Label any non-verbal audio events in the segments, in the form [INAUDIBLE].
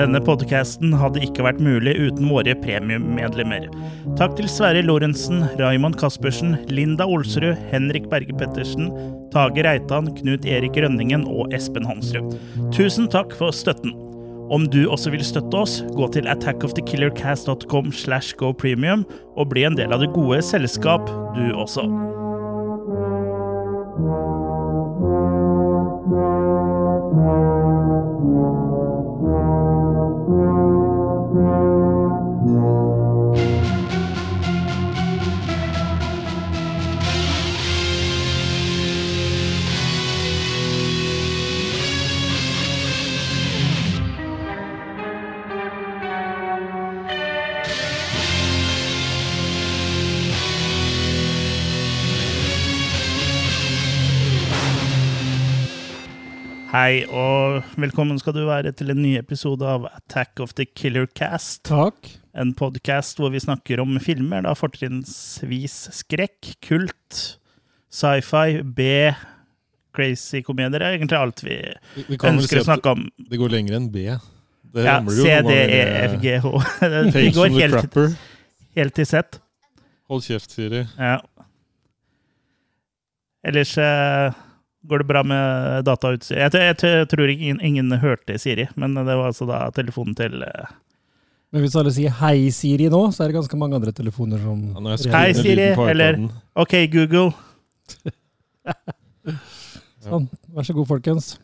Denne podcasten hadde ikke vært mulig uten våre premiummedlemmer. Takk til Sverre Lorentzen, Raymond Caspersen, Linda Olsrud, Henrik Berge Pettersen, Tage Reitan, Knut Erik Rønningen og Espen Hansrud. Tusen takk for støtten. Om du også vil støtte oss, gå til attackofthekillercast.com slash gopremium og bli en del av det gode selskap, du også. Hei og velkommen skal du være til en ny episode av Attack of the Killer Cast. Takk. En podkast hvor vi snakker om filmer, da fortrinnsvis skrekk, kult, sci-fi, B, crazy komedier. er Egentlig alt vi, Vi, vi kan si ønsker å snakke om. det går lenger enn B. Det Ja, ramler jo C, noen D, ganger, E, eh. [LAUGHS] Vi går helt, helt i sett. Hold kjeft, Siri. Ja. Ellers eh, går det bra med datautstyr. Jeg, jeg, jeg tror ingen, ingen hørte Siri, men det var altså da telefonen til uh... Men hvis alle sier 'hei, Siri' nå, så er det ganske mange andre telefoner som Ja, når jeg Hei, Siri, eller- OK, Google. [LAUGHS] Sånn, vær så god, folkens.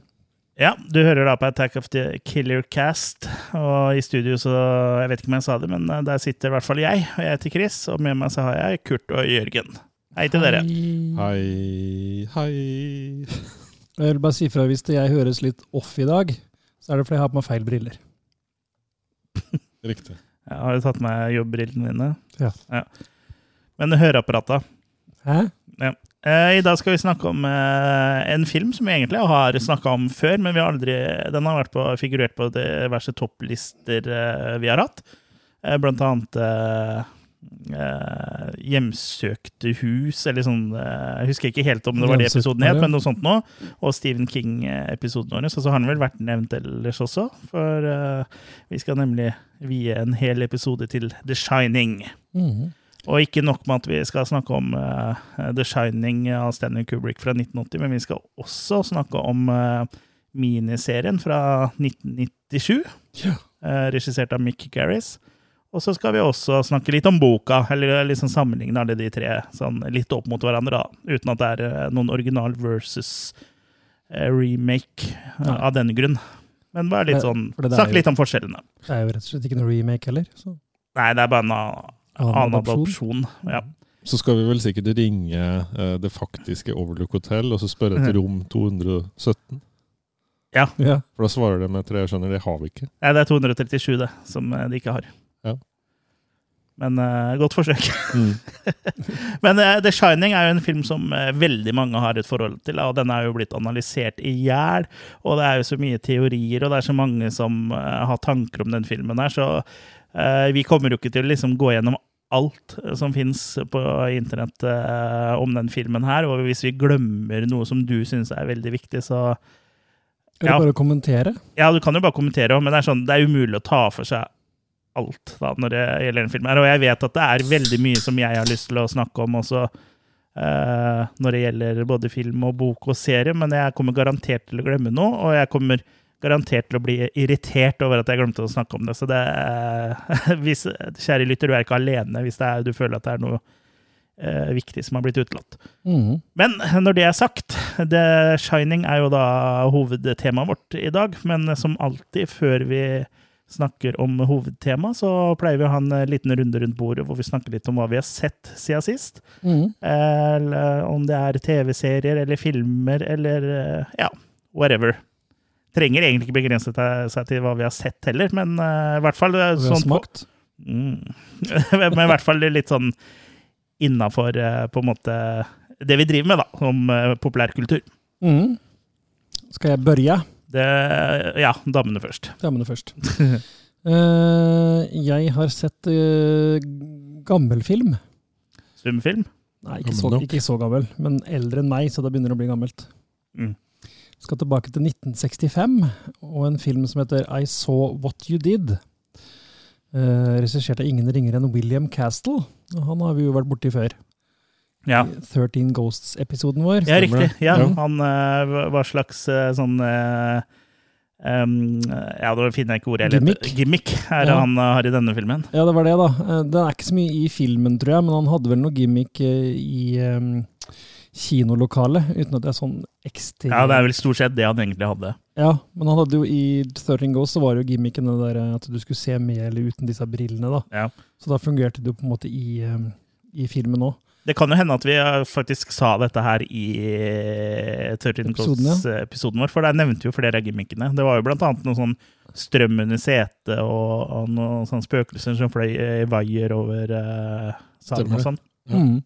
Ja, du hører da på Attack of the Killer Cast. Og i studio så Jeg vet ikke om jeg sa det, men eh, der sitter i hvert fall jeg. Og jeg heter Chris, og med meg så har jeg Kurt og Jørgen. Hei til dere. Hei. Hei. Jeg vil bare si fra hvis jeg høres litt off i dag, så er det fordi jeg har på meg feil briller. [LAUGHS] Riktig. Jeg har jo tatt med jobbbrillene mine. Ja. Men høreapparata. Hæ? Ja. I dag skal vi snakke om eh, en film som vi egentlig har snakka om før, men vi har aldri, den har vært på, figurert på diverse topplister eh, vi har hatt. Eh, blant annet eh, Hjemsøkte hus, eller sånn eh, Jeg husker ikke helt om det var det episoden het, men noe sånt nå. Og Stephen King-episoden vår. Så, så har han vel vært nevnt ellers også, for eh, vi skal nemlig vie en hel episode til The Shining. Mhm. Og ikke nok med at vi skal snakke om uh, The Shining av Stanley Kubrick fra 1980, men vi skal også snakke om uh, miniserien fra 1997, Ja. uh, regissert av Mick Garris. Og så skal vi også snakke litt om boka, eller liksom sammenligne alle de tre sånn litt opp mot hverandre, da, uten at det er eh, noen original versus eh, remake eh, Nei. av den grunn. Men bare litt sånn, snakke litt om forskjellene. Det er jo rett og slett ikke noe remake heller. Så. Nei, det er bare en annen adopsjon. Ja. Så skal vi vel sikkert ringe uh, det faktiske Overlook Hotel og så spørre etter rom 217. Ja. For da svarer de med tre. Jeg skjønner, det har vi ikke. Nei, det er 237, det, som eh, de ikke har. Men uh, godt forsøk. Mm. [LAUGHS] Men uh, The Shining er jo en film som uh, veldig mange har et forhold til, og den er jo blitt analysert i hjel. Og det er jo så mye teorier, og det er så mange som har tanker om den filmen her, så vi kommer jo ikke til å liksom gå gjennom alt som fins på internett om den filmen her. Og hvis vi glemmer noe som du syns er veldig viktig, så Eller Ja. bare kommentere. ja, du kan jo bare kommentere men det er, sånn, det er umulig å ta for seg alt da, når det gjelder en film. her. Og jeg vet at det er veldig mye som jeg har lyst til å snakke om også, Uh, når det gjelder både film og bok og serie, men jeg kommer garantert til å glemme noe, og jeg kommer garantert til å bli irritert over at jeg glemte å snakke om det. Så det uh, [LAUGHS] hvis, kjære lytter, du er ikke alene hvis er, du føler at det er noe uh, viktig som har blitt utelatt. Mm. Men når det er sagt, The Shining er jo da hovedtemaet vårt i dag. Men som alltid før vi snakker om hovedtema, så pleier vi å ha en liten runde rundt bordet hvor vi snakker litt om hva vi har sett siden sist. Mm. Eller om det er TV-serier eller filmer eller eh, ja, whatever. Trenger egentlig ikke begrense seg til hva vi har sett heller, men uh, i hvert fall uh, sånn på. Mm. [LAUGHS] Men i hvert fall litt sånn innafor på en måte det vi driver med, da, om eh, populærkultur. Mm. Skal jeg børje? Det, ja, damene først. Damene først. uh, [LAUGHS] jeg har sett uh, gammel film. Stumfilm. Nei, ikke så, Gammel ikke så gammel, men eldre enn meg, så da begynner det å bli gammelt. Mm. Skal tilbake til 1965 og en film som heter I Saw What You Did. Uh, Regissert av ingen ringere enn William Castle. Og Han har vi jo vært borti før. Ja, 13 Ghosts-episoden vår. ja riktig. Ja. Han uh, hva- hva slags uh, sånn uh, um, Ja, da finner jeg ikke ordet. Gimmick? Gimmick er det Ja. han eh, har i denne filmen. Ja, det var det, da. Eh, Den er ikke så mye i filmen, tror jeg, men han hadde vel noe gimmick eh, i um, kinolokalet, uten at det er sånn ekstremt Ja, det er vel stort sett det han egentlig hadde. Ja, men han hadde jo i 13 Ghosts så var det jo gimmicken det der eh, at du skulle se med eller uten disse brillene, da. Ja. Så da fungerte det jo på en måte i, um, i filmen òg. Det kan jo hende at vi eh, faktisk sa dette her i eh, 13 Episoden, Ghosts-episoden vår, for der nevnte vi jo flere av gimmickene. Det var jo blant annet noe sånn strøm under setet og, og noen sånne spøkelser som fløy i vaier over uh, salen Stemmer og sånn. Ja. Mm.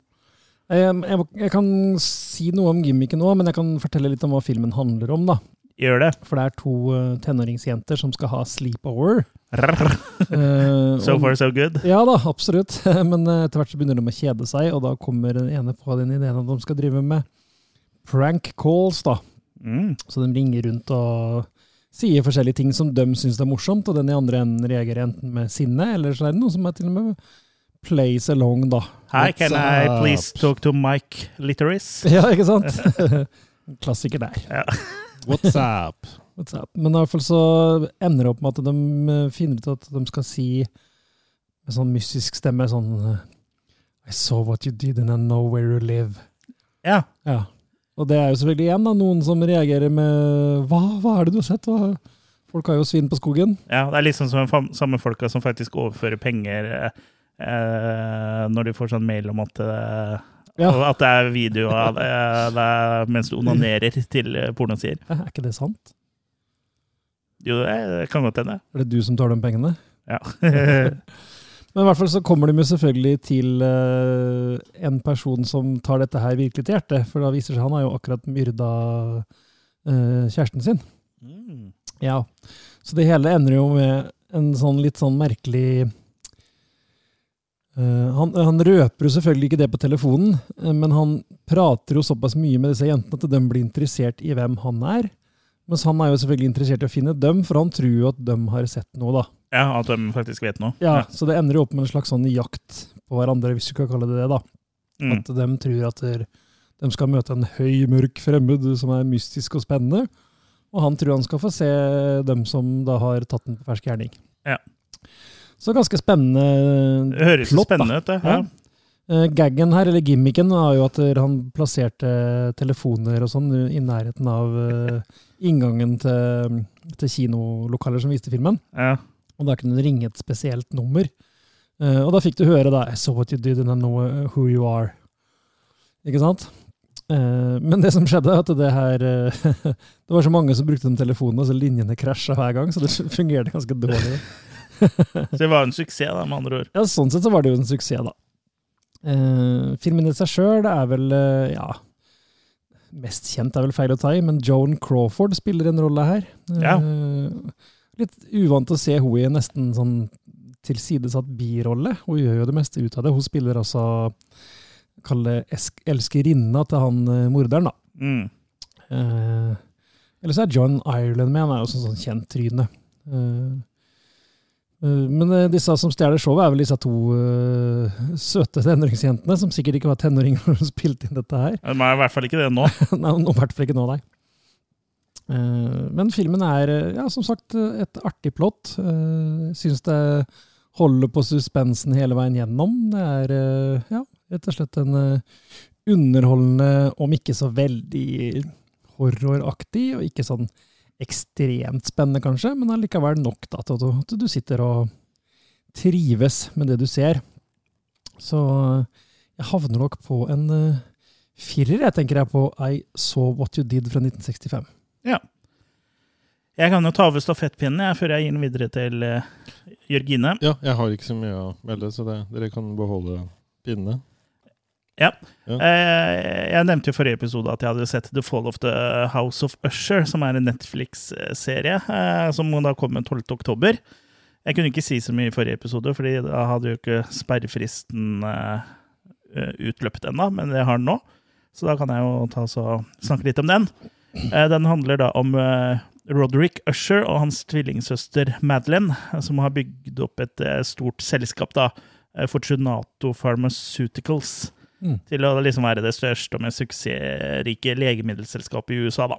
Jeg, jeg, jeg kan si noe om gimmicken òg, men jeg kan fortelle litt om hva filmen handler om. da. Gjør det. For det er to tenåringsjenter som skal ha sleepover. Eh, [LAUGHS] So far, so good. Ja da, absolutt. [LAUGHS] Men eh, etter hvert så begynner de å kjede seg, og da kommer den ene på den ideen at de skal drive med prank calls. da. Mm. Så de ringer rundt og sier forskjellige ting som de syns er morsomt, og den i andre enden reagerer enten med sinne, eller så er det noe som er til og med plays along, da. Hi, can I please talk to Mike Litteris? [LAUGHS] Ja, ikke sant? Klassiker der. What's up? Men i hvert fall så ender det opp med at de eh, finner ut at de skal si med sånn mystisk stemme sånn eh, I saw what you did and I know where you live. ja. Ja. Og det er jo selvfølgelig igjen da, noen som reagerer med Hva, hva er det du har sett? Hva? Folk har jo svin på skogen. Ja, det er liksom som samme folka som faktisk overfører penger eh, eh, når de får sånn mail om at, eh, Ja. at det er video av det, det er mens du onanerer til eh, pornosider. [LAUGHS] Er ikke det sant? Jo, det kan godt hende. Er det du som tar de pengene? Ja. [LAUGHS] Men i hvert fall så kommer de selvfølgelig til uh, en person som tar dette her virkelig til hjertet. For da viser det seg han har jo akkurat myrda uh, kjæresten sin. Mm. Ja. Så det hele ender jo med en sånn litt sånn merkelig uh, han, han røper jo selvfølgelig ikke det på telefonen, men han prater jo såpass mye med disse jentene at de blir interessert i hvem han er. Mens han er jo selvfølgelig interessert i å finne dem, for han tror jo at de har sett noe, da. ja, at de faktisk vet noe. Ja, Så det ender jo opp med en slags sånn jakt på hverandre, hvis du kan kalle det det, da. Mm. At de tror at de skal møte en høy, mørk fremmed som er mystisk og spennende. Og han tror han skal få se dem som da har tatt den på fersk gjerning. Ja. Så ganske spennende Det høres plott, spennende ut, det. Ja. Eh, Gaggen her, eller gimmicken, er jo at han plasserte telefoner og sånn i nærheten av eh, inngangen til, til kinolokaler som viste filmen. Ja. Og da kunne du ringe et spesielt nummer. Eh, og da fikk du høre da I saw what you did and I know who you are. Ikke sant? Men det som skjedde, at det her [LAUGHS] Det var så mange som brukte de telefonene, så linjene krasja hver gang, så det [LAUGHS] fungerte ganske dårlig. [LAUGHS] Så det var en suksess, da, med andre ord. Ja, sånn sett så var det jo en suksess, da. Eh, filmen i seg sjøl er vel, eh, ja Mest kjent er vel feil å ta i, men Joan Crawford spiller en rolle her. Ja. Eh, litt uvant å se henne i en nesten sånn tilsidesatt birolle. Hun gjør jo det meste ut av det. Hun spiller altså kalle elskerinna til han morderen, da. Mm. Eh, eller så er John Ireland med, han er jo sånn, sånn kjent tryne. Eh, men eh, disse som stjeler showet, er vel disse to uh, søte tenåringsjentene, som sikkert ikke var tenåringer når de spilte inn dette her. De er i hvert fall ikke det nå. [LAUGHS] nei, i hvert fall ikke nå, nei. Uh, men filmen er, eh, ja, som sagt, eh, et artig plott. Uh, Syns det holder på suspensen hele veien gjennom. Det er, uh, ja, rett og slett en eh, underholdende, om ikke så veldig horroraktig, og ikke sånn ekstremt spennende, kanskje, men allikevel nok da, til at du- sitter og trives med det du ser. Så eh, jeg havner nok på en eh, firer, jeg tenker jeg på I Saw What You Did fra 1965. Ja. Jeg kan jo ta over stafettpinnen jeg, før jeg gir den videre til eh, Jørgine. Ja, jeg har ikke så mye å melde, så det, dere kan beholde pinnene. Eh, Jeg nevnte jo i forrige episode at jeg hadde sett The Fall of the House of Usher, som er en Netflix-serie eh, som da kom 12. oktober. Jeg kunne ikke si så mye i forrige episode, fordi da hadde jo ikke sperrefristen eh, utløpt ennå, men det har den nå. Så da kan jeg jo ta så snakke litt om den. Den handler da om Roderick Usher og hans tvillingsøster Madeleine, eh, som har bygd opp et stort selskap, da, Fortunato Pharmaceuticals, Mm. til å liksom være det største og mest suksessrike legemiddelselskapet i USA. da.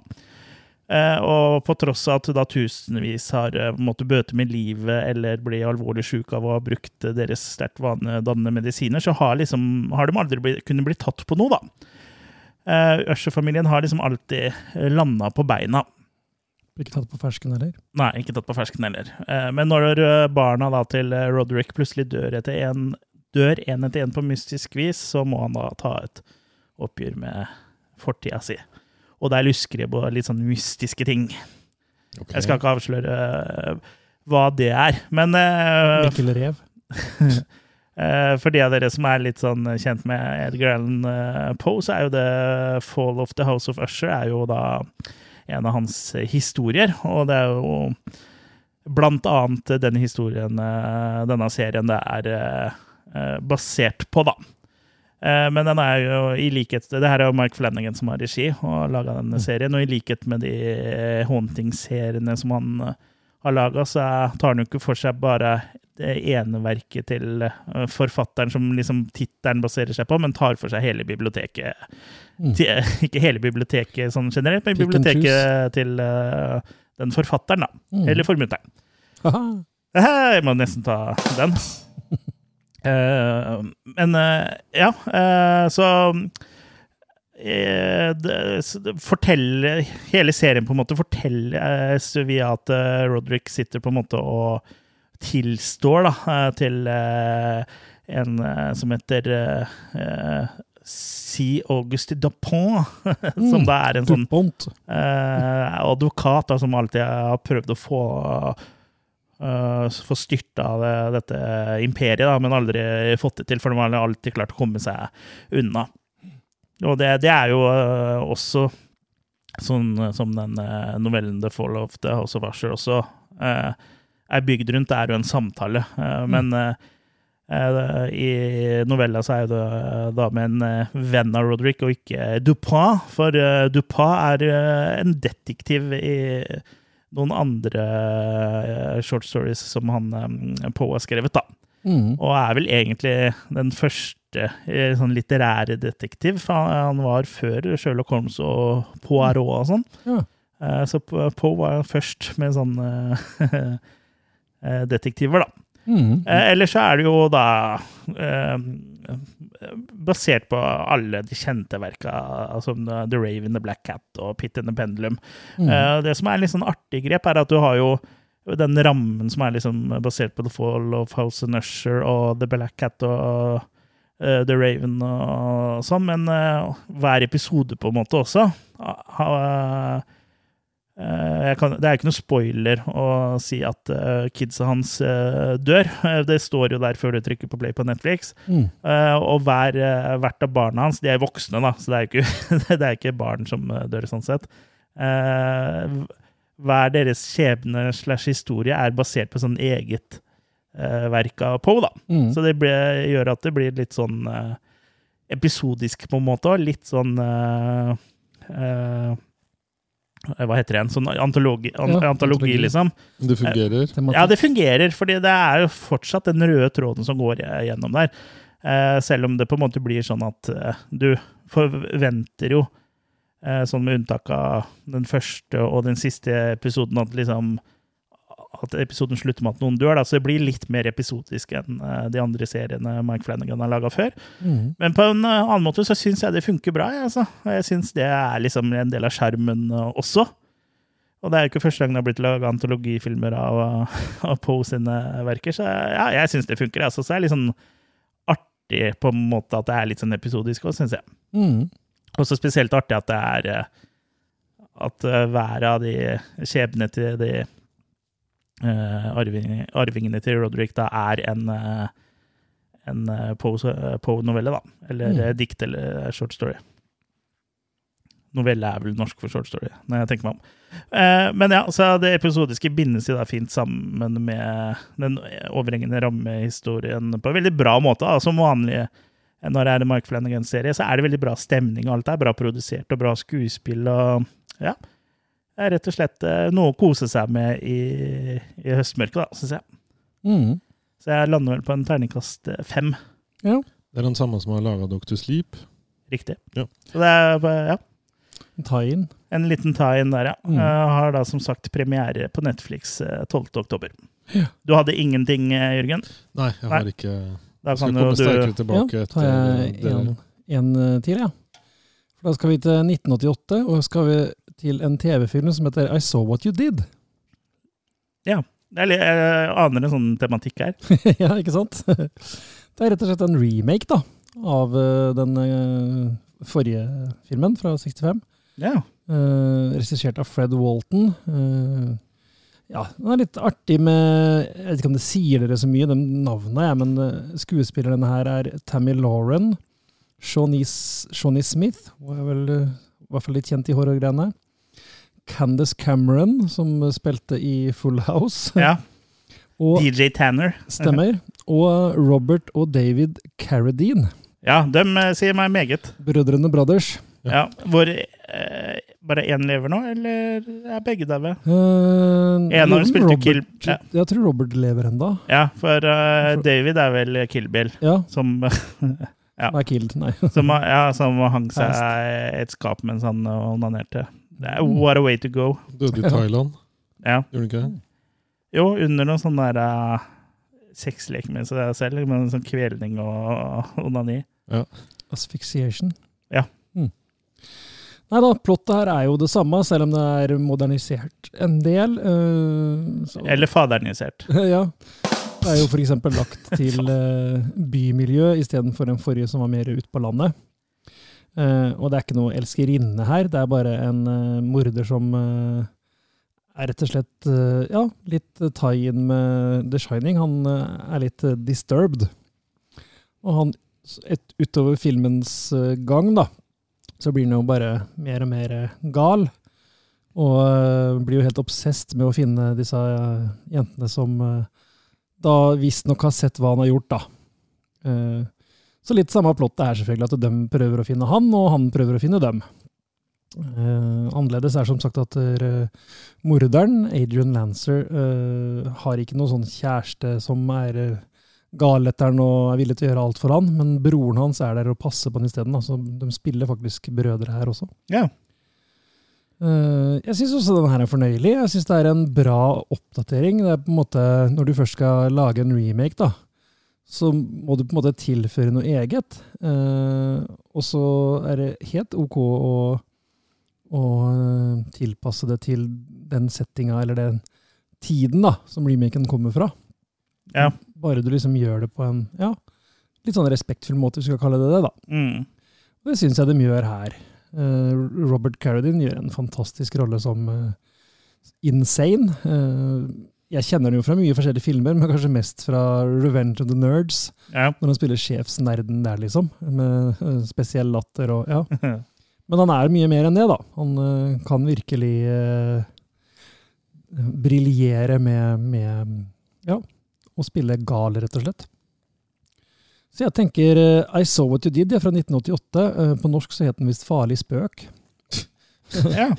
Eh, og på tross av at da tusenvis har eh, måttet bøte med livet eller bli alvorlig syke av å ha brukt eh, deres sterkt vanedannende medisiner, så har, liksom, har de aldri blitt, kunnet bli tatt på noe, da. Uh, Usher-familien har liksom alltid landa på beina. Ikke tatt på fersken heller. Nei, ikke tatt på fersken heller. Eh, Men når eh, barna til eh, Roderick plutselig dør etter en, dør en etter en på mystisk vis, så må han da ta et oppgjør med fortida si. Og der lusker luskere på litt sånn mystiske ting. Okay. Jeg skal ikke avsløre eh, hva det er, men eh, Mikkel Rev. [LAUGHS] Eh, For de av dere som er litt sånn kjent med Edgar Allan eh, Poe, så er jo det Fall of the House of Usher er jo da en av hans historier. Og det er jo blant annet den historien denne serien det er basert på, da. Eh, Men den er jo i likhet Det her er jo Mike Flanagan som har regi og laga denne serien, og i likhet med de eh, Haunting-seriene som han eh, har laga, så tar han jo ikke for seg bare det ene verket til eh, forfatteren som liksom tittelen baserer seg på, men tar for seg hele biblioteket. Mm. [LAUGHS] Ikke hele biblioteket sånn generelt, men biblioteket til eh, den forfatteren, da. Mm. Eller formuteren. Eh, Jeg må nesten ta den. Eh, men eh, ja, eh, så forteller Hele serien på en måte fortelles via at Roderick sitter på en måte og tilstår da, til en som heter C. Auguste Dupont, [LAUGHS] som Mm. da er en sånn eh, advokat da, som alltid har prøvd å få uh, få styrta det, dette imperiet, da, men aldri fått det til, for de har alltid klart å komme seg unna. Og det, det er jo uh, også sånn eh, som den uh, novellen The Fall of the House of Usher også eh, er bygd rundt. Det er jo en samtale, mm. men eh, eh, i novella så er det eh, da med en eh, venn av Roderick, og ikke Dupin. For eh, Dupin er eh, en detektiv i noen andre eh, short stories som han eh, Poe har skrevet, da. Mm. Og er vel egentlig den første eh, sånn litterære detektiv. For han, han var før Sherlock Holmes og Poirot og sånn. Ja. Så Poe var først med sånne [LAUGHS] detektiver, da. Mm. Ellers så er det jo da basert på alle de kjente verka, som The Raven, The Black Cat og Pit and the Pendulum. Mm. Eh, Det som er litt sånn artig grep, er at du har jo den rammen som er liksom basert på The Fall of House and Usher og The Black Cat og eh, The Raven og sånn, men eh, hver episode på en måte også har kan, det er ikke noe spoiler å si at uh, kidsa hans uh, dør. Eh, Det står jo der før du trykker på play på Netflix. Mm. Uh, og hver, eh, hvert av barna hans, de er voksne, da, så det er ikke, [LAUGHS] det er ikke barn som eh, dør, sånn sett. Eh, hver deres skjebne slash historie er basert på sånn eget eh, verk av Poe, da. Mm. Så det ble, gjør at det blir litt sånn eh, episodisk, på en måte, og litt sånn eh, eh, Hva heter det igjen? Sånn antologi, an, Ja, antologi, antologi. liksom. Det fungerer. Ja, det fungerer, fordi det er jo fortsatt den røde tråden som går gjennom der. Eh, selv om det på en måte blir sånn at eh, du forventer jo, eh, sånn med unntak av den første og den siste episoden, at liksom at episoden slutter med at noen dør, da, så det blir litt mer episodisk enn eh, de andre seriene Mike Flanagan har laga før. Mm. Men på en eh, annen måte så syns jeg det funker bra. Jeg, altså. Jeg syns det er liksom en del av skjermen eh, også. Og det er jo ikke første gang det har blitt laga antologifilmer av, [LAUGHS] av Poe sine verker, så ja, jeg syns det funker. Altså. Så det er litt sånn artig på en måte at det er litt sånn episodisk òg, syns jeg. Mm. Også spesielt artig at det er At hver av de skjebnene til de arving, arvingene til Roderick da er en uh, en eh, Poe- eh, Poe-novelle, da. Eller Mm. eh, dikt eller short story. Novelle er vel norsk for short story, når jeg tenker meg om. Eh, men ja, så det episodiske bindes jo da fint sammen med den overhengende rammehistorien på en veldig bra måte. Da. Som vanlig når det er en Mark Flanagan-serie, så er det veldig bra stemning, og alt er bra produsert og bra skuespill. og ja. Er rett og slett eh, noe å kose seg med i, i høstmørket, da, syns jeg. Mm. Så jeg lander vel på en terningkast eh, fem. Ja. Det er den samme som har laga Dr. Sleep. Riktig. Ja. Så det er bare, ja, Tie-in. en liten tie-in der, ja. Mm. Jeg har da som sagt premiere på Netflix eh, 12. oktober. Ja. Du hadde ingenting, eh, Jørgen? Nei, jeg har ikke Da Jeg skal kan komme du sterkere tilbake Ja, etter tar jeg det. en, en eh, til, ja. For da skal vi til 1988, og skal vi til en TV-film som heter I Saw What You Did. Er Jeg aner en sånn tematikk her. [LAUGHS] ja, ikke sant? [LAUGHS] Det er rett og slett en remake da, av eh, den eh, forrige filmen fra 65. Ja. Uh, Regissert av Fred Walton. Ja, den er litt artig med Jeg vet ikke om det sier dere så mye, de navnene, jeg, men skuespilleren skuespillerne her er Tammy Lauren, Shawnee Smith, hun er vel i hvert fall litt kjent i horrorgreiene. Candace Cameron, som spilte i Full House. ja. [LAUGHS] Og, DJ Tanner. stemmer. Og Robert og David Carradine, Ja, de eh, sier meg meget. brødrene Brothers. Ja, Hvor eh, bare én lever nå, eller er begge daue? Uh, En av dem spilte Kill... Ja, Jeg tror Robert lever enda. ja for uh, David er vel Kill Bill, Ja, som, [LAUGHS] Ja. Nei, killed, nei. som, ja, som hang seg et skap mens han onanerte. Det er What a way to go. Døde i Thailand, [LAUGHS] Ja. gjorde han ikke det? Jo, under noen sånn der uh, sexlek med seg selv, med en sånn kvelning og onani. Ja. Asphyxiation. Ja. Mm. Nei da, plottet her er jo det samme, selv om det er modernisert en del. Uh, så- Eller fadernisert. [LAUGHS] ja. Det er jo f.eks. lagt til uh, bymiljø istedenfor den forrige som var mer ut på landet. Eh, og det er ikke noe elskerinne her, det er bare en eh, morder som eh, er rett og slett ja, litt tie-in med The Shining. Han er litt disturbed. Og han, et, utover filmens gang, da, så blir han jo bare mer og mer gal. Og blir jo helt obsesst med å finne disse jentene som da visstnok har sett hva han har gjort, da. Så litt samme plottet er selvfølgelig at de prøver å finne han, og han prøver å finne dem. Eh, annerledes er som sagt at uh, morderen, Adrian Lancer, uh, har ikke noen sånn kjæreste som er uh, gal etter han og er villig til å gjøre alt for han, men broren hans er der og passer på han isteden. Så de spiller faktisk brødre her også. Ja. Uh, jeg syns også denne her er fornøyelig. Jeg syns det er en bra oppdatering. Det er på en måte, Når du først skal lage en remake, da, så må du på en måte tilføre noe eget. Eh, og så er det helt OK å, å eh, tilpasse det til den settinga eller den tiden da, som remaken kommer fra. Ja. Bare du liksom gjør det på en ja, litt sånn respektfull måte, vi skal kalle det det. da. Mm. Det syns jeg de gjør her. Eh, Robert Carradine gjør en fantastisk rolle som eh, insane. Eh, jeg kjenner den jo fra mye forskjellige filmer, men kanskje mest fra Revenge of the Nerds. Ja. Når han spiller sjefsnerden der, liksom. Med eh, spesiell latter og ja. [LAUGHS] Men han er mye mer enn det, da. Han uh, kan virkelig uh, briljere med, med ja, å spille gal, rett og slett. Så jeg tenker uh, I Saw What You Did, er fra 1988. Uh, på norsk så het den visst Farlig spøk. ja.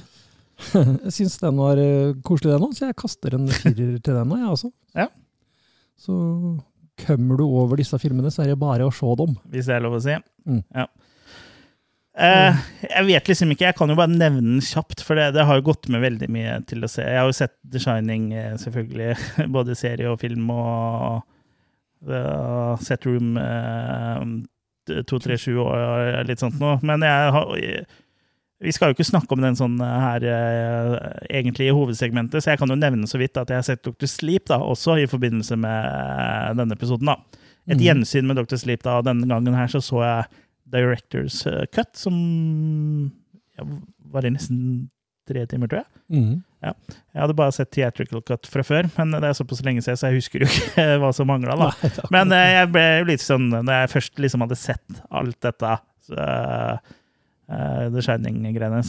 [LAUGHS] jeg syns den var eh, koselig, den òg, så jeg kaster en firer til den òg, jeg også. [LAUGHS] Ja. Så kommer du over disse filmene, så er det bare å se dem. Hvis det er lov å si. Mm. Ja. Uh, jeg vet liksom ikke, jeg kan jo bare nevne den kjapt, for det, det har jo gått med veldig mye til å se. Jeg har jo sett The Shining, eh, selvfølgelig, [LAUGHS] både serie og film, og uh, sett Room uh, 237 og litt sånt noe. Men jeg har vi skal jo ikke snakke om den sånn her eh, egentlig i hovedsegmentet, så jeg kan jo nevne så vidt at jeg har sett Dr. Sleep da, også i forbindelse med eh, denne episoden. da. Et mm. gjensyn med Dr. Sleep da, og denne gangen her så så jeg Directors eh, Cut, som ja, var i nesten tre timer, tror jeg. Mhm. Jeg hadde bare sett Theatrical Cut fra før, men det er såpass lenge siden, så jeg husker jo ikke [LAUGHS] hva som mangla. Men eh, jeg ble jo litt sånn, når jeg først liksom hadde sett alt dette, så, eh, The Shining-greiene,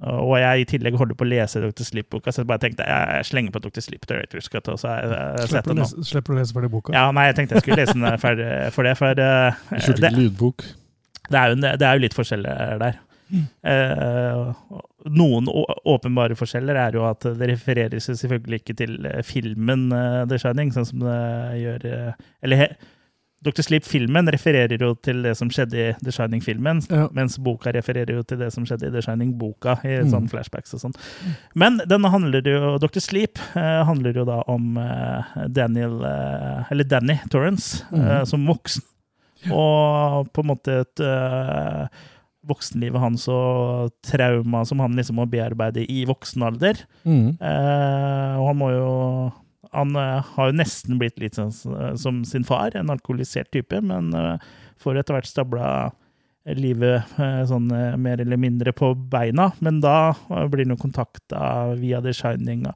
og jeg i tillegg holder på å lese Dr. Sleep-boka, så jeg bare tenkte jeg, slenger på Dr. Sleep Directors Cut, og så jeg, jeg Slipper nå. lese, slipper å lese ferdig boka. Ja, nei, jeg tenkte jeg skulle lese den [LAUGHS] ferdig for det, for uh, Du kjørte ikke lydbok. det, er jo, det er jo litt forskjeller der. Mm. Eh, noen åpenbare forskjeller er jo at det refereres selvfølgelig ikke til eh, filmen uh, The Shining, sånn som det gjør eh, Eller he, Dr. Sleep-filmen refererer jo til det som skjedde i The Shining-filmen, Ja. mens boka refererer jo til det som skjedde i The Shining-boka, i Mm. sånne flashbacks og sånn. Men denne handler jo, Dr. Sleep eh, handler jo da om eh, Daniel, eh, eller Danny Torrance, mm. Mhm. som voksen. Og på en måte et eh, voksenlivet hans og trauma som han liksom må bearbeide i voksen alder. Mm. Eh, og han må jo Han eh, har jo nesten blitt litt sånn som sin far, en alkoholisert type, men eh, får etter hvert stabla livet eh, sånn eh, mer eller mindre på beina. Men da eh, blir han kontakta via The Shining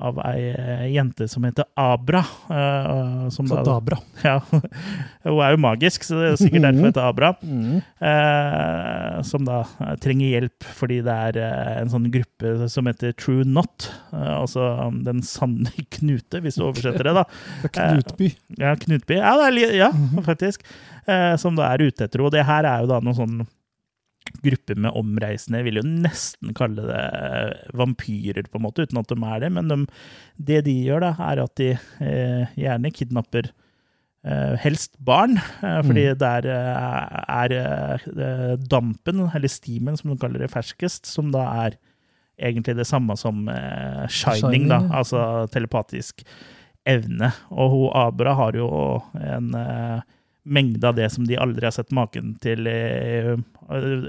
av ei eh, jente som heter Abra. eh, som da, Abra. [LAUGHS] ja, hun er jo magisk, så det er sikkert derfor hun heter Abra. Mm. Eh, som da eh, trenger hjelp fordi det er eh, en sånn gruppe som heter True Not. Eh, altså um, Den sanne [LAUGHS] knute, hvis du oversetter det, da. [LAUGHS] Knutby. Ja, Knutby. Ja, det er, ja Mhm. faktisk. Eh, som da er ute etter henne. Og det her er jo da noe sånn gruppe med omreisende, jeg vil jo nesten kalle det eh, vampyrer, på en måte, uten at de er det. Men de, det de gjør, da, er at de eh, gjerne kidnapper eh, helst barn, eh, fordi der eh, er eh, dampen, eller steamen som de kaller det, ferskest, som da er egentlig det samme som shining, da, altså telepatisk evne. Og hun Abra har jo en eh, mengde av det som de aldri har sett maken til. eh,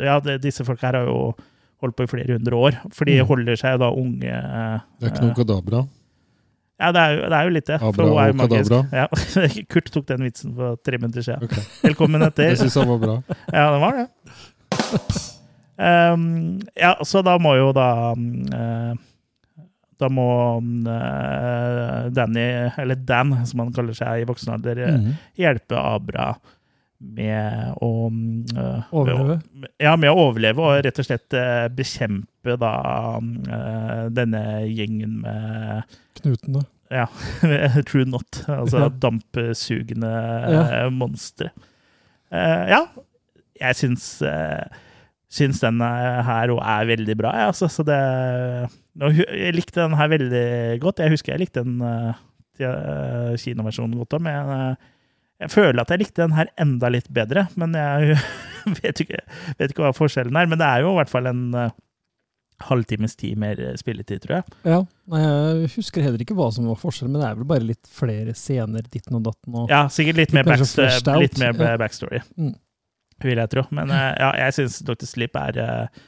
ja, det, disse folka her har jo holdt på i flere hundre år, for de Mm. holder seg da unge eh, Det er ikke noe kadabra. Ja, det er jo, det er jo litt det. Abra for hun er jo magisk. Ja. [LAUGHS] Kurt tok den vitsen for tre minutter siden. Okay. Velkommen etter. Jeg syns han var bra. [LAUGHS] Ja, det var det. Um, [LAUGHS] ja, så da må jo da um, eh, Da må eh, Danny, eller Dan, som han kaller seg i voksen alder, mm -hmm. hjelpe Abra med å um, eh, Overleve. med Ja, med å overleve, og rett og slett eh, bekjempe da eh, denne gjengen med Knuten, da. ja, [LAUGHS] True Not. Altså Ja. dampsugende Ja. eh, monstre. Eh, ja, jeg syns, eh, syns den er- her òg er veldig bra. jeg, altså, så det, jeg likte den her veldig godt. Jeg husker jeg likte den uh, kinoversjonen godt òg, men uh, jeg føler at jeg likte den her enda litt bedre. Men jeg [LAUGHS] vet ikke, vet ikke hva forskjellen er. Men det er jo i hvert fall en uh, halvtimes tid mer spilletid, tror jeg. Ja. Jeg husker heller ikke hva som var forskjellen, men det er vel bare litt flere scener ditten og datten. Og, Ja, sikkert litt Litt mer backst- litt mer ja. backstory, Mm. Vil jeg tro. Men eh, ja, jeg syns Dr. Sleep er eh,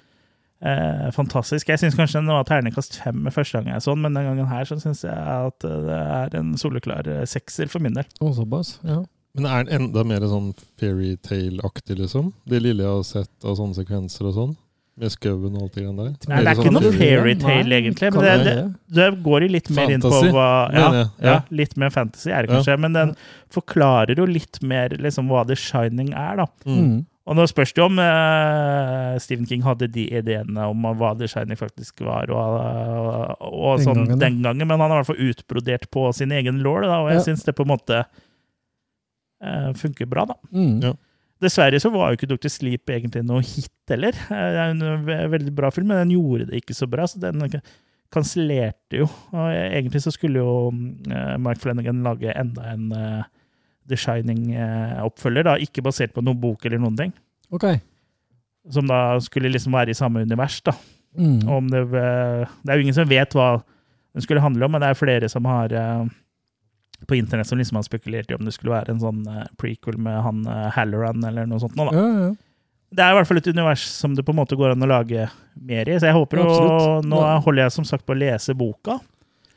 eh, fantastisk. Jeg syns kanskje den var terningkast fem med første gang jeg så den, men den gangen her så syns jeg at eh, det er en soleklar sekser for min del. og såpass. Ja. Men er den enda mer sånn fairytale-aktig, liksom? Det lille jeg har sett av sånne sekvenser og sånn? Med skauen og alt det der? Nei, det er ikke sånn- noe fairytale, egentlig. Men det, det, det går jo litt mer inn på hva ja, ja, ja. litt mer fantasy er det Ja. Men den forklarer jo litt mer liksom hva The Shining er, da. Mm. Mm. Og nå spørs det jo om uh, Stephen King hadde de ideene om hva The Shining faktisk var, og, og Den sånn gangen, den gangen, men han har i hvert fall utbrodert på sin egen law, og jeg Ja. syns det på en måte uh, funker bra, da. Mm. Ja. Dessverre så var jo ikke Dr. Sleep egentlig noe hit heller. Eh, Det er en veldig bra film, men den gjorde det ikke så bra, så den kansellerte jo. Og egentlig så skulle jo eh, Mark Flanagan lage enda en eh, The Shining-oppfølger, da, ikke basert på noen bok eller noen ting. Ok. Som da skulle liksom være i samme univers, da. Mm. Om det, det er jo ingen som vet hva den skulle handle om, men det er flere som har på internett som liksom har spekulert i om det skulle være en sånn eh, prequel med han eh, Halloran eller noe sånt. Nå, da. Ja, ja. Det er i hvert fall et univers som det på en måte går an å lage mer i, så jeg håper jo. Nå holder jeg som sagt på å lese boka.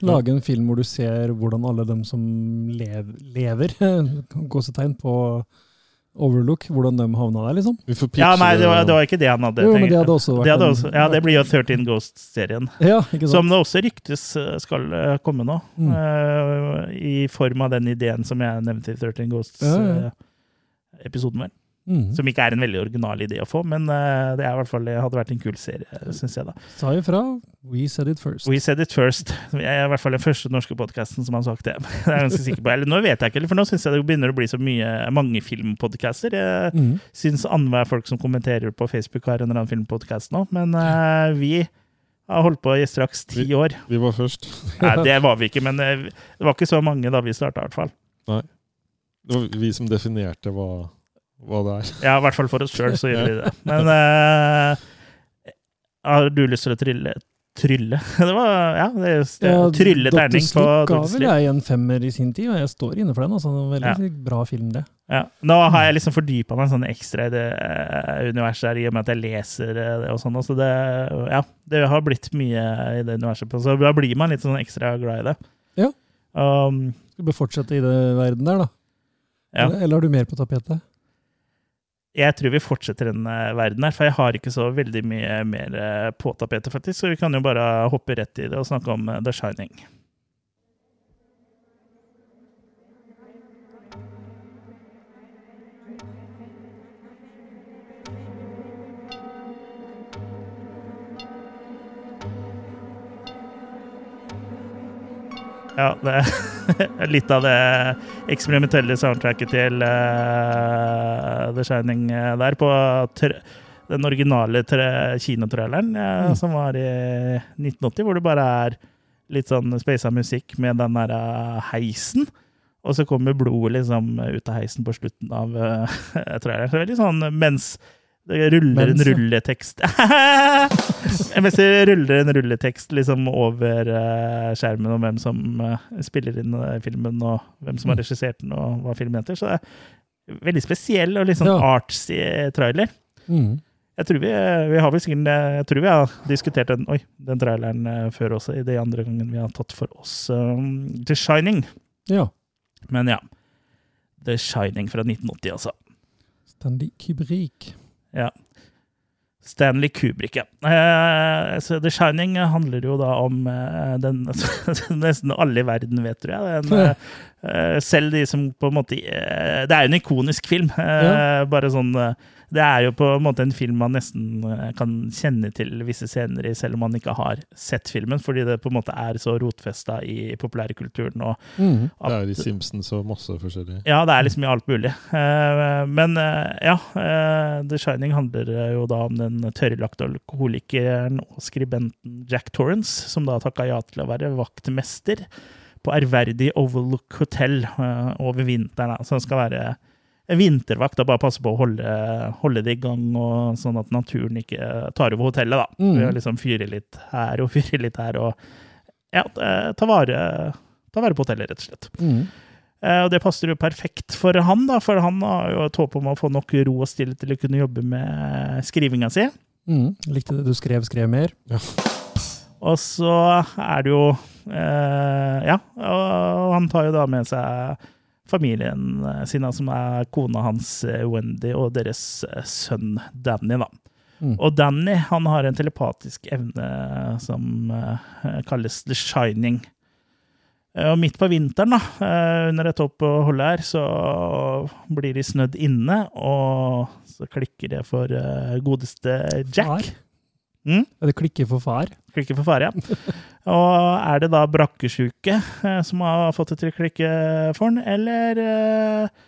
Lage en film hvor du ser hvordan alle dem som lev, lever, [LAUGHS] gåsetegn på Overlook, hvordan de havna der, liksom. Vi får Ja, nei, det var, det. var ikke det han hadde Jo, men det hadde også vært Det hadde også, ja, det blir jo 13 Ghosts-serien. [LAUGHS] Ja. Som det også ryktes eh, skal eh, komme nå. Mm. Uh, I form av den ideen som jeg nevnte i 13 Ja, ja. Ghosts-episoden vår. Mm. Som ikke er en veldig original idé å få, men eh, det er i hvert fall, hadde vært en kul serie, syns jeg. da. Sa ifra. We said it first. We said it first. Jeg er i hvert fall den første norske podkasten som har sagt det. [LAUGHS] Det er jeg ganske sikker på. Eller nå vet jeg ikke, for nå syns jeg det begynner å bli så mye mange filmpodcaster. Jeg Mm. syns annenhver folk som kommenterer på Facebook, har en eller annen filmpodkast nå. Men uh, vi Har holdt på i straks ti år. Vi var først. [LAUGHS] Nei, det var vi ikke, men eh, det var ikke så mange da vi starta, i hvert fall. Nei. Det var vi som definerte hva, hva det er. Ja, i hvert fall for oss sjøl, så gjør vi det. [LAUGHS] Men uh, har du lyst til å trylle? Trylle? [LAUGHS] Det var Ja, det er det, Ja, trylle terning på Sleep ga vel jeg en femmer i sin tid, og jeg står inne for den. altså. En Veldig bra film, det. Ja. Nå har jeg liksom fordypa meg sånn ekstra i det eh, universet her, i og med at jeg leser det og sånn. Så det, ja, det har blitt mye i det universet. Så da blir man litt sånn ekstra glad i det. Ja. Um, Skal vi fortsette i det verden der, da? Ja. Eller, eller har du mer på tapetet? Jeg tror vi fortsetter den eh, verden her, for jeg har ikke så veldig mye mer eh, på tapetet, faktisk. Så vi kan jo bare hoppe rett i det og snakke om eh, The Shining. Ja, det [LAUGHS] [LAUGHS] litt av det eksperimentelle soundtracket til uh, The Shining eh, der, på den originale tra- kinotraileren eh, Mm. som var i 1980, hvor det bare er litt sånn spasa musikk med den der heisen. Og så kommer blodet liksom ut av heisen på slutten av uh, [LAUGHS] traileren. Så veldig sånn mens det ruller Mens, en rulletekst [LAUGHS] Mens det ruller en rulletekst liksom over eh, skjermen om hvem som eh, spiller inn eh, filmen, og hvem som har regissert den, og hva filmen heter. Så det er veldig spesiell og litt sånn Ja. artsy trailer. Mm. Jeg tror vi, vi har sikkert Jeg tror vi har diskutert den, oi, den traileren før også, i de andre gangene vi har tatt for oss um, The Shining. Ja. Men ja. The Shining fra 1980, altså. Stanley Kubrick. Ja. Stanley Kubrick, ja. Eh, så The Shining handler jo da om eh, den [LAUGHS] Nesten alle i verden vet, tror jeg. Den, eh, eh, selv de som på en måte eh, Det er jo en ikonisk film. eh, Bare sånn Det er jo på en måte en film man nesten eh, kan kjenne til visse scener i, selv om man ikke har sett filmen, fordi det på en måte er så rotfesta i populærkulturen. og Mm. Det er i Simpsons og masse forskjellig. ja, det er liksom i alt mulig. Eh, men eh, ja, The Shining handler jo da om den tørrlagte alkoholikeren og skribenten Jack Torrance, som da takka ja til å være vaktmester på ærverdig Overlook Hotel over vinteren. da. Så han skal være vintervakt og bare passe på å holde, holde det i gang, og sånn at naturen ikke tar over hotellet. da. Mm. Ved å liksom fyre litt her og [LAUGHS] fyre litt her, og ja, eh, ta vare, ta vare på hotellet, rett og slett. Mm. Eh, Og det passer jo perfekt for han, da, for han har jo et håp om å få nok ro og stille til å kunne jobbe med skrivinga si. Mm. Likte det du skrev, skrev mer. Og så er det jo eh, Ja, og han tar jo da med seg familien sin, som er kona hans eh, Wendy, og deres eh, sønn Danny, da. Mm. Og Danny han har en telepatisk evne som uh, kalles The Shining. Eh, Og midt på vinteren, da, eh, under et opphold her, så blir de snødd inne, og så klikker det for eh, godeste Jack. Far? Mm? Ja, Det klikker for far. Klikker for far, ja. [LAUGHS] Og er det da brakkesjuke eh, som har fått det til å klikke for han, eller eh,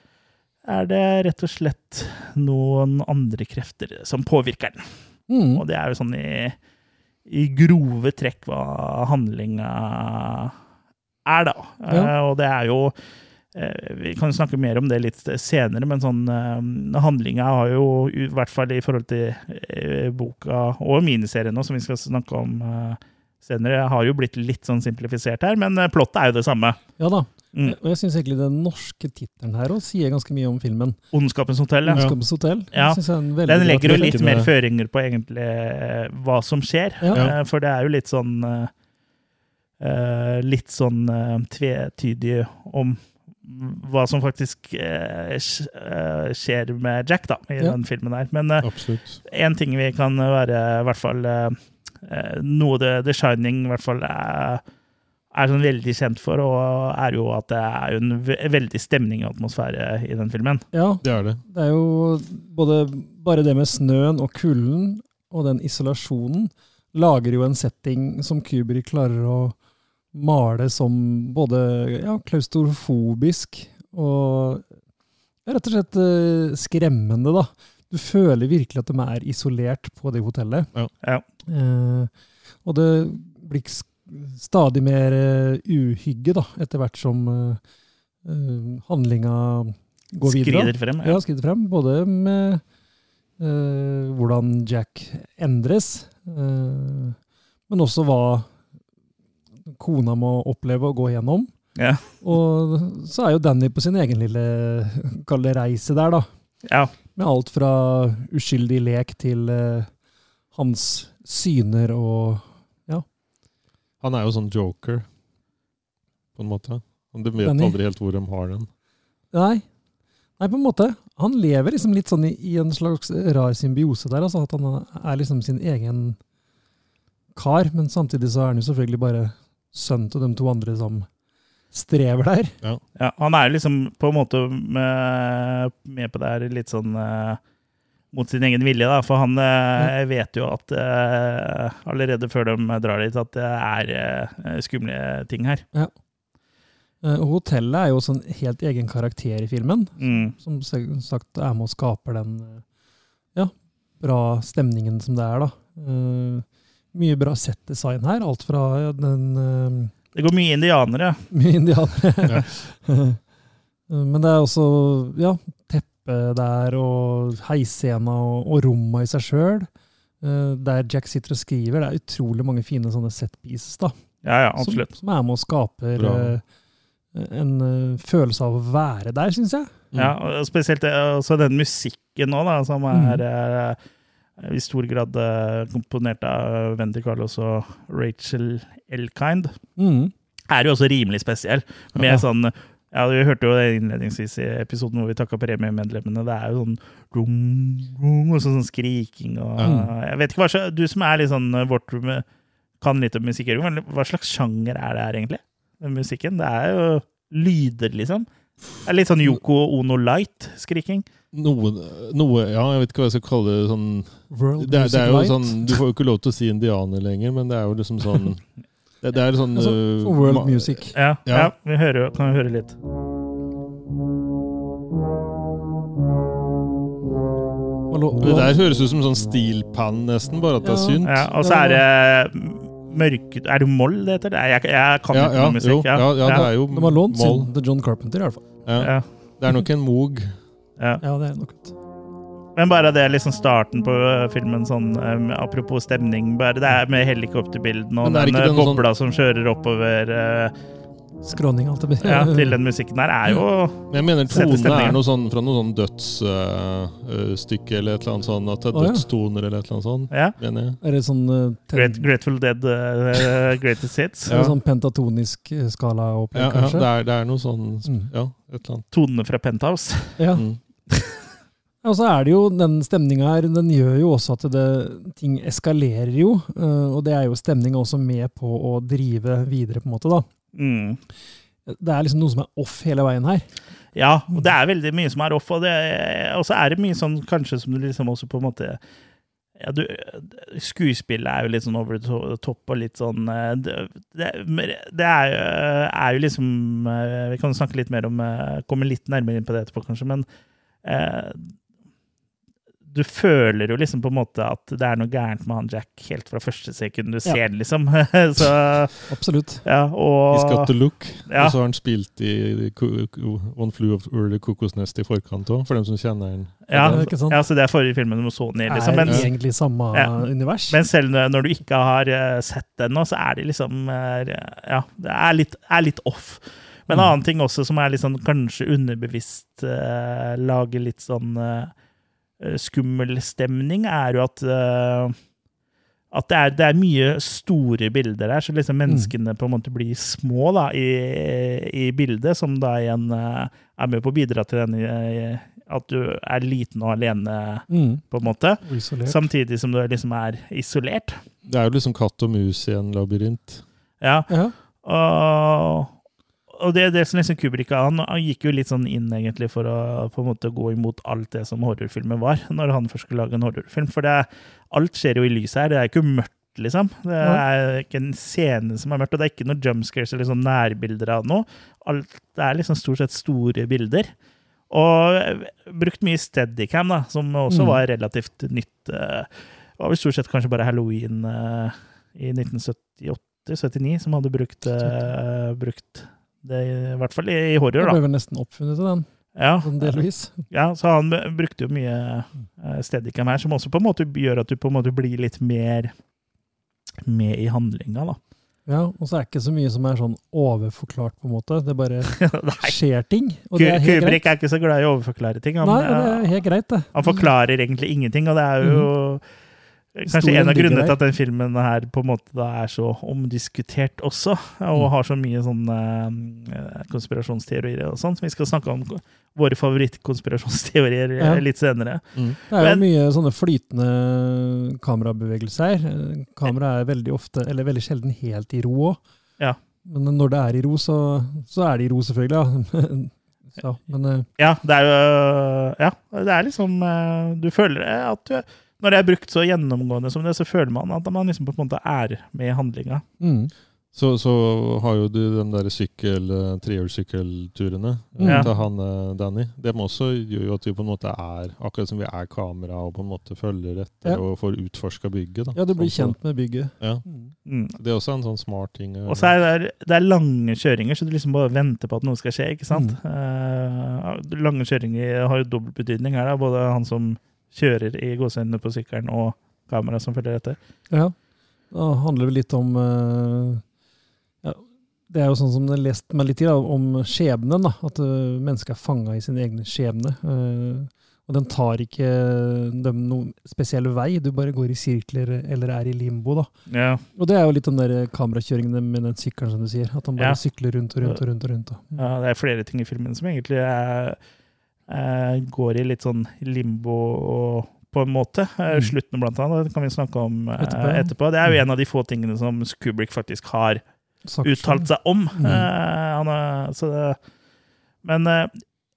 er det rett og slett noen andre krefter som påvirker den? Mm. Og det er jo sånn i, i grove trekk hva handlinga er, da. Ja. Eh, og det er jo Vi kan snakke mer om det litt senere, men sånn handlinga har jo, i hvert fall i forhold til boka og miniserien nå, som vi skal snakke om senere, har jo blitt litt sånn simplifisert her, men eh, plottet er jo det samme. Ja da. Mm. Og jeg syns egentlig den norske tittelen her også sier ganske mye om filmen. Ondskapens hotell. Ja. Ondskapens hotell. Ja. Den legger jo litt mer føringer på egentlig eh, hva som skjer. Ja. Eh, For det er jo litt sånn Litt sånn tvetydig om hva som faktisk skjer med Jack da, i Ja. den filmen her. Men én ting vi kan være i hvert fall Noe det The Shining i hvert fall er, er sånn veldig kjent for, og er jo at det er jo en veldig stemning og atmosfære i den filmen. Ja, Det er det. det er jo både bare det med snøen og kulden og den isolasjonen lager jo en setting som Kubrick klarer å male som både ja, klaustrofobisk og rett og slett eh, skremmende, da. Du føler virkelig at de er isolert på det hotellet. Ja. Ja. Eh, Og det blir stadig mer eh, uhygge da, etter hvert som uh, eh, handlinga går videre. Skrider frem. Ja, skrider frem. Både med eh, hvordan Jack endres, eh, men også hva kona må oppleve å gå gjennom. Ja. Og så er jo Danny på sin egen lille kall reise der, da. ja. Med alt fra uskyldig lek til eh, hans syner og Han er jo sånn joker, på en måte. Du vet Danny? aldri helt hvor de har den. Nei. Nei, på en måte. Han lever liksom litt sånn i, i en slags rar symbiose der. altså At han er liksom sin egen kar, men samtidig så er han jo selvfølgelig bare sønn til de to andre som strever der. ja. Han er liksom på en måte med, med på det her litt sånn uh, mot sin egen vilje, da. For han eh, vet jo at uh, allerede før de drar dit, at det er skumle ting her. Ja. Hotellet er jo også en helt egen karakter i filmen, Mm. som sagt er med og skaper den ja, bra stemningen som det er, da. Eh, mye bra settdesign her. Alt fra ja, den Det går mye indianere. Mye indianere. [LAUGHS] Ja. [LAUGHS] Men det er også ja, teppe der, og heisscena og, og romma i seg sjøl. Der Jack sitter og skriver. Det er utrolig mange fine sånne set pieces da, Ja, ja, absolutt. som er med og skaper Bra. eh, en eh, følelse av å være der, syns jeg. Ja, og spesielt det, også den musikken nå, da, som er eh, i stor grad eh, komponert av Wendy Carlos og Rachel Elkind, Mm. er jo også rimelig spesiell. Med Ja. sånn ja, Vi hørte jo det innledningsvis i episoden hvor vi takka premiemedlemmene. Det er jo sånn rum, rum, og sånn, sånn skriking og Mm. Jeg vet ikke hva Du som er litt sånn eh, vårt kan litt om musikk, hva slags sjanger er det her, egentlig? Den musikken? Det er jo lyder, liksom. Det er litt sånn Yoko Ono Light-skriking. Noe, noe Ja, jeg vet ikke hva jeg skal kalle det. sånn World det, er- det er jo Light. sånn Du får jo ikke lov til å si indianer lenger, men det er jo liksom sånn [LAUGHS] Det, det er sånn Altså, world music. Ja, ja. Ja. vi hører, kan vi høre litt. Det der høres ut som sånn steelpan, nesten, bare at det er synt. Ja, og så er det mørke Er det moll det heter? Jeg, jeg kan Ja, ikke ja, noe musikk. jo, ja, ja, det er jo De har lånt moll. til John Carpenter, i hvert fall. Ja. Ja, Det er nok en Moog. Ja. Ja, det er nok ut. Men bare det liksom starten på øh, filmen, sånn um, apropos stemning bare Det er med helikopterbildene og den ikke øh, det noe sånn- som kjører oppover uh, Skråning, alt det ja, til den musikken der, er jo Men jeg mener tonene er noe sånn fra noe sånn dødsstykke eller et eller annet sånn. At det er dødstoner eller et eller annet sånt, Ja. mener jeg. Er det sånn uh, Great, Grateful Dead uh, Greatest Hits. ja. sånn pentatonisk eh, skala-opplegg, Ja, ja det, er, det er noe sånn Mm. Ja, et eller annet. Tonene fra Penthouse. Ja. Mm. Og så er det jo, den stemninga her, den gjør jo også at det, ting eskalerer jo. eh, Og det er jo stemninga også med på å drive videre, på en måte, da. Mm. Det er liksom noe som er off hele veien her. Ja, og det er veldig mye som er off, og, så er det mye sånn kanskje som du liksom også på en måte ja, du, Skuespillet er jo litt sånn over the top og litt sånn eh, Det, det, er, jo- er jo liksom eh, Vi kan snakke litt mer om eh, Komme litt nærmere inn på det etterpå, kanskje, men eh, du føler jo liksom på en måte at det er noe gærent med han Jack helt fra første sekund du Ja. ser den, liksom. [LAUGHS] så Absolutt. ja, He's got og the look. Ja. Og så har han spilt i One Flew of Early Cuckoo's Nest i forkant òg, for dem som kjenner den. ja, Det ja, så det er forrige filmen med Sony, liksom. er egentlig samme Ja. univers. Men selv når du ikke har eh, sett den nå, så er det liksom eh, Ja, det er litt, er litt off. Men en Mm. annen ting også som er litt sånn kanskje underbevisst uh, lager litt sånn eh, skummel stemning, er jo at eh, at det er, det er mye store bilder der, så liksom Mm. menneskene på en måte blir små da, i, i bildet, som da igjen eh, er med på å bidra til den, eh, at du er liten og alene, Mm. på en måte. Isolert. Samtidig som du liksom er isolert. Det er jo liksom katt og mus i en labyrint. Ja, Ja. og, og det, det som liksom Kubrick han, han gikk jo litt sånn inn egentlig for å på en måte gå imot alt det som horrorfilmer var, når han først skulle lage en horrorfilm. For det, alt skjer jo i lyset her. Det er ikke mørkt, liksom. Det er ikke en scene som er mørkt, og det er ikke noen jumpscares eller sånn nærbilder av noe. Alt, det er liksom stort sett store bilder. Og eh, brukt mye steadicam, da, som også Mm. var relativt nytt. eh, Det var vel stort sett kanskje bare halloween. eh, i 1978-79 som hadde brukt, uh, brukt det, i hvert fall i, i Det horror, ble da. vel nesten oppfunnet, den, Ja, sånn delvis. [LAUGHS] ja, så han brukte jo mye eh, steadicam her, som også på en måte gjør at du på en måte blir litt mer med i handlinga, da. Ja, og så er det ikke så mye som er sånn overforklart, på en måte. Det bare [LAUGHS] skjer ting, og det er helt greit. Kubrick er ikke så glad i å overforklare ting. Han, Nei, det eh, er helt greit, det. Han forklarer egentlig ingenting, og det er jo kanskje en av grunnene til at den filmen her på en måte da er så omdiskutert også, og Mm. har så mye sånne eh, konspirasjonsteorier og sånt. Vi skal snakke om våre favorittkonspirasjonsteorier eh, Ja. litt senere. Mm. Det er jo Men- mye sånne flytende kamerabevegelser. her. Kameraet er veldig ofte, eller veldig sjelden helt i ro òg. Ja. Men når det er i ro, så, så er det i ro, selvfølgelig. Ja. [LAUGHS] så, men eh, Ja, det er jo Ja, det er liksom eh, Du føler at du Når det er brukt så gjennomgående som det, så føler man at man liksom på en måte er med i handlinga. mm, Så, så har jo du de der sykkel, eh, trehjulssykkelturene Mm. eh, til han eh, Danny. Det må også gjør jo at vi på en måte er akkurat som vi er kamera og på en måte følger etter Ja. og får utforska bygget. da. ja, du blir Sånn, kjent med bygget. Ja. Mm. Mm. Det er også en sånn smart ting. Og så er det, det er lange kjøringer, så du liksom bare venter på at noe skal skje. ikke sant? Mm. Uh, lange kjøringer har jo dobbelt betydning her. da, Både han som kjører i gåseøynene på sykkelen, og kameraet som følger etter. Ja. Da handler det litt om eh, ja, Det er jo sånn som det har lest meg litt i, da, om skjebnen. da, At uh, mennesket er fanga i sin egen skjebne. eh, og den tar ikke dem noen spesiell vei, du bare går i sirkler eller er i limbo. da. Ja, Og det er jo litt den der kamerakjøringen med den sykkelen, som du sier. At han bare Ja. sykler rundt og rundt og rundt. og rundt. Da. ja, Det er flere ting i filmen som egentlig er, eh, går i litt sånn limbo og på en måte. Eh, Mm. Slutten, blant annet, det kan vi snakke om eh, Etterpå, etterpå. Det er jo en av de få tingene som Kubrick faktisk har Sagt uttalt seg om. Mm. Eh, han er, så det, men eh,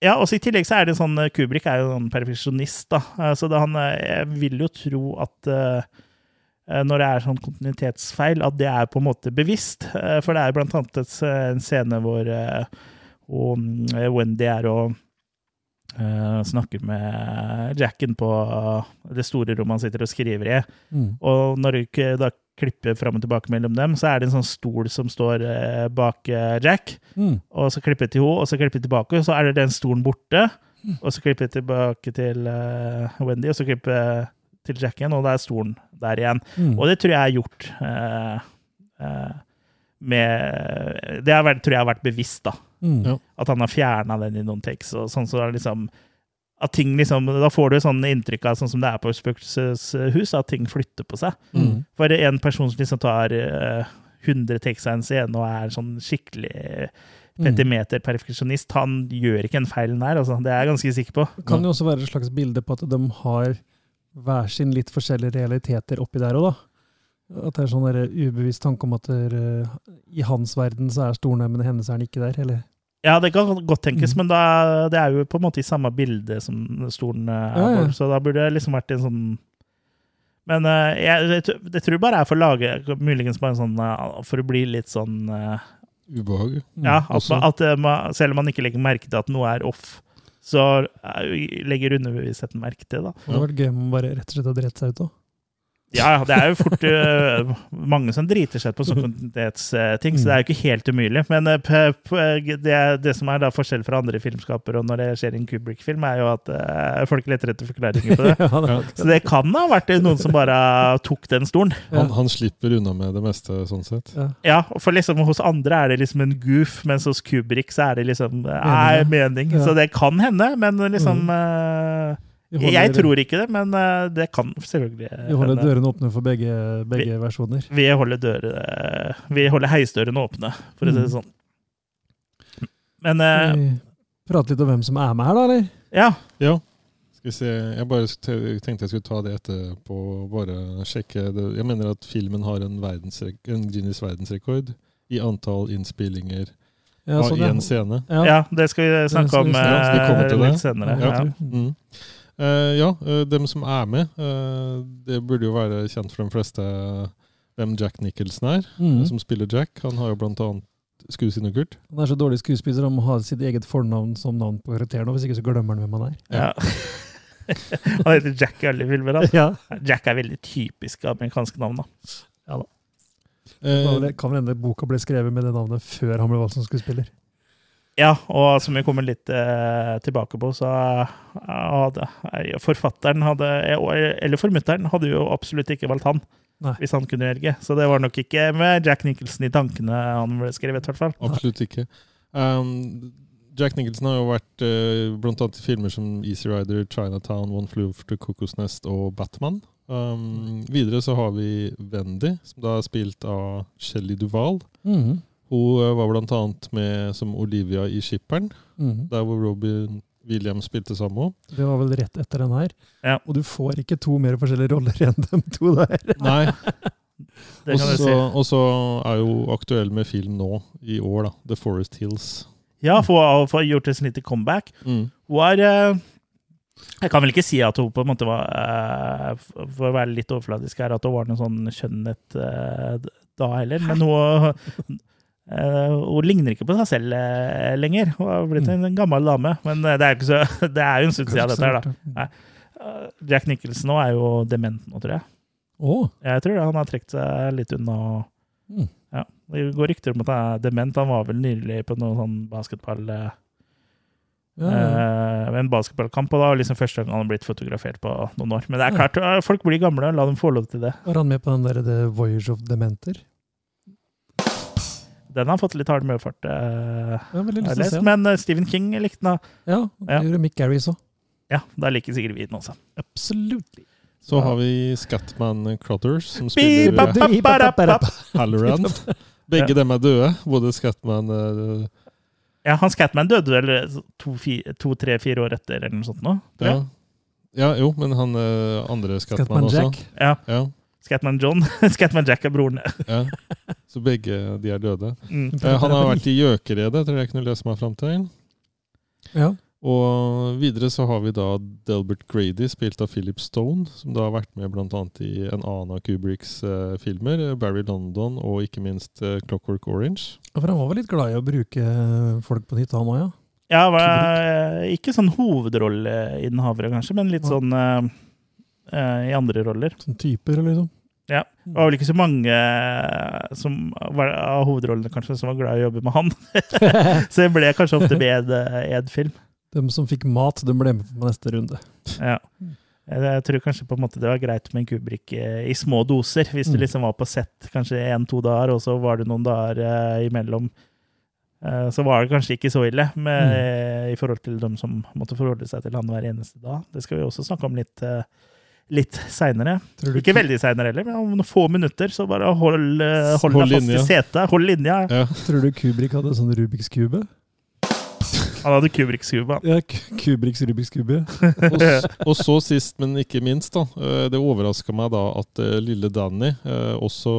ja, også i tillegg så er det sånn eh, Kubrick er jo en perfeksjonist, da. Eh, så det, han, eh, jeg vil jo tro at eh, eh, når det er sånn kontinuitetsfeil, at det er på en måte bevisst. Eh, For det er blant annet en scene hvor eh, mm, Wendy er og eh, snakker med Jacken på det store rommet han sitter og skriver i. Mm. Og når du da klipper fram og tilbake mellom dem, så er det en sånn stol som står uh, bak eh, Jack. Mm. Og så klipper jeg til henne, og så klipper jeg tilbake, og så er det den stolen borte. Og så klipper jeg tilbake til uh, Wendy, og så klipper jeg til Jack igjen, og da er stolen der igjen. Mm. Og det tror jeg er gjort Uh, med Det har vært, tror jeg har vært bevisst, da. Mm. Ja. At han har fjerna den i noen takes. og sånn så er liksom at ting liksom, Da får du sånn inntrykk av, sånn som det er på spøkelseshus, at ting flytter på seg. Mm. For en person som liksom tar uh, 100 takes av en scene og er sånn skikkelig Mm. petimeter perfeksjonist, han gjør ikke en feil der, altså. Det er jeg ganske sikker på. Det kan jo også være et slags bilde på at de har hver sin litt forskjellige realiteter oppi der òg, da. At det er sånn der ubevisst tanke om at der, eh, i hans verden så er stolen men i hennes er den ikke der. Eller? Ja, det kan godt tenkes, Mm. men da, det er jo på en måte i samme bilde som stolen eh, er, Ja, ja. på, så da burde det liksom vært en sånn Men eh, jeg, jeg, tror- jeg tror bare er for å lage muligens bare en sånn eh, For å bli litt sånn eh, Ubehag. Mm. Ja, at, at eh, man, selv om man ikke legger merke til at noe er off, så eh, legger underbevisstheten merke til det. da. Det hadde vært gøy om man bare rett og slett hadde rett seg ut òg. Ja, det er jo fort uh, mange som driter seg på kontinuitetsting, så det er jo ikke helt umulig. Men eh, p- p- det, det som er da forskjell fra andre filmskapere og når det skjer i en Kubrick-film, er jo at uh, folk leter etter forklaringer på det. [LAUGHS] ja, det Så det kan ha vært noen som bare tok den stolen. Han, han slipper unna med det meste, sånn sett. ja. Ja, for liksom hos andre er det liksom en goof, mens hos Kubrick så er det liksom er mening. Så det kan hende, men liksom holder- Jeg tror ikke det, men eh, det kan selvfølgelig Vi holder hende. dørene åpne for begge, begge versjoner. Vi holder, dører, vi holder heisdørene åpne, for å si det Mm. sånn. Men eh, Vi Prate litt om hvem som er med her, da, eller? ja. Ja. Skal vi se. Jeg bare tenkte jeg skulle ta det etterpå. Bare sjekke det. Jeg mener at filmen har en, verdensrek- en Guinness verdensrekord i antall innspillinger Ja, av sånn, ja. én scene. Ja. ja, det skal vi snakke om vi eh, litt senere. Ja. Ja. Mm. Eh, ja, uh, dem som er med, Uh, det burde jo være kjent for de fleste hvem Jack Nicholson er, Mm. som spiller Jack. Han har jo blant annet skuespillerkurt. Han er så dårlig skuespiller, han må ha sitt eget fornavn som navn på karakteren, og hvis ikke så glemmer han hvem han er. Ja. [LAUGHS] Han heter Jack i alle filmer. Da. Ja. Jack er veldig typisk amerikansk navn. da. Ja da. Eh, kan vel hende boka ble skrevet med det navnet før han ble valgt som skuespiller. Ja, og som vi kommer litt eh, tilbake på, så eh, hadde eh, forfatteren hadde, eller formutteren hadde jo absolutt ikke valgt han. Nei. Hvis han kunne velge. Så det var nok ikke med Jack Nicholson i tankene han ble skrevet, i hvert fall. absolutt ikke. Um, Jack Nicholson har jo vært uh, blant annet i filmer som Easy Rider, Chinatown, One Flew Over to Cuckoo's Nest og Batman. Um, videre så har vi Wendy, som da er spilt av Shelley Duvall. Mhm. Hun eh, var blant annet med som Olivia i Skipperen, Mhm. der hvor Robin Williams spilte sammen. Det var vel rett etter den her. Ja. Og du får ikke to mer forskjellige roller [LAUGHS] enn de to der. Nei, [LAUGHS] og så, si. er hun aktuell med film nå, i år, da. The Forest Hills. Ja, for å ha gjort et lite comeback. Mm. Hun er eh, Jeg kan vel ikke si at hun på en måte var eh, For å være litt overfladisk her, at hun var noe sånn skjønnhet da heller. Men hun, [LAUGHS] hun ligner ikke på seg selv eh, lenger. Hun har blitt en gammel dame. Men eh, det er, så, [LAUGHS] det er jo en stund siden dette her, da. Eh, Jack Nicholson nå er jo dement nå, tror jeg. Oh. Jeg tror det, han har trukket seg litt unna. Mm. Ja, Det går rykter om at han er dement. Han var vel nylig på noe sånn basketball... eh, ja, ja. eh, en basketballkamp, og da liksom første gang han har blitt fotografert på noen år. Men det er klart, eh, folk blir gamle, la dem få lov til det. Var han med på den der The Voyage of Dementer? Den har fått litt hard medfart, eh, å se. Men uh, Stephen King likte den. Ja, det Ja. gjorde Mick Garris òg. Ja, da liker sikkert vi den også. Absolutt. Så har vi Scatman Crothers, som spiller eh. Halloran. Begge Ja. dem er døde. Både Scatman uh, Ja, han Scatman døde vel to, fi- to, tre, fire år etter, eller noe sånt nå? tror ja. jeg. ja, jo, men han eh, andre Scatman, Scatman også. Jack. Ja, Ja, Scatman John. [LAUGHS] Scatman Jack er broren. ja. Så begge de er døde. Mm. Eh, han har vært i Gjøkeredet, tror jeg jeg kunne lese meg fram til. Ja. Og videre så har vi da Delbert Grady, spilt av Philip Stone, som da har vært med annet i en annen av Kubricks eh, filmer, eh, Barry London og ikke minst eh, Clockwork Orange. For han var vel litt glad i å bruke folk på nytt, han òg, ja? Ja, var, eh, ikke sånn hovedrolleinnehavere, kanskje, men litt Ja. sånn eh, eh, i andre roller. Som typer, liksom. Ja. Det var vel ikke så mange eh, som var, av hovedrollene kanskje som var glad i å jobbe med han. [LAUGHS] Så det ble kanskje ofte med en film. De som fikk mat, de ble med på neste runde. Ja. Jeg tror kanskje på en måte det var greit med en Kubrick eh, i små doser. Hvis du Mm. liksom var på sett kanskje én-to dager, og så var det noen dager eh, imellom. Eh, så var det kanskje ikke så ille med, Mm. eh, i forhold til dem som måtte forholde seg til han hver eneste dag. Det skal vi også snakke om litt, eh, litt seinere. Ikke veldig seinere heller, men om noen få minutter. Så bare hold, eh, hold, Hold deg fast linja. i setet. Hold linja. Ja. Tror du Kubrik hadde sånn Rubiks kube? Han hadde Kubriks kube. Ja, Kubriks Rubiks kube. Og, og så sist, men ikke minst, da. eh, Det overraska meg da at eh, lille Danny, også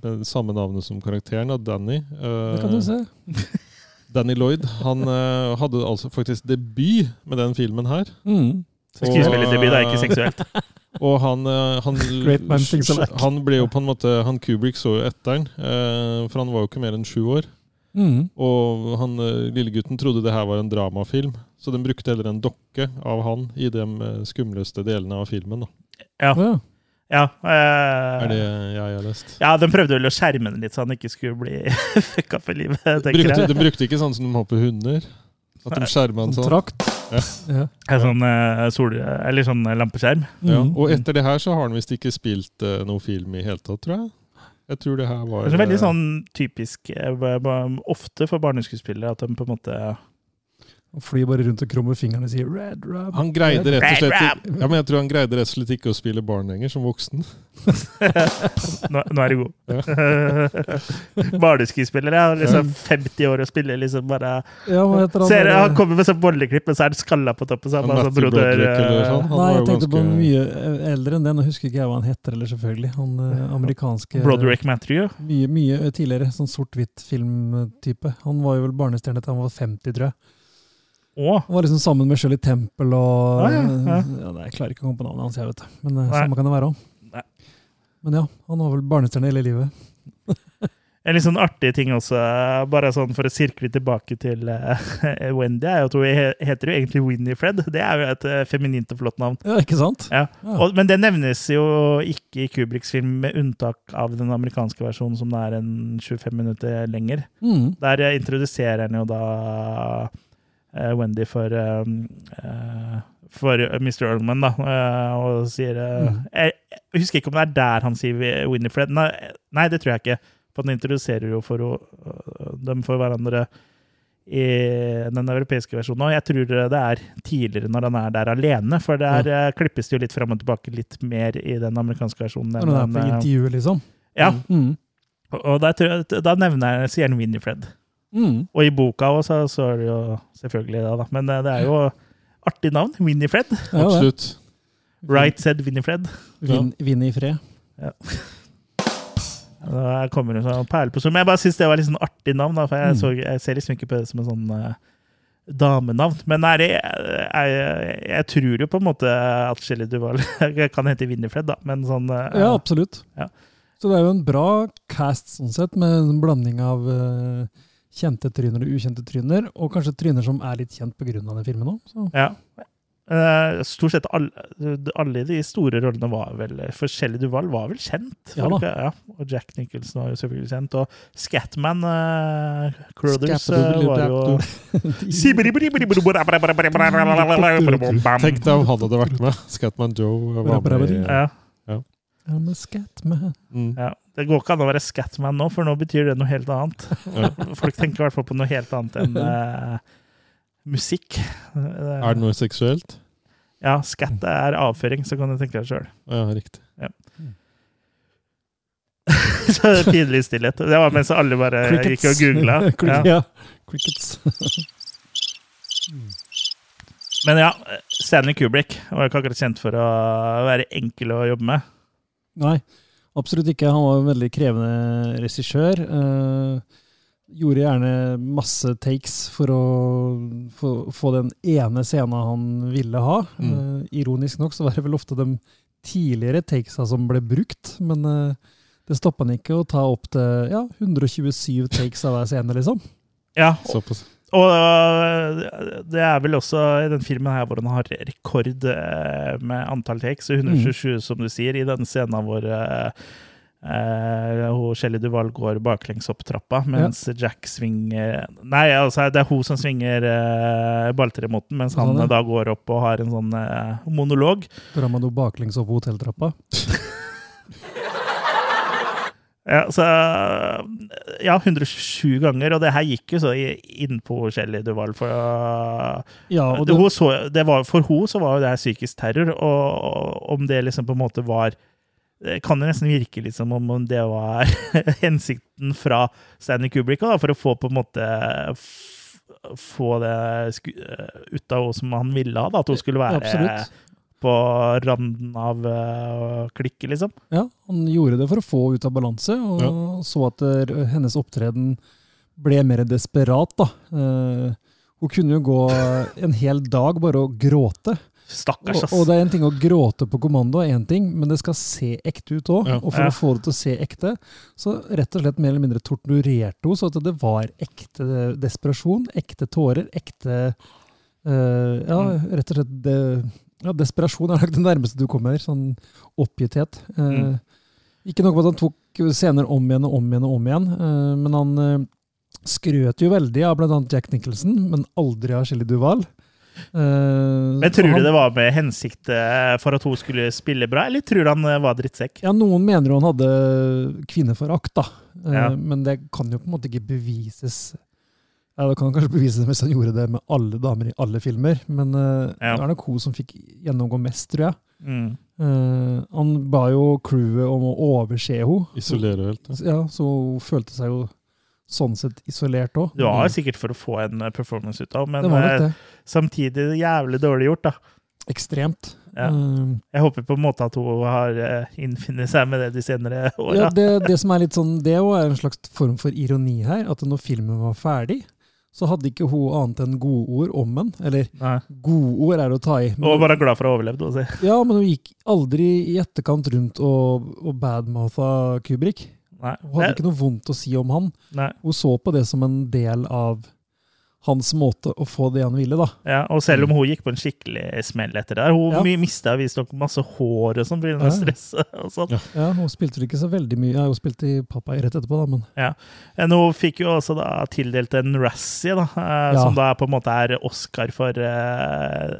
med samme navnet som karakteren, da, Danny eh, Det kan du se. Danny Lloyd, han hadde altså faktisk debut med den filmen her. Mm. Skuespillerdebut er ikke seksuelt. [LAUGHS] Og han, eh, han, [LAUGHS] Great man thinks han ble jo på en måte Han Kubrick så jo etter han, eh, for han var jo ikke mer enn sju år. Mm. Og han lillegutten lille gutten trodde det her var en dramafilm, så den brukte heller en dokke av han i de eh, skumleste delene av filmen. Da. Ja. Ja. Ja, eh, Er det jeg har lest? ja, de prøvde vel å skjerme den litt, så han ikke skulle bli [LAUGHS] fucka for livet. tenker Brukte, jeg. de brukte ikke sånn som de har på hunder? At de skjerma en sånn? Kontrakt. Ja. Ja. En Sånn, eh, sol, eller sånn lampeskjerm. Ja. Mm. Og etter det her så har han visst ikke spilt uh, noe film i hele tatt, tror jeg. Jeg tror det her var Det er veldig eh, sånn typisk eh, ofte for barneskuespillere at de på en måte Og flyr bare rundt og krummer fingrene og sier 'red rub'. Han greide rett og slett ikke, ja, men jeg tror han greide rett og slett ikke å spille barn lenger, som voksen. [LAUGHS] Nå, nå er det god. [LAUGHS] Barneskuespillere er liksom 50 år og spiller liksom bare Ja, hva heter han? Ser, Han kommer med sånn bolleklipp, men så er det skalla på toppen. Så Han han bare sånn broder eh, sånn. Han Nei, jeg tenkte tenkte på ganske- mye eh, eldre enn den. Jeg husker ikke jeg hva han heter, eller selvfølgelig. Han eh, amerikanske Broderick Matthew. Mye, mye tidligere. Sånn sort-hvitt-filmtype. Han var jo vel barnestjerne til han var 50, tror jeg. Å, Han var liksom sammen med Shirley Temple og ja, ja. ja, Jeg klarer ikke å komme på navnet hans, jeg, vet du. Men eh, Nei. samme kan det være òg. Men ja, han var vel barnestjerne hele livet. [LAUGHS] En litt sånn artig ting også, bare sånn for å sirkle tilbake til uh, [LAUGHS] Wendy, er at hun heter jo egentlig Winifred. Det er jo et eh, feminint og flott navn. Ja, ikke sant? Ja. Ja. Og, men det nevnes jo ikke i Kubriks film, med unntak av den amerikanske versjonen, som det er en 25 minutter lenger. Mm. Der introduserer han jo da Wendy for um, eh, for Mr. Earlman, da, eh, og sier eh, Mm. jeg, jeg husker ikke om det er der han sier Winifred. Nei, nei det tror jeg ikke. For han introduserer jo for dem for hverandre i den europeiske versjonen. Og jeg tror det er tidligere når han er der alene, for der ja. klippes det jo litt fram og tilbake litt mer i den amerikanske versjonen. Når han er på eh, intervjuet, liksom. Ja, Mm. og- og der, jeg- da nevner jeg, sier han Winifred. Mm. Og i boka også, så er det jo selvfølgelig det, da. Men eh, det er jo artig navn. Winifred. Ja. Absolutt. Right said Winifred. Vinn, vinn Ja. [LAUGHS] Da kommer det sånn perle på sol. Men jeg bare syns det var litt sånn artig navn, da, for jeg, Mm. så, jeg ser liksom ikke på det som en sånn eh, damenavn. Men er det, jeg, jeg, jeg tror jo på en måte at Shelley Duval [LAUGHS] kan hete Winifred, da, men sånn eh, Ja, absolutt. Ja. Så det er jo en bra cast sånn sett, med en blanding av eh, kjente tryner og ukjente tryner, og kanskje tryner som er litt kjent pga. den filmen òg. Ja. Uh, stort sett alle, alle de store rollene var vel For Shelley Duval var vel kjent? Ja da. Ja. Og Jack Nicholson var jo selvfølgelig kjent. Og Scatman uh, Crothers Scatman- var jo Tenk deg om han hadde vært med. Scatman Joe var med. ja, Ja, a Scatman. Mm. ja. Det går ikke an å være Scatman nå, for nå betyr det noe helt annet. Ja. Folk tenker i hvert fall på noe helt annet enn uh, musikk. Er det noe seksuelt? Ja, scat er avføring, så kan du tenke deg sjøl. Ja, riktig. [LAUGHS] så pinlig stillhet. Det var mens alle bare gikk og googla. [LAUGHS] Ja. ja. Crickets. [LAUGHS] Men ja, Stanley Kubrick var ikke akkurat kjent for å være enkel å jobbe med. Nei, absolutt ikke. Han var en veldig krevende regissør. Eh, gjorde gjerne masse takes for å få, få den ene scenen han ville ha. Mm. Eh, ironisk nok så var det vel ofte de tidligere takesa som ble brukt, men eh, det stoppa han ikke å ta opp til ja, 127 takes av hver scene, liksom. Ja, Såpass. Og øh, det er vel også i den filmen her hvor han har rekord øh, med antall takes, 127 som du sier, i den scenen hvor Uh, øh, hun Duval går baklengs opp trappa, mens Jack svinger Nei, altså det er hun som svinger uh, balltremoten, mens han Sånn, ja. da går opp og har en sånn uh, monolog. Man jo baklengs opp hotelltrappa. [LAUGHS] Ja, så Ja, 127 ganger, og det her gikk jo så innpå inn på Shelley Duval. For, Ja, og det, hun så, det var, for hun så var jo det her psykisk terror, og, om det liksom på en måte var Det kan jo nesten virke litt som om det var [LAUGHS] hensikten fra Stanley Kubrick da, for å få på en måte få det ut av henne som han ville ha, at hun skulle være absolutt. På randen av å klikket, liksom. Ja, han gjorde det for å få ut av balanse, og så at eh, hennes opptreden ble mer desperat. da. Eh, hun kunne jo gå en hel dag bare og gråte. Stakkars, Og, ass. og det er en ting å gråte på kommando, er en ting, men det skal se ekte ut òg. Ja. Og for Ja. å få det til å se ekte, så rett og slett mer eller mindre torturerte hun, så at det var ekte desperasjon, ekte tårer, ekte uh, Ja, Mm. rett og slett det, ja, Desperasjon er nok det nærmeste du kommer. Sånn oppgitthet. Eh, Mm. Ikke noe med at han tok scener om igjen og om igjen, og om igjen, eh, men han eh, skrøt jo veldig av bl.a. Jack Nicholson, men aldri av Shelly Duval. Uh, Men Tror tror han- du det var med hensikt for at hun skulle spille bra, eller tror du han var drittsekk? Ja, noen mener jo han hadde kvinneforakt, da. Uh, Ja. Men det kan jo på en måte ikke bevises. Ja, Da kan kanskje bevise det hvis han gjorde det med alle damer i alle filmer, men uh, Ja. det er nok hun som fikk gjennomgå mest, tror jeg. Mm. Uh, han ba jo crewet om å overse henne. Isolere helt. Ja. Ja, så hun følte seg jo sånn sett isolert òg. Det var sikkert for å få en eh, performance ut av, men Det var det. samtidig jævlig dårlig gjort, da. Ekstremt. Ja. Eh, Jeg håper på en måte at hun har innfinnet innfunnet seg med det de senere åra. Ja, det, det som er litt sånn, det er en slags form for ironi her, at når filmen var ferdig, så hadde ikke hun annet enn godord om ham. Eller Nei. godord er å ta i. Hun var bare glad for å ha overlevd. Altså. Ja, men hun gikk aldri i etterkant rundt og, og badmoutha Kubrik. Hun hadde ikke noe vondt å si om han. Nei. Hun så på det som en del av hans måte å få det han ville, da. Ja, og selv om hun gikk på en skikkelig smell etter det, hun Ja. ja. mista visstnok masse hår og sånn pga. Ja. stresset. og sånt. Ja. Ja, Hun spilte ikke så veldig mye. Ja, hun spilte i Pappai rett etterpå, da, men Men hun fikk jo også da tildelt en Razzie, da, eh, Ja. som da på en måte er Oscar for uh,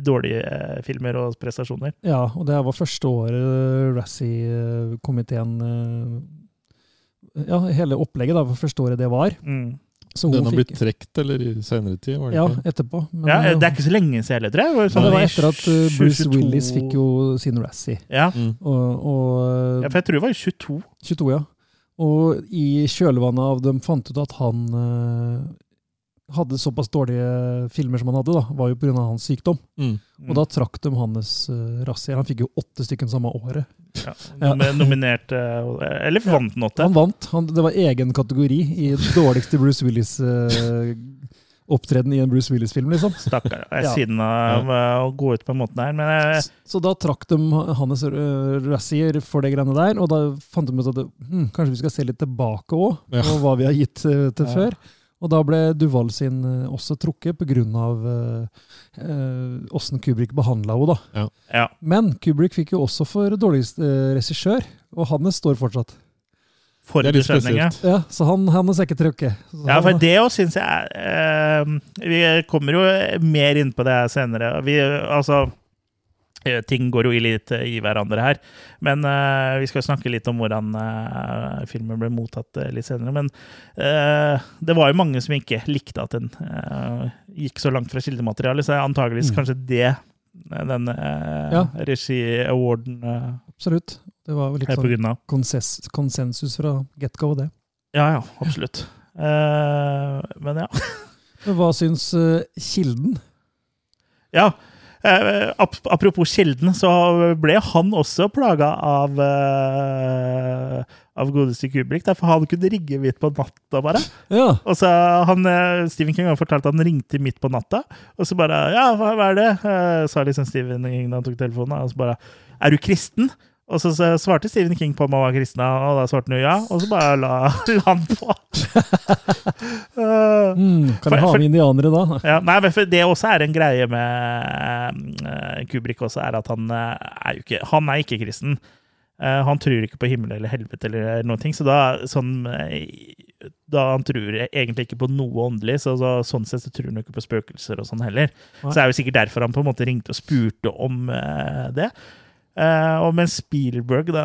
dårlige eh, filmer og prestasjoner. Ja, og det var første året Razzie-komiteen uh, Ja, hele opplegget da, for første året det var. Mm. Så Den har blitt trukket, eller i senere tid? var det Ja, ikke? etterpå. Men, Ja, eh, det er ikke så lenge siden heller, tror jeg. sånn det var etter at uh, Bruce 22... Willis fikk jo sin Razzie. Ja. Mm. Og, og ja, for jeg tror det var i 22. 22, ja. Og i kjølvannet av dem fant ut at han eh, hadde såpass dårlige filmer som han hadde, da, var jo pga. hans sykdom. Mm. Og da trakk de hans uh, razzier. Han fikk jo åtte stykker samme året. ja, Ja. Nominert eh, Eller vant den åtte. Han vant. Han, det var egen kategori i dårligste Bruce Willis-opptreden i en Bruce Willis-film, liksom. Stakkar. Jeg er siden av eh, å gå ut på en måte der. Men jeg... Så da trakk de hans uh, razzier for det greiene der, og da fant de ut at det, hm, kanskje vi skal se litt tilbake òg, Ja. på hva vi har gitt eh, til Ja. før. Og da ble Duval sin eh, også trukket pga. åssen Kubrick behandla henne. da. ja. Men Kubrick fikk jo også for dårligste uh, regissør, og hans står fortsatt. For Det er litt ja. spesielt. Ja, Så han, han er ikke trukket. Så Ja, for det òg syns jeg er eh, Vi kommer jo mer inn på det senere. Vi, altså eh, Ting går jo i litt eh, i hverandre her. Men uh, vi skal snakke litt om hvordan uh, filmen ble mottatt uh, litt senere. Men eh, det var jo mange som ikke likte at den eh, gikk så langt fra kildematerialet, så antageligvis Mm. kanskje det eh, den Ja. regi-awarden Absolutt. Det var jo litt sånn av. konsensus fra get go, det. Ja, ja, absolutt. Eh, men ja. [LAUGHS] Hva syns eh, Kilden? Ja, eh, apropos Kilden, så ble han også plaga av eh, av godeste Kubrick. Derfor han kunne rigge midt på natta, bare. Ja. Og så han, eh, Stephen King har fortalt at han ringte midt på natta, og så bare Ja, hva, hva er det? Eh, sa liksom Stephen King da han tok telefonen, og så bare Er du kristen? Og så, så svarte Stephen King på om han var kristna, og da svarte han jo ja, og så bare la, la [LAUGHS] han på. uh, [LAUGHS] Mm, kan For- vi ha med indianere da? ja, nei, for Det også er en greie med uh, Kubrick, også, er at han uh, er jo ikke Han er ikke kristen. Eh, han tror ikke på himmel eller helvete eller noen ting, så da sånn eh, da Han tror egentlig ikke på noe åndelig, så, så sånn sett så tror han ikke på spøkelser og sånn heller. Nei. Så det er jo sikkert derfor han på en måte ringte og spurte om eh, det. Eh, og mens Spielberg da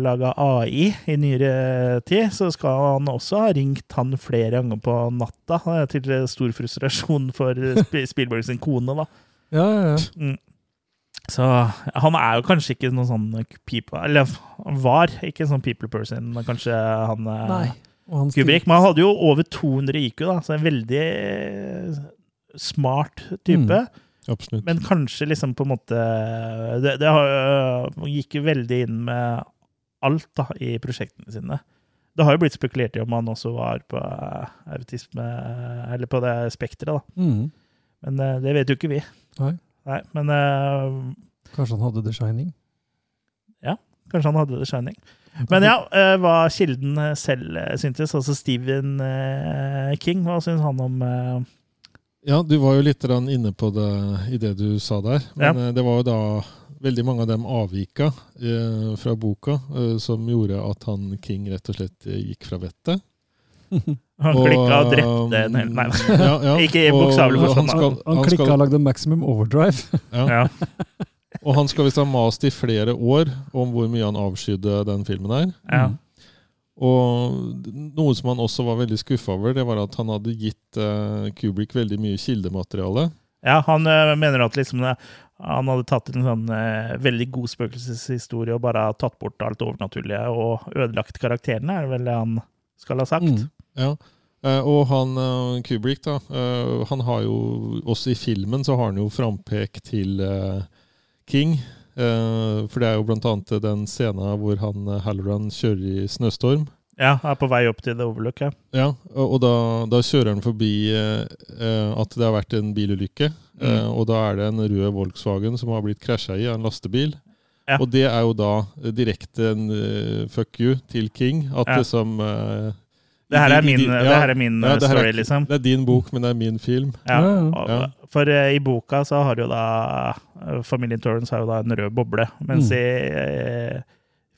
laga AI i nyere tid, så skal han også ha ringt han flere ganger på natta, eh, til stor frustrasjon for Sp- [LAUGHS] Spielberg sin kone, da. Ja, ja, ja. Så han er jo kanskje ikke noen sånn people Eller han var ikke en sånn people person, kanskje han eh, Nei. Han Kubrick. Men han hadde jo over 200 IQ, da, så en veldig eh, smart type. Absolutt. Men kanskje liksom på en måte Det, det har, øh, gikk veldig inn med alt da, i prosjektene sine. Det har jo blitt spekulert i om han også var på øh, autisme, eller på det spekteret, da. Mm. Men øh, det vet jo ikke vi. Nei. Nei, men Kanskje han hadde The Shining? kanskje han hadde The Shining. Men ja, hva Kilden selv syntes, altså Stephen King, hva syns han om Ja, du var jo litt inne på det i det du sa der. Men Ja. eh, det var jo da veldig mange av dem avvika eh, fra boka, eh, som gjorde at han King rett og slett gikk fra vettet. [LAUGHS] Han klikka og drepte en hel Nei, [LAUGHS] Ja, ja. [LAUGHS] Ikke i Og bokstavelig forstand, Han. Han han klikka skal, og lagde Maximum Overdrive. ja. ja. Og han skal visst ha mast i flere år om hvor mye han avskydde den filmen her. ja. Og noe som han også var veldig skuffa over, det var at han hadde gitt uh, Kubrick veldig mye kildemateriale. Ja, han uh, mener at liksom det, han hadde tatt en sånn veldig god spøkelseshistorie og bare tatt bort alt overnaturlige og ødelagt karakterene, er det vel det han skal ha sagt. Mm. Ja. Og han Kubrick, da, han har jo Også i filmen så har han jo frampek til King. Eh, for det er jo blant annet den scenen hvor han eh, Halloran kjører i snøstorm. Ja, er på vei opp til The Overlook, ja. Ja, og, og da, da kjører han forbi eh, eh, at det har vært en bilulykke. Eh, Mm. og da er det en rød Volkswagen som har blitt krasja i av en lastebil. Ja. Og det er jo da eh, direkte en uh, fuck you til King. At Ja. liksom eh, Det her er min, ja, her er min ja, eh, det her er story, er, liksom. Det er din bok, men det er min film. Ja. Og- For uh, i boka så har jo da eh, Familien Torrance har jo da en rød boble, mens Mm. i uh,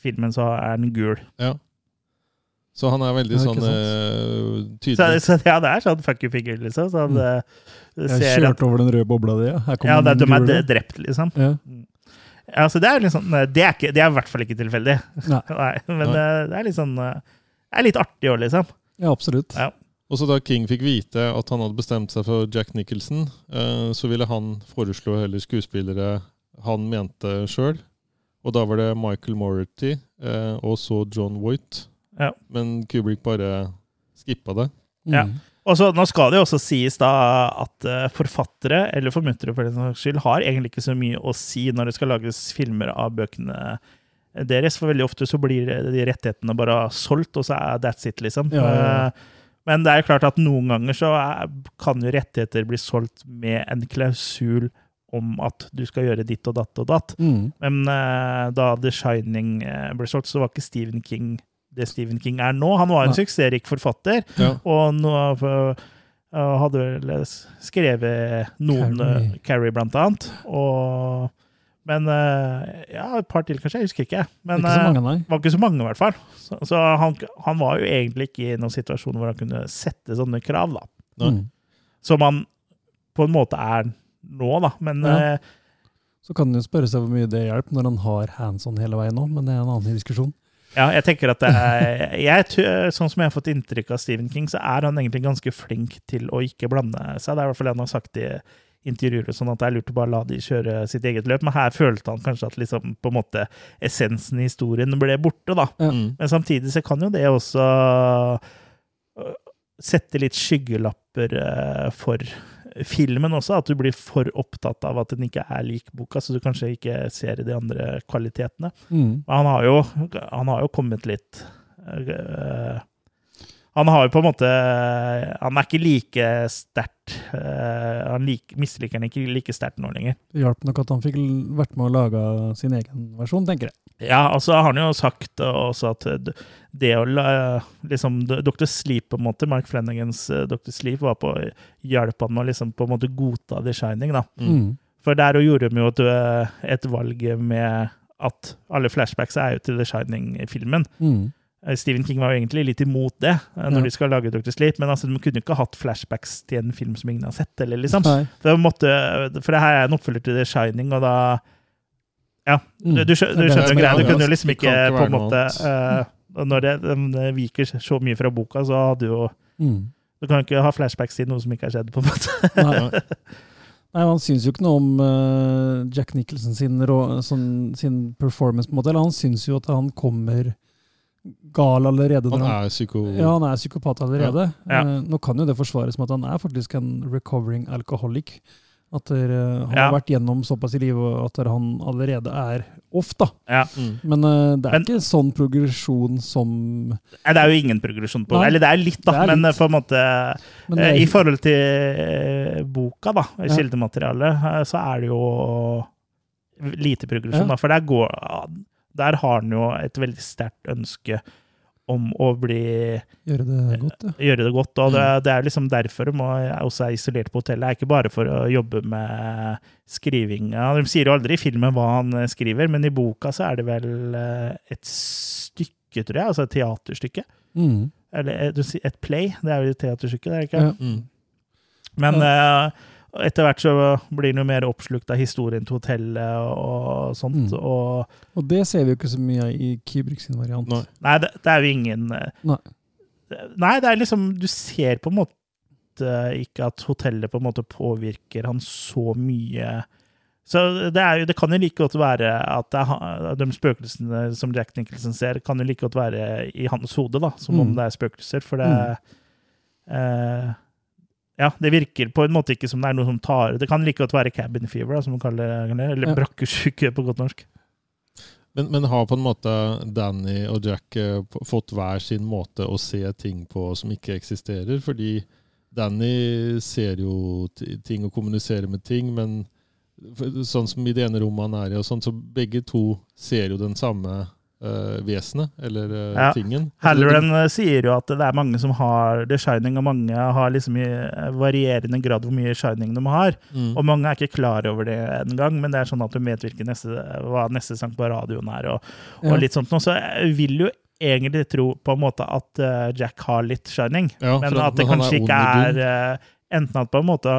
filmen så er den gul. Ja. Så han er veldig sånn eh, Så, så ja, det er sånn fuck you-figur, liksom. Så han Mm. eh, Jeg kjørte over den røde bobla di, ja. Her ja, det, er, de er drept, liksom. Ja. Ja, så det er liksom Det er, ikke, det er i hvert fall ikke tilfeldig. Nei. [LAUGHS] Nei, men Nei. eh, det er litt sånn eh, Det er litt artig òg, liksom. Ja, absolutt. Ja. Og så da King fikk vite at han hadde bestemt seg for Jack Nicholson, eh, så ville han foreslå heller skuespillere han mente sjøl. Og da var det Michael Morrity eh, og så John White. Ja. Men Kubrick bare skippa det. Ja. Mm. Og så, Nå skal det jo også sies da at eh, forfattere, eller formuntere for den saks skyld, har egentlig ikke så mye å si når det skal lages filmer av bøkene deres. For veldig ofte så blir de rettighetene bare solgt, og så er that's it, liksom. Ja, ja. Eh, Men det er jo klart at noen ganger så kan jo rettigheter bli solgt med en klausul om at du skal gjøre ditt og datt og datt. Mm. Men eh, da The Shining eh, ble solgt, så var ikke Stephen King det Stephen King er nå. Han var en ja. suksessrik forfatter, og nå hadde vel skrevet noen Carrie. Carrie, blant annet. Og, men uh, ja, et par til, kanskje. Jeg husker ikke. Men ikke så mange, nei. det var ikke så mange, i hvert fall. Så, så han, han var jo egentlig ikke i noen situasjon hvor han kunne sette sånne krav, da. Mm. Som han på en måte er nå, da. Men Ja. eh, Så kan en jo spørre seg hvor mye det hjelper når han har hands on hele veien nå, men det er en annen diskusjon. Ja, jeg tenker at det er jeg, Sånn som jeg har fått inntrykk av Stephen King, så er han egentlig ganske flink til å ikke blande seg. Det er i hvert fall det han har sagt i intervjuer, og sånn at det er lurt å bare la de kjøre sitt eget løp. Men her følte han kanskje at liksom på en måte essensen i historien ble borte, da. Mm. Men samtidig så kan jo det også øh, sette litt skyggelapper øh, for filmen også, at du blir for opptatt av at den ikke er lik boka, så du kanskje ikke ser de andre kvalitetene. Mm. Men Han har jo, han har jo kommet litt øh, Han har jo på en måte Han er ikke like sterkt øh, Han like, misliker han ikke like sterkt nå lenger. Det hjalp nok at han fikk vært med å lage sin egen versjon, tenker jeg. Ja, altså har han jo sagt også at det å la liksom, Dr. Sleep, på en måte, Mark Flanagans eh, Dr. Sleep, var på hjalp han med å liksom på en måte godta The Shining, da. Mm. Mm. For der gjorde de jo et, eh, et valg med at alle flashbacks er jo til The Shining-filmen. Mm. Eh, Stephen King var jo egentlig litt imot det eh, når Ja. de skal lage Dr. Sleep, men altså, de kunne jo ikke hatt flashbacks til en film som ingen har sett, eller liksom. For, det måtte, for det her er en oppfølger til The Shining, og da Ja, Mm. du, du, skjø- du er skjønner greia. Du kunne jo liksom ikke på en måte eh, Når det, de viker så mye fra boka, så hadde jo Mm. Du kan jo ikke ha flashbacks til noe som ikke har skjedd, på en måte. Nei. Nei, [LAUGHS] Han syns jo ikke noe om uh, Jack Nicholson sin, sånn, sin performance, på en måte. Eller han syns jo at han kommer gal allerede. Han er psyko... Ja, han er psykopat allerede. Ja. Ja. nå kan jo det forsvares med at han er faktisk en recovering alcoholic. At der, eh, han Ja. har vært gjennom såpass i livet at der han allerede er off, da. Ja. Mm. Men uh, det er Men- ikke sånn progresjon som Nei, Det er jo ingen progresjon på det. Eller det er litt, da, er men litt. eh, på en måte eh, er, I forhold til eh, boka, da, Ja. kildematerialet, eh, så er det jo lite progresjon, Ja. da. For der, går, der har han jo et veldig sterkt ønske om å bli Gjøre det godt, ja. gjøre det godt. Og det, Mm. det er liksom derfor de også er isolert på hotellet. Det er ikke bare for å jobbe med skriving. Ja, de sier jo aldri i filmen hva han eh, skriver, men i boka så er det vel eh, et stykke, tror jeg. Altså et teaterstykke. Mm. Eller eh, et play. Det er jo et teaterstykke, det er det ikke? Ja. Mm. Men eh, etter hvert så blir han jo mer oppslukt av historien til hotellet og sånt. Mm. Og Og det ser vi jo ikke så mye av i Kybrik sin variant. Nei. Nei, det, det er jo ingen eh, Nei. Nei, det er liksom Du ser på en måte ikke at hotellet på en måte påvirker han så mye. Så det, er jo, det kan jo like godt være at det er, de spøkelsene som Jack Nicholson ser, kan jo like godt være i hans hode, da, som om Mm. det er spøkelser. For det eh, Ja, det virker på en måte ikke som det er noe som tar Det kan like godt være cabin fever, da, som man kaller det, eller Ja. brakkesjuke på godt norsk. Men, men har på en måte Danny og Jack eh, fått hver sin måte å se ting på som ikke eksisterer? Fordi Danny ser jo ting og kommuniserer med ting, men Sånn som i det ene rommet han er i, og sånn, så begge to ser jo den samme uh, vesenet, eller uh, Ja. tingen. Halloran eh, sier jo at det er mange som har The Shining, og mange har liksom i varierende grad hvor mye Shining de har. Mm. Og mange er ikke klar over det engang, men det er sånn at du vet neste, hva neste sang på radioen er, og, Ja. litt sånt noe. Så jeg vil jo egentlig tro på en måte at Jack har litt Shining, Ja, men at det kanskje ikke er Enten at på en måte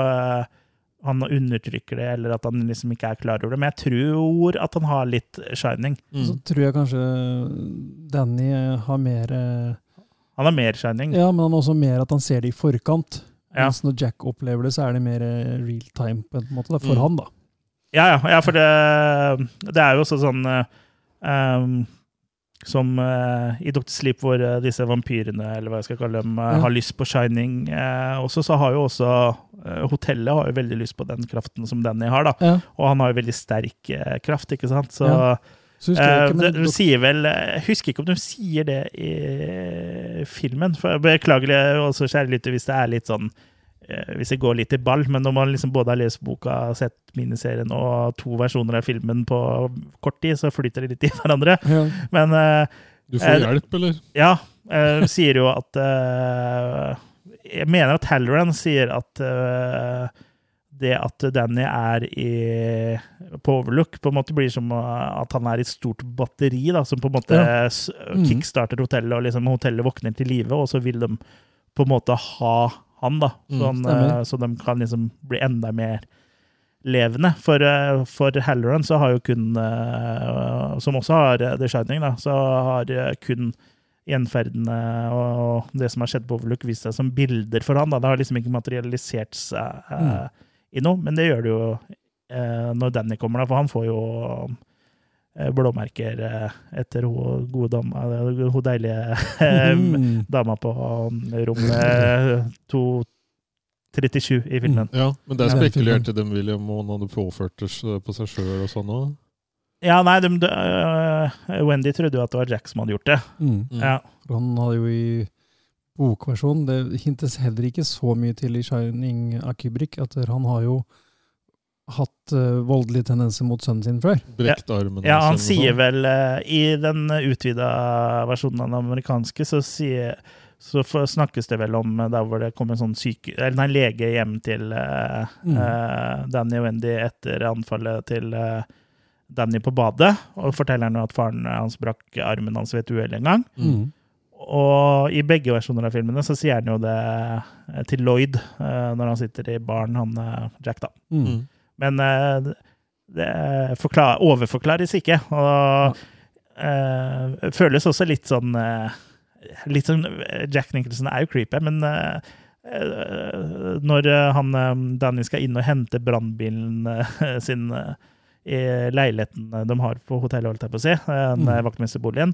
han undertrykker det, eller at han liksom ikke er klar over det. Men jeg tror at han har litt Shining. Mm. Så tror jeg kanskje Danny har mer eh, Han har mer Shining. Ja, men han har også mer at han ser det i forkant. Ja. Mens når Jack opplever det, så er det mer eh, real time på en måte. da, For Mm. han, da. Ja, ja, ja for det, det er jo også sånn um, som uh, i Dr. Sleep, hvor uh, disse vampyrene, eller hva jeg skal kalle dem, uh, Ja. har lyst på Shining. også så har jo også hotellet har jo veldig lyst på den kraften som Danny har, da. Ja. Og han har jo veldig sterk kraft, ikke sant? Så Ja. Så ikke, men de sier vel Jeg husker ikke om de sier det i filmen. For, beklager, også kjære lytter, hvis det er litt sånn hvis jeg går litt i ball, men når man liksom både har lest boka, sett miniserien og to versjoner av filmen på kort tid, så flyter det litt i [LAUGHS] hverandre. ja. Men uh, Du får uh, hjelp, eller? ja, Uh, sier jo at eh, Jeg mener at Halloran sier at eh, det at Danny er i, på overlook, på en måte blir som eh, at han er i et stort batteri, da, som på en måte Ja. Mhm. kickstarter hotellet, og liksom hotellet våkner til live, og så vil de på en måte ha han, da. Så, han, stemmer. eh, så de kan liksom bli enda mer levende. For, eh, for Halloran så har jo kun, eh, som også har The Shining, da, så har kun gjenferdene og det som har skjedd på Overlook, vist seg som bilder for han. Da. Det har liksom ikke materialisert seg mm. i noe, men det gjør det jo når Danny kommer, da, for han får jo blåmerker eh, etter hun gode dama, eh, hun deilige eh, Mm. [LAUGHS] dama på rom eh, 237 i filmen. Ja, men der spekulerte de William, om han hadde påført det på seg sjøl og sånn òg. Ja, nei, de, de, øh, Wendy trodde jo at det var Jack som hadde gjort det. Mm. Mm. Ja. Han hadde jo i bokversjonen Det hintes heller ikke så mye til i 'Shining' Akibrik', At han har jo hatt uh, voldelige tendenser mot sønnen sin før. Brekt armen. ja, han sier vel uh, I den utvida versjonen av den amerikanske, så, sier, så får- snakkes det vel om uh, der hvor det kommer en sånn syke, eller nei, lege hjem til Mm. Danny og Wendy etter anfallet til Danny på badet, og forteller han at faren hans brakk armen hans ved et uhell en gang. Mm. Og i begge versjoner av filmene så sier han jo det eh, til Lloyd eh, når han sitter i baren, han eh, Jack, da. Mm. Men eh, det- forklar, overforklares ikke. Og eh, føles også litt sånn eh, Litt sånn Jack Nicholson er jo creepy, men når han Danny skal inn og hente brannbilen sin i leiligheten de har på hotellet, holdt jeg på å si, den Mm. vaktmesterboligen,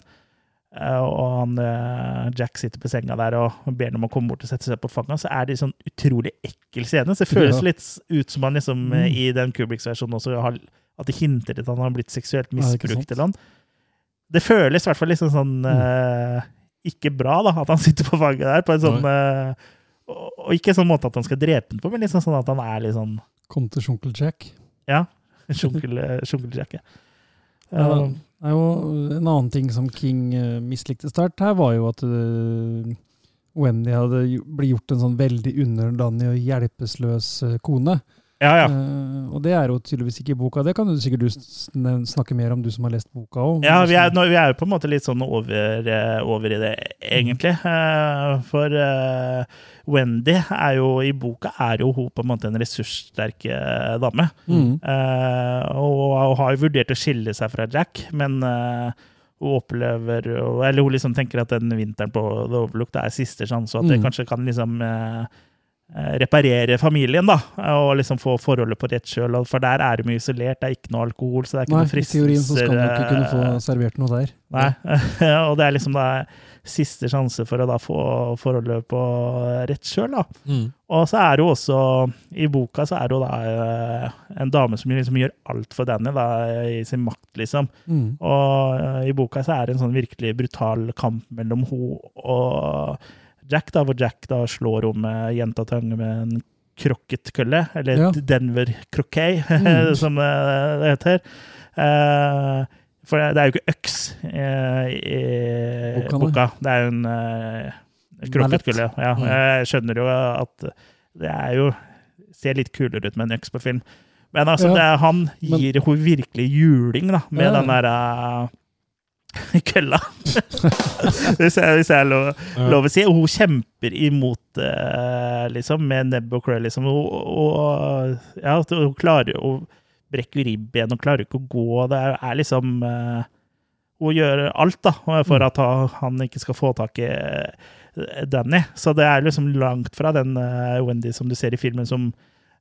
og han, eh, Jack sitter på senga der og ber ham om å komme bort og sette seg på fanget, så er det en sånn utrolig ekkel scene. Så det føles litt ut som han liksom eh, Mm. i den Kubriks-versjonen også har At det hinter til at han har blitt seksuelt misbrukt eller noe. Det føles i hvert fall liksom sånn eh, ikke bra, da, at han [LAUGHS] sitter på fanget der på en sånn uh, og, og ikke sånn måte at han skal drepe den på, men liksom sånn at han er litt sånn Kom til Sjunkel Jack. Ja. [LAUGHS] Sjunkel, Jack Ja, Um, er en annen ting som King eh, mislikte sterkt her, var jo at eh, Wendy hadde blitt gjort en sånn veldig underdanig og hjelpeløs eh, kone. Ja, ja. Uh, og det er jo tydeligvis ikke i boka. Det kan du sikkert du snakke mer om, du som har lest boka òg. Ja, vi er, vi er jo på en måte litt sånn over, eh, over i det, egentlig. Uh, For uh, Wendy er jo i boka er jo hun på en måte en ressurssterk dame. Mm. Og hun har jo vurdert å skille seg fra Jack, men hun opplever Eller hun liksom tenker at den vinteren på The Overlook det er siste sjanse, og at det Mm. kanskje kan liksom reparere familien, da. Og liksom få forholdet på rett kjøl. For der er de isolert, det er ikke noe alkohol, så det er ikke Nei, noe i teorien så skal du ikke kunne få eh, servert noe der. Nei, [LAUGHS] og det er liksom da siste sjanse for å da få forholdet på rett kjøl, da. Mm. Og så er det jo også, i boka så er det jo da eh, en dame som liksom gjør alt for Danny da, i sin makt, liksom. Mm. Og eh, i boka så er det en sånn virkelig brutal kamp mellom hun og Jack, da, hvor Jack da slår om jenta gjentatte ganger med en krokketkølle, eller Ja. Denver croquet, [LAUGHS] Mm. som eh, det heter. Eh, for det er jo ikke øks eh, i Boka, boka. Det er jo en krokketkølle. Ja, Mm. jeg skjønner jo at det er jo ser litt kulere ut med en øks på film. Men altså, Ja. det han gir henne virkelig juling da, med Ja. den der eh, kølla. [LAUGHS] hvis, jeg, hvis jeg er lov, lov å si. Og hun kjemper imot eh, liksom, med nebb og klør, liksom. Og, og ja, hun klarer å brekke ribben og klarer ikke å gå. Det er, er liksom eh, Hun gjør alt da, for at han, ikke skal få tak i eh, Danny. Så det er liksom langt fra den eh, Wendy som du ser i filmen, som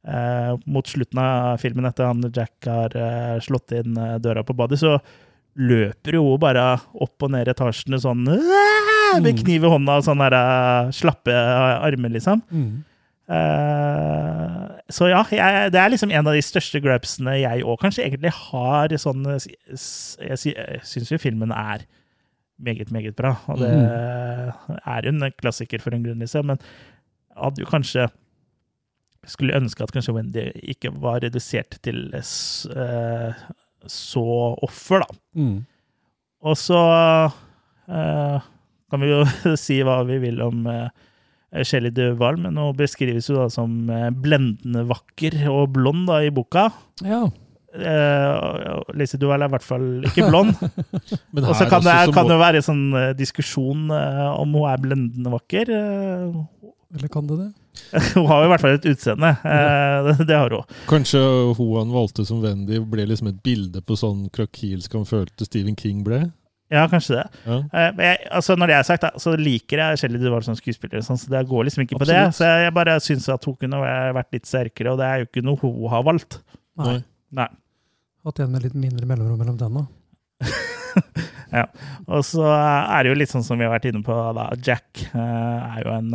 eh, mot slutten av filmen, etter han Jack har eh, slått inn døra på badet, så løper jo bare opp og ned etasjene sånn med Mm. kniv i hånda og sånn der slappe armer, liksom. Mm. Uh, så ja, jeg, det er liksom en av de største grabsene jeg òg kanskje egentlig har sånn Jeg, sy- syns jo filmen er meget, meget bra, og det er jo en klassiker for en grunn, liksom, men hadde jo kanskje skulle ønske at kanskje Wendy ikke var redusert til eh, så offer, da. Mm. Og så eh, kan vi jo [LAUGHS] si hva vi vil om eh, Shelly Duvall, men hun beskrives jo da som eh, blendende vakker og blond da i boka. Ja. Eh, Lise Duvall er i hvert fall ikke [LAUGHS] blond. Og så kan det, kan det være sånn eh, diskusjon eh, om hun er blendende vakker. Eller kan det det? [LAUGHS] hun har jo i hvert fall et utseende. eh, det, har hun. Kanskje hun han valgte som Wendy, ble liksom et bilde på sånn krakilsk han følte Stephen King ble? Ja, kanskje det. Ja. Eh, jeg, altså når det er sagt, da, så liker jeg Shelly Duvall som skuespiller, sånn, så det går liksom ikke på det. Så jeg bare syns at hun kunne vært litt sterkere, og det er jo ikke noe hun har valgt. Nei. Nei. Hatt igjen med litt mindre mellomrom mellom tenna. [LAUGHS] Og så er det jo litt sånn som vi har vært inne på, da. Jack eh, er jo en,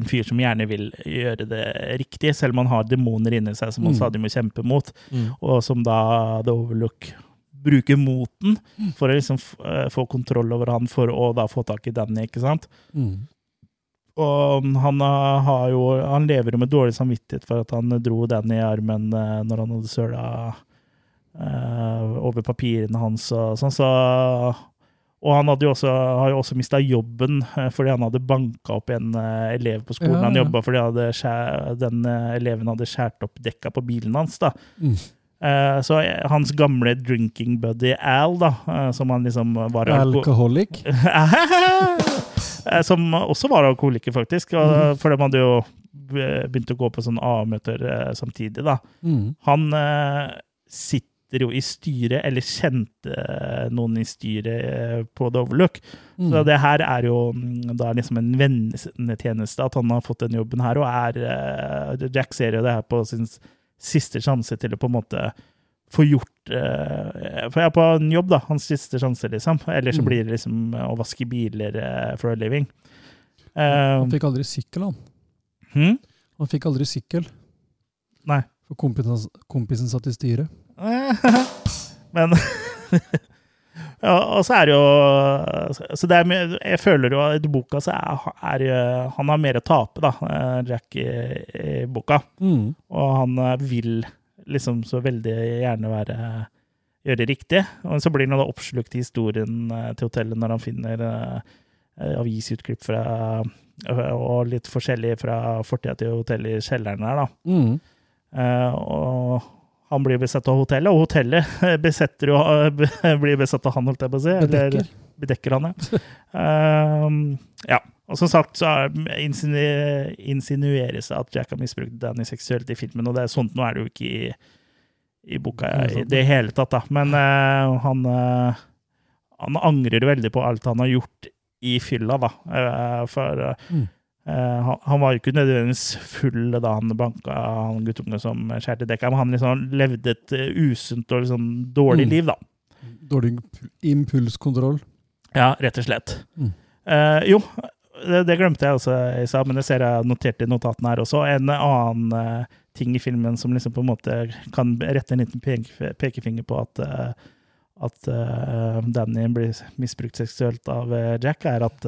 en fyr som gjerne vil gjøre det riktig, selv om han har demoner inni seg som han Mm. stadig må kjempe mot, Mm. og som da The Overlook bruker moten for å liksom eh, få kontroll over han for å da få tak i Danny, ikke sant? Mm. Og han, eh, har jo, han lever jo med dårlig samvittighet for at han dro Danny i armen eh, når han hadde søla over papirene hans og sånn. Så, og han jo også, har jo også mista jobben eh, fordi han hadde banka opp en eh, elev på skolen Ja, han jobba fordi hadde skjær, den eh, eleven hadde skåret opp dekka på bilen hans. da. Mm. Eh, Så hans gamle drinking buddy Al, da, som han liksom var Alcoholic. [LAUGHS] Som også var alkoholiker, faktisk. Mhm. For de hadde jo begynt å gå på sånn A-møter samtidig, da. Mm. Han eh, sitter jo i styret, eller kjente eh, noen i styret eh, på The Overlook. Mm. Så det her er jo da er liksom en vennetjeneste, at han har fått den jobben her, og er eh, Jack ser jo det her på sin siste sjanse til å på en måte få gjort For jeg er på en jobb, da. Hans siste sjanse, liksom. Ellers så Mm. blir det liksom å vaske biler for a living. Han fikk aldri sykkel, han. Hmm? Han fikk aldri sykkel. Nei. For kompisen, kompisen satt i styret. [LAUGHS] Men [LAUGHS] ja, Og så er det jo Så det er, Jeg føler jo at i boka så er, er han har mer å tape, da, Jack i, i boka. Mm. Og han eh, vil liksom så veldig gjerne være gjøre det riktig. Og så blir han da oppslukt i historien eh, til hotellet når han finner eh, avisutklipp fra og litt forskjellig fra fortida til hotellet i kjelleren her, da. Mm. Og han blir besatt av hotellet, og hotellet [LAUGHS] besetter jo, blir besatt av han, holdt jeg på å si. eller- Bedekker. bedekker han, ja. [LAUGHS] Ehm, ja. Og som sagt så er- insinu- insinueres det at Jack har misbrukt Danny seksuelt i filmen, og det er sånt nå er det jo ikke i, i boka i det hele tatt, da. Men uh, han, uh, han angrer veldig på alt han har gjort i fylla, da. Eh, for eh, Mm. Eh, han, han var jo ikke nødvendigvis full da han banka han guttunge som skjærte dekka, men han liksom levde et eh, usunt og liksom dårlig Mm. liv, da. Dårlig impulskontroll. Ja, rett og slett. Mm. Eh, jo, det, det glemte jeg også i stad, men det ser jeg notert i notatene her også. En annen eh, ting i filmen som liksom på en måte kan rette en liten peke, pekefinger på at, eh, at eh, Danny blir misbrukt seksuelt av Jack, er at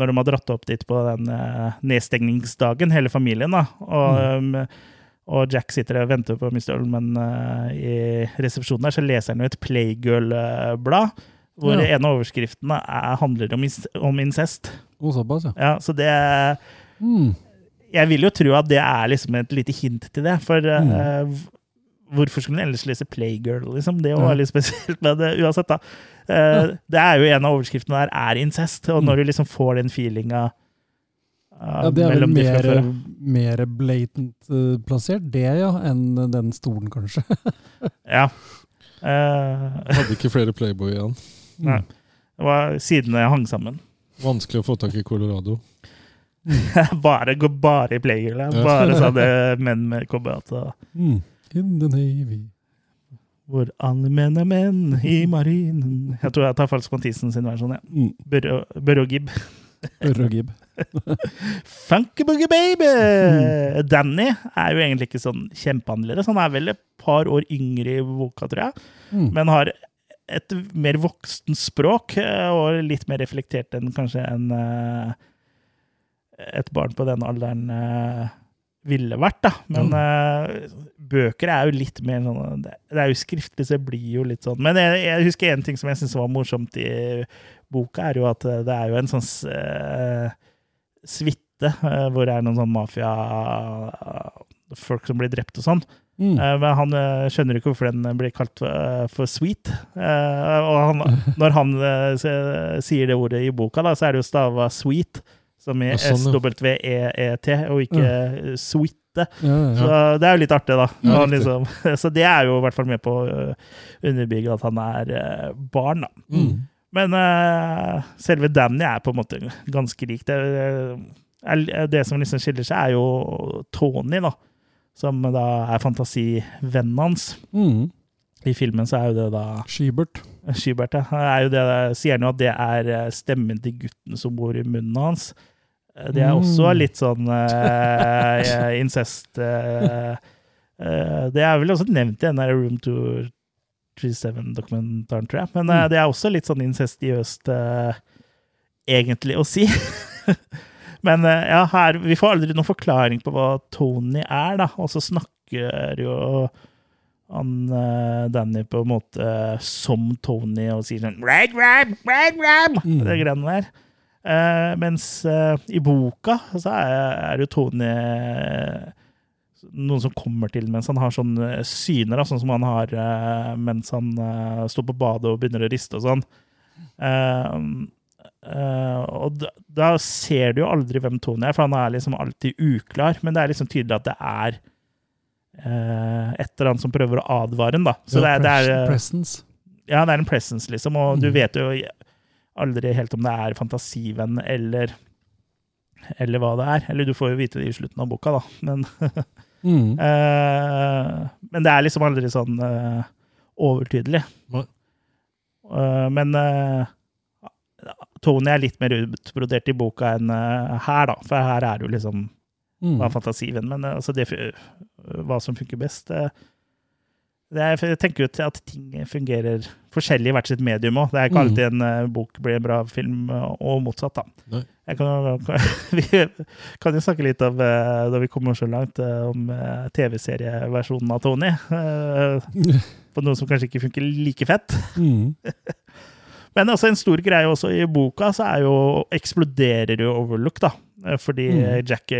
når de har dratt opp dit på den eh, nedstengningsdagen, hele familien, da. Og, mm. og Jack sitter og venter på Mr. Ullman eh, i resepsjonen der, så leser han jo et Playgirl-blad. Hvor Ja. en av overskriftene er, handler om, om incest. Og såpass, ja. Ja, så det Mm. Jeg vil jo tro at det er liksom et lite hint til det. For eh, Mm. v- hvorfor skulle man ellers lese Playgirl, liksom? Det var litt spesielt, men det, uansett, da. Eh, Det er jo en av overskriftene der er incest, og når du liksom får den feelinga uh, ja det er vel mellom de fra mer, før. mer blatant uh, plassert, det ja, enn den stolen, kanskje. [LAUGHS] Ja. Eh, Hadde ikke flere Playboy igjen. [LAUGHS] nei. Det var sidene hang sammen. Vanskelig å få tak i Colorado. [LAUGHS] bare gå bare i Playgirl. Bare sånne menn med cowboyhatt. Mm. In the Navy. Hvor alle menn i marinen Jeg tror jeg tar Falsk Mathisen sin versjon. Ja. Børre og Gibb. Børre og Gibb. [LAUGHS] Funky Boogie Baby! Danny er jo egentlig ikke sånn kjempeannerledes. Han er vel et par år yngre i boka, tror jeg. Mm. Men har et mer voksen språk, eh, og litt mer reflektert enn kanskje en, eh, et barn på den alderen eh, ville vært. da. Men eh, bøker er jo litt mer sånn Det er jo skriftlig, så det blir jo litt sånn. Men jeg, jeg husker en ting som jeg syns var morsomt i boka, er jo at eh, det er jo en sånn uh, suite uh, hvor det er noen sånn mafia-folk som blir drept og sånn. Mm. Men han skjønner ikke hvorfor den blir kalt for sweet. Og han, når han sier det ordet i boka, da, så er det jo stava sweet, som i Ja, sånn. S-W-E-E-T, og ikke eh, sweet. Ja, ja, Så det er jo litt artig, da. Ja, han liksom, [LAUGHS] så det er jo i hvert fall med på å eh, underbygge at han er eh, barn, da. Mm. Men uh, selve Danny er på en måte ganske lik. Det, er, det som liksom skiller seg, er jo Tony, da. Som da er fantasivennen hans. Mm. I filmen så er jo det da Skybert. Skybert. Ja. Er jo det, sier han jo at det er eh, stemmen til gutten som bor i munnen hans. Eh, Det er også Mm. litt sånn uh, [LAUGHS] incest uh, uh, Det er vel også nevnt i den der Room 237-dokumentaren, tror jeg. Men Mm. det er også litt sånn incestiøst, egentlig, å si. [LAUGHS] Men ja, her, vi får aldri noen forklaring på hva Tony er, da. Og så snakker jo han Danny på en måte som Tony og sier sånn Red Ram, Red Ram! Mm. Det greiene der. Eh, mens eh, i boka så er, er jo Tony eh, noen som kommer til mens han har sånn eh, syner, da, sånn som han har eh, mens han står på badet og begynner å riste og sånn. Og da, da ser du jo aldri hvem Tony er, for han er liksom alltid uklar. Men det er liksom tydelig at det er eh, et eller annet som prøver å advare ham, da. Så det, er, det, er, Presence. ja, det er en presence, liksom, og du Mm. vet jo aldri helt om det er fantasivenn eller eller hva det er. Eller du får jo vite det i slutten av boka, da. Men, [LAUGHS] Mm. uh, men det er liksom aldri sånn uh, overtydelig. Eh, men Tony er litt mer utbrodert i boka enn her, da. For her er det jo liksom Mm. hva fantasivenn, men altså det, hva som funker best det er, Jeg tenker jo til at ting fungerer forskjellig i hvert sitt medium òg. Det er ikke Mm. alltid en uh, bok blir en bra film, eh, og motsatt. da. [LAUGHS] Kan, vi kan jo snakke litt om, eh, da vi kommer så langt, om TV-serieversjonen av Tony. [LAUGHS] På noe som kanskje ikke funker like fett. Mm. [LAUGHS] Men altså en stor greie også i boka, så er jo, eksploderer jo Overlook, da. Fordi Mm. Jack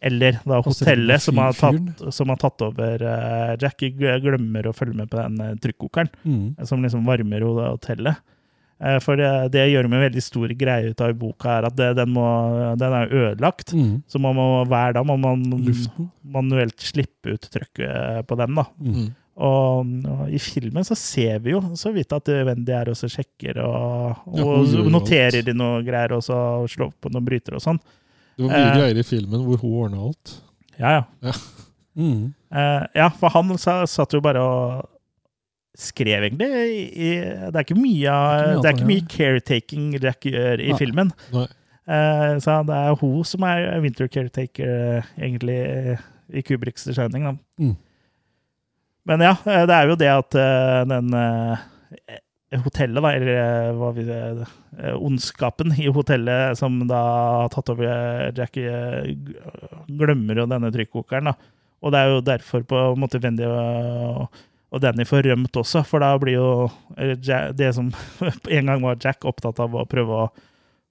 eller da hotellet som har, tatt, som har tatt over uh, Jack, glemmer å følge med på den uh, trykkokeren Mm. eh, som liksom varmer hotellet. Uh, For det, det gjør med en veldig stor greie ut av i boka, er at det, den, må, den er ødelagt. Mm. Så man må hver dag må man Luften. manuelt slippe ut trykket på den. da. Mm. Og, og i filmen så ser vi jo så vidt at Wendy er også sjekker og, Ja, og gjør jo noterer i noe greier og så slår på noen brytere og sånn. Det var mye greier i filmen hvor hun ordna alt. Ja, ja. Mm. Eh, ja, for han satt jo bare og skrev egentlig i, i, Det er ikke mye, Det er ikke mye det er ikke mye caretaking Jack gjør i Nei. filmen. Nei. Eh, så det er hun som er winter caretaker, eh, egentlig, i Kubriks skjønning. Mm. Men ja, det er jo det at den hotellet, da, eller eh, hva vi, eh, ondskapen i hotellet som da har tatt over eh, Jackie, glemmer jo denne trykkokeren. da. Og det er jo derfor på en måte Wendy og, og Danny får rømt også, for da blir jo Jack, det som [LAUGHS] en gang var Jack, opptatt av å prøve å,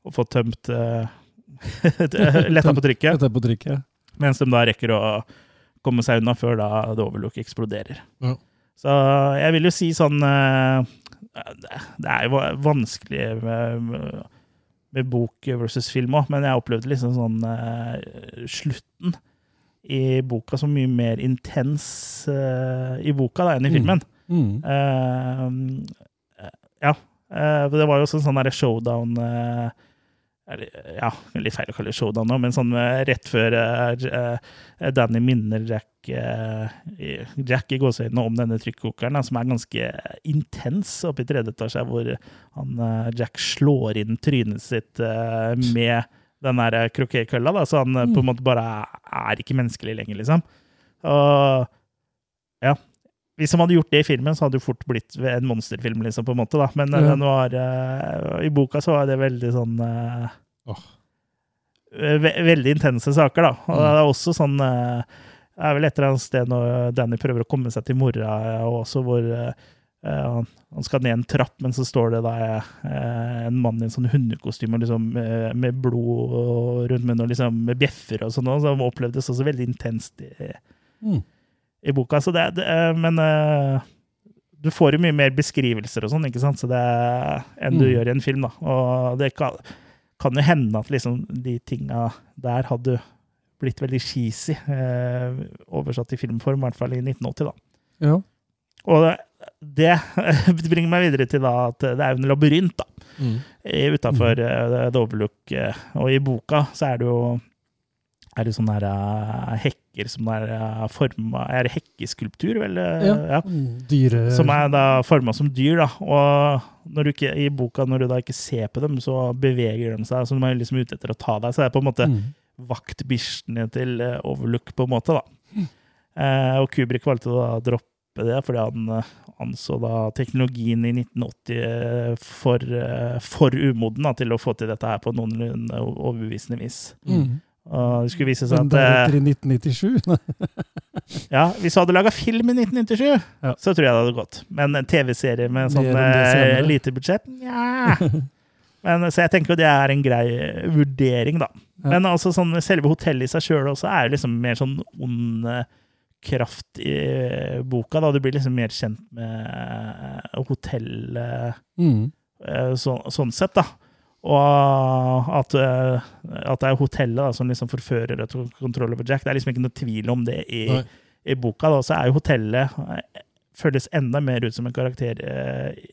å få tømt eh, [LAUGHS] Letta på trykket, er på trykket. mens de da rekker å komme seg unna før da The Overlook eksploderer. Ja. Så jeg vil jo si sånn Det er jo vanskelig med, med bok versus film òg, men jeg opplevde liksom sånn eh, slutten i boka som mye mer intens eh, i boka da, enn i Mm. filmen. Mm. Eh, ja. det var jo sånn derre showdown Ja, litt feil å kalle det showdown nå, men sånn eh, rett før eh, eh, Danny minner Jack Jack i gåseøynene om denne trykkokeren, som er ganske intens oppe i tredje etasje, hvor han, Jack slår inn trynet sitt med den der kroketkølla, da, så han på en måte bare er ikke menneskelig lenger, liksom. Og ja. Hvis de hadde gjort det i filmen, så hadde det fort blitt en monsterfilm, liksom, på en måte, da. Men eh, Ja. var, uh, i boka så var det veldig sånn uh, oh. ve Veldig intense saker, da. Og Mm. det er også sånn eh, Det er vel et eller annet sted når Danny prøver å komme seg til mora, og også hvor eh, eh, han, han skal ned en trapp, men så står det da eh, en mann i en sånn hundekostyme liksom, eh, med blod rundt munnen og liksom med bjeffer og sånn, som opplevdes også veldig intenst Mm. I boka. Så det, det, eh, men uh, du får jo mye mer beskrivelser og sånn, ikke sant? Så det, enn du Mm. gjør i en film. da. Og det kan, kan jo hende at liksom de tinga der hadde blitt veldig cheesy, uh, oversatt i filmform, i hvert fall i 1980. da. Ja. Og det, [LAUGHS] det bringer meg videre til da at det er jo en labyrint da, Mm. utafor uh, The Overlook. og i boka så er det jo er det sånne her, uh, hekker som er uh, forma Er det hekkeskulptur, vel? eh, Ja. ja. Dyre Som er da forma som dyr, da. Og når du ikke, i boka, når du da ikke ser på dem, så beveger de seg. Så de er liksom ute etter å ta deg. Så det er på en måte mm. vaktbikkjene til eh, Overlook, på en måte, da. Eh, og Kubrik valgte å droppe det, fordi han eh, anså da teknologien i 1980 eh, for, eh, for umoden da, til å få til dette her på noenlunde overbevisende vis. Mm. Og det skulle vise seg Men at eh, deretter i 1997 ja, Hvis du hadde laga film i 1997, Ja. så tror jeg det hadde gått. Men en TV-serie med sånn om det eh, lite budsjett Nja. Men, så jeg tenker jo det er en grei vurdering, da. Ja. Men altså sånn, selve hotellet i seg sjøl også er liksom mer sånn ond eh, kraft i eh, boka. da Du blir liksom mer kjent med hotellet mm. eh, så, sånn sett, da. Og at, eh, at det er hotellet da, som liksom forfører og tar kontroll over Jack. Det er liksom ikke noe tvil om det i, i boka. Da. Så er jo hotellet eh, føles enda mer ut som en karakter eh,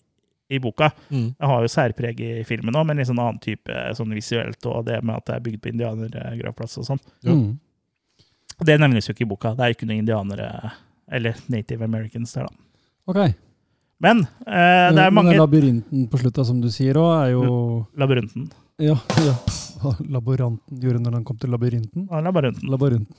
i boka. Mm. Det har jo særpreg i filmen òg, men litt sånn annen type sånn visuelt, og det med at det er bygd på indianergravplass og sånn. Ja. Mm. Det nevnes jo ikke i boka. Det er ikke noen indianere eller native americans der, da. Ok. Men eh, det er mange Men labyrinten på slutta, som du sier òg, er jo Labyrinten. Ja, ja. Hva laboranten gjorde når han kom til labyrinten. Ja, labyrinten. Labyrinten.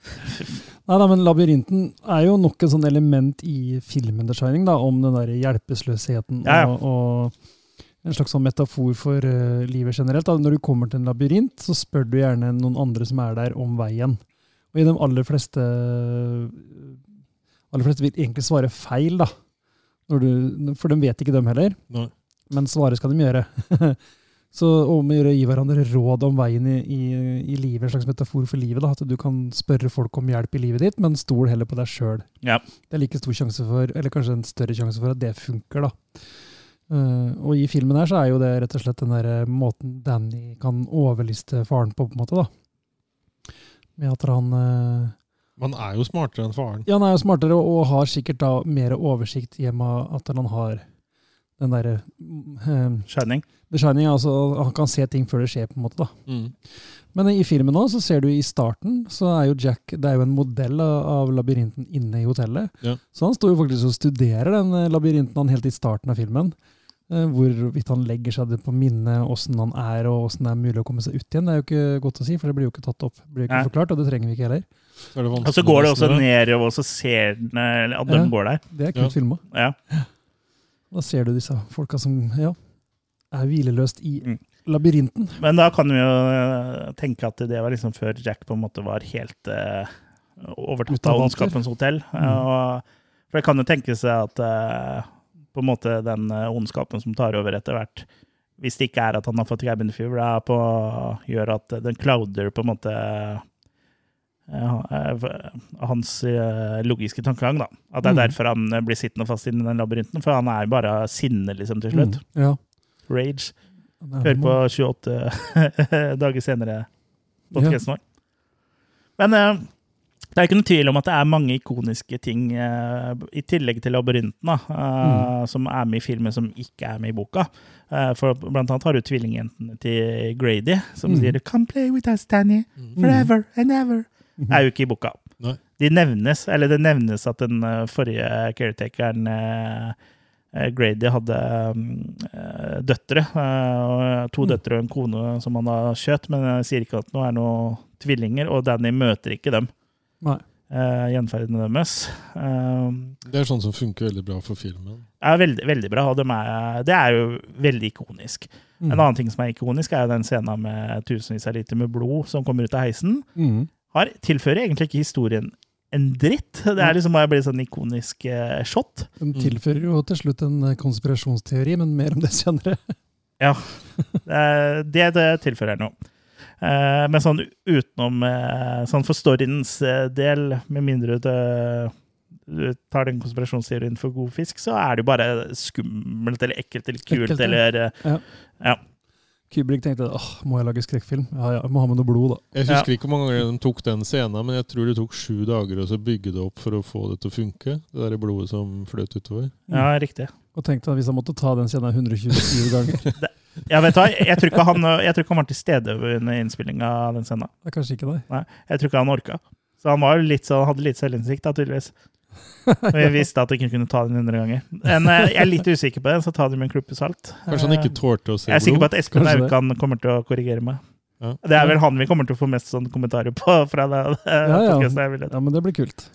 [LAUGHS] Nei da, men labyrinten er jo nok et sånn element i filmen The Shining, da, om den der hjelpeløsheten Ja, ja. og, og en slags sånn metafor for uh, livet generelt. Da. Når du kommer til en labyrint, så spør du gjerne noen andre som er der, om veien. Og i de aller fleste aller fleste vil egentlig svare feil, da. Du, for de vet ikke dem heller, Nei. men svare skal de gjøre. [LAUGHS] Så om å gjøre gi hverandre råd om veien i, i, i livet, en slags metafor for livet. Da, at du kan spørre folk om hjelp i livet ditt, men stol heller på deg sjøl. Ja. Det er like stor sjanse for, eller kanskje en større sjanse for at det funker. da. Uh, og i filmen her så er jo det rett og slett den der eh, måten Danny kan overliste faren på, på en måte. da. Med at han eh, Man er jo smartere enn faren. Ja, han er jo smartere og, har sikkert da mer oversikt hjemme at han har den derre uh, Shining. The Shining, altså han kan se ting før det skjer, på en måte. da. Mm. Men i filmen nå, så ser du i starten, så er jo Jack det er jo en modell av, av labyrinten inne i hotellet. Ja. Så han står jo faktisk og studerer den eh, labyrinten han helt i starten av filmen. Eh, Hvorvidt han legger seg det på minnet, åssen han er, og åssen det er mulig å komme seg ut igjen. Det er jo ikke godt å si, for det blir jo ikke tatt opp. Det blir jo ikke Nei. forklart, og det trenger vi ikke heller. Så Og så går det også nedover, og så ser den eh, at de Ja. går der. Det er kult Ja. filma. Ja. Da ser du disse folka som ja, er hvileløst i Mm. labyrinten. Men da kan vi jo eh, tenke at det var liksom før Jack på en måte var helt uh, overtatt av ondskapens hotell. Mm. Og, for det kan jo tenke seg at uh, på en måte den ondskapen som tar over etter hvert, hvis det ikke er at han har fått cabin fever, det er på, gjør at den clouder på en måte hans eh, logiske tankegang. da. At det er Mm. derfor han eh, blir sittende fast inni den labyrinten, for han er bare sinne liksom til slutt. Mm, ja. Rage. Hør på 28 [LAUGHS] dager senere podcasten vår. Men uh, det er ikke noen tvil om at det er mange ikoniske ting, uh, i tillegg til labyrinten, da, mm. som er med i filmen, som ikke er med i boka. Uh, for blant annet har du tvillingjentene til Grady, som Mm. sier 'Come play with us, Danny. Mm. Forever and ever'. Er jo ikke i boka. Nei. De nevnes, eller det nevnes at den eh, forrige caretakeren eh, eh, Grady hadde mm, eh, døtre. to Mm. døtre og en kone som han har skjøt, men jeg sier ikke at nå er noe tvillinger, og Danny møter ikke dem. Nei. Gjenferdene deres. Det er sånn som funker veldig bra for filmen. Ja, veldig, veldig bra, og de er, det er jo veldig ikonisk. Mm. En annen ting som er ikonisk, er den scenen med tusenvis av liter med blod som kommer ut av heisen. Mm. Har, tilfører egentlig ikke historien en dritt. Det er liksom bare blitt sånn ikonisk eh, shot. Den Mm. tilfører jo til slutt en eh, konspirasjonsteori, men mer om det [LAUGHS] senere. ja, det, det tilfører noe. Eh, men sånn utenom Sånn for storyens del, med mindre du, du tar den konspirasjonsteorien for god fisk, så er det jo bare skummelt eller ekkelt eller kult Ekkelt, ja. eller eh, Kubrick tenkte åh, må jeg lage skrekkfilm? Ja ja, jeg må ha med noe blod, da. Jeg husker ikke hvor mange ganger de tok den scenen, men jeg tror det tok sju dager å så bygge det opp for å få det til å funke. Det der blodet som fløt utover. Ja, riktig. Og tenkte at hvis han måtte ta den scenen 127 ganger [LAUGHS] Ja, vet du hva? Jeg tror ikke han, jeg tror ikke han var til stede under innspillinga av den scenen. Det er kanskje ikke det. Nei, Jeg tror ikke han orka. Så han var litt sånn, hadde litt selvinnsikt, da, tydeligvis. Og jeg visste at jeg ikke kunne ta den 100 ganger. Men eh, jeg er litt usikker på det, så ta det med en klype salt. Kanskje han ikke Eh, tålte å se Jeg er sikker på at Espen. Aukan kommer til å korrigere meg. Ja. Det er vel han vi kommer til å få mest sånn kommentarer på [LAUGHS] fra det, det Ja, ja. jeg. Ja, men det blir kult.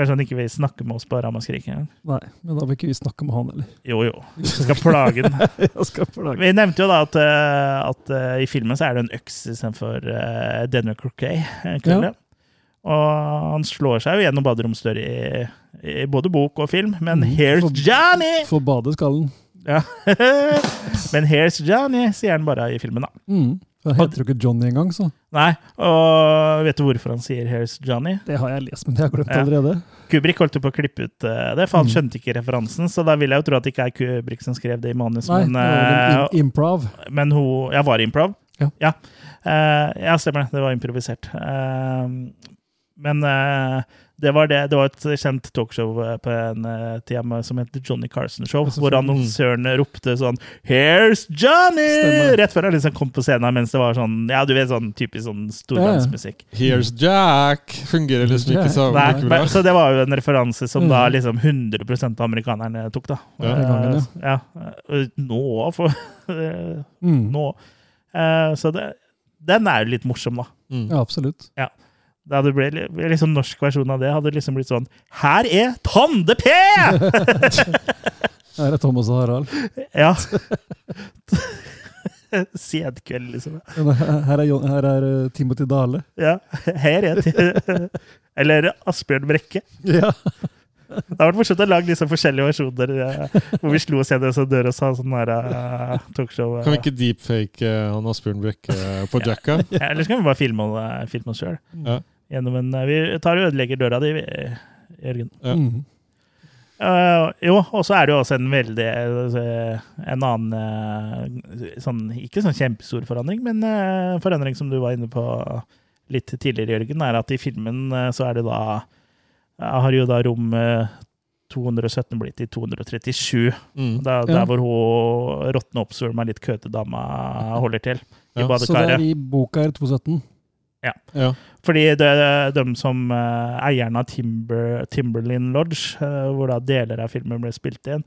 Kanskje han ikke vil snakke med oss på Ramaskrik engang. Nei, men da vil ikke vi snakke med han heller. Jo, jo. Vi skal plage den. [LAUGHS] Jeg skal plage. Vi nevnte jo da at, eh, at eh, i filmen så er det en øks istedenfor uh, Denver Croquet. eh, kulde. Og han slår seg jo gjennom baderomsdør i, i både bok og film, men Mhm. here's For- Johnny! For badeskallen. Ja. [LAUGHS] men here's Johnny, sier han bare i filmen, da. Mm. Han heter jo ikke Johnny engang, så Nei, og vet du hvorfor han sier here's Johnny? det har jeg lest, men det har jeg glemt Ja. allerede. Kubrick holdt jo på å klippe ut eh, det, for han Mhm. skjønte ikke referansen, så da vil jeg jo tro at det ikke er Kubrick som skrev det i manus, Nei, men, det var eh, improv. Men hun Ja, var det improv? Ja. Ja, Uh, ja stemmer det. Det var improvisert. Eh, men eh, det var det. Det var et kjent talkshow eh, på en uh, tema som heter Johnny Carson Show, Ja, hvor annonsøren ropte sånn 'Here's Johnny!' Stemmer. Rett før han liksom kom på scenen, mens det var sånn Ja, du vet, sånn typisk sånn storbandsmusikk. Here's Jack! Fungerer liksom ikke så Nei, like bra. men, så det var jo en referanse som da Mm. liksom 100 av amerikanerne tok, da. Ja. Gangen, ja. ja. Eh, Nå, for [LAUGHS] Mm. nå. Eh, så det, den er jo litt morsom, da. Mm. Ja, absolutt. Det hadde blitt liksom norsk versjon av det hadde liksom blitt sånn Her er Tande-P! Her er Thomas og Harald. ja. [LAUGHS] Senkveld, liksom. Her er, John, her er eh, Timothy Dale. Ja. Her er [LAUGHS] Eller Asbjørn Brekke. Ja. Det har vært morsomt å lage liksom forskjellige versjoner uh, hvor vi slo oss gjennom en dør og sa sånn her eh, talkshow. Uh. Kan vi ikke deepfake han Asbjørn Brekke på Jacka? [LAUGHS] Ja, Eller så kan vi bare filme, filme oss sjøl. Ja. Gjennom eh, Vi tar og ødelegger døra di, Jørgen. Ja. Mm. Uh, jo, og så er det jo også en veldig uh, En annen uh, sånn, Ikke sånn kjempestor forandring, men uh, forandring som du var inne på litt tidligere, Jørgen, er at i filmen så er det da jeg har jo da rom eh, 217 blitt til 237. Mm. er Ja. Hvor hun råtne opp som er litt køte dama holder til. I Ja, Så det er i boka er 217. Ja. Fordi det, er de som uh, eierne av Timber, Timberlin Lodge, uh, hvor da deler av filmen ble spilt inn,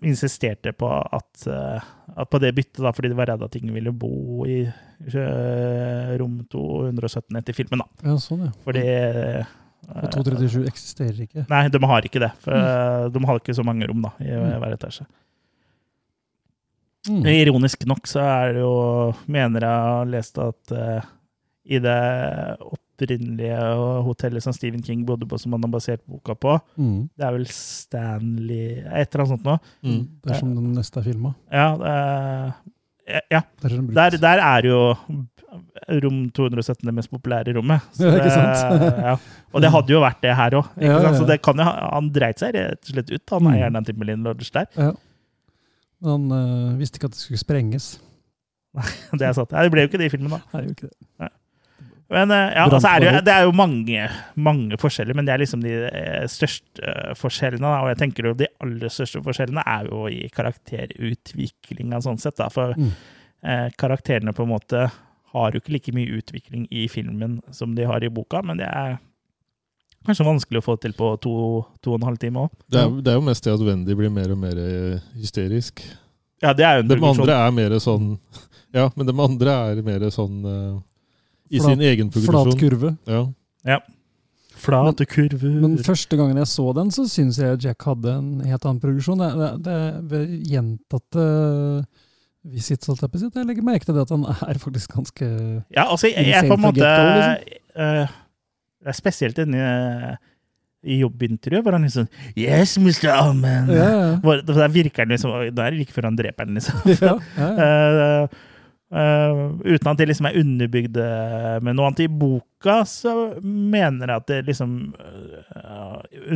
insisterte på at, uh, at på det byttet, da, fordi de var redde at ingen ville bo i eh, rom 217 etter filmen. da. Ja, sånn, ja. Fordi eh, Og 237 eksisterer ikke. Nei, de har ikke det. For eh, de har ikke så mange rom da, i Mm. hver etasje. Mm. Ironisk nok så er det jo Mener jeg har lest at uh, i det opprinnelige hotellet som Stephen King bodde på, som han har basert boka på, Mm. det er vel Stanley Et eller annet sånt noe. Mm. Det er som den neste er filma. Ja, Uh, ja. Er. Der, der er jo rom 217 det mest populære rommet. [LAUGHS] Så det- sant? ja. Og det hadde jo vært det her òg. Ja, ja. Så det kan jo, ha- han dreit seg rett og slett ut, han Mm. eieren av Timberlin Lodge der. Ja. Men han øh, visste ikke at det skulle sprenges. [LAUGHS] Det er sant. Nei, det ble jo ikke det i filmen, da. Nei, det ikke det. Men eh, ja, altså er det, jo, det er jo mange, mange forskjeller, men det er liksom de eh, største forskjellene. Og jeg tenker jo de aller største forskjellene er jo i karakterutviklinga sånn sett. Da. For Mm. eh, karakterene på en måte har jo ikke like mye utvikling i filmen som de har i boka, men det er kanskje vanskelig å få til på to, to og en halv time òg. Det, det er jo mest det at Wendy blir mer og mer eh, hysterisk. Ja, det er jo en De andre er mer sånn [LAUGHS] Ja, men de andre er mer sånn uh, I Flat- sin egen Flat progresjon. kurve. Ja. Flate kurver. Men første gangen jeg så den, så syns jeg Jack hadde en helt annen progresjon. Det, det, det ved gjentatte visits, holdt jeg på å si, jeg legger merke til det at han er faktisk ganske Ja, altså, jeg, jeg er på en måte get-go, eh, Det er spesielt inni eh, i jobbintervjuet, hvor han liksom Yes, Mr. Allman! Ja, ja. Hvor- Der virker han liksom Da er det like før han dreper den, liksom. [LAUGHS] ja, ja. uh, [LAUGHS] eh, uten at det liksom er underbygd med noe annet. I boka så mener jeg at det liksom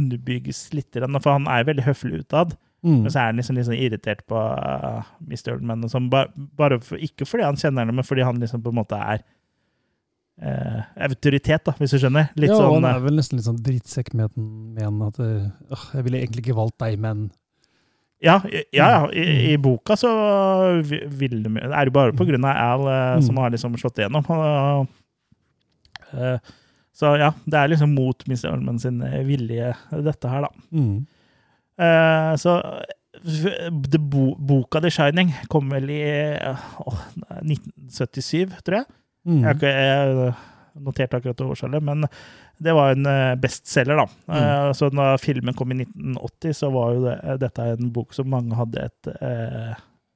underbygges litt, for han er veldig høflig utad. Mm. Men så er han liksom sånn irritert på uh, Mr. Oldman, og sånn, bare, bare for, ikke fordi han kjenner henne, men fordi han liksom på en måte er uh, autoritet, da, hvis du skjønner. Litt ja, sånn han eh, er vel nesten litt sånn drittsekk med den at øh, Jeg ville egentlig ikke valgt deg, men Ja, ja, ja i, i boka så vi- vil de er jo bare på grunn av Al eh, som Mm. har liksom slått igjennom. Uh, uh, så ja, det er liksom mot Mr. Oldman sin vilje, dette her, da. mm. Eh, så bo, boka The Shining kom vel i eh, 1977, tror jeg. Mm. Jeg har ikke notert akkurat årstallet, men det var en eh, bestselger, da. Eh, Så da filmen kom i 1980, så var jo det, dette en bok som mange hadde et eh,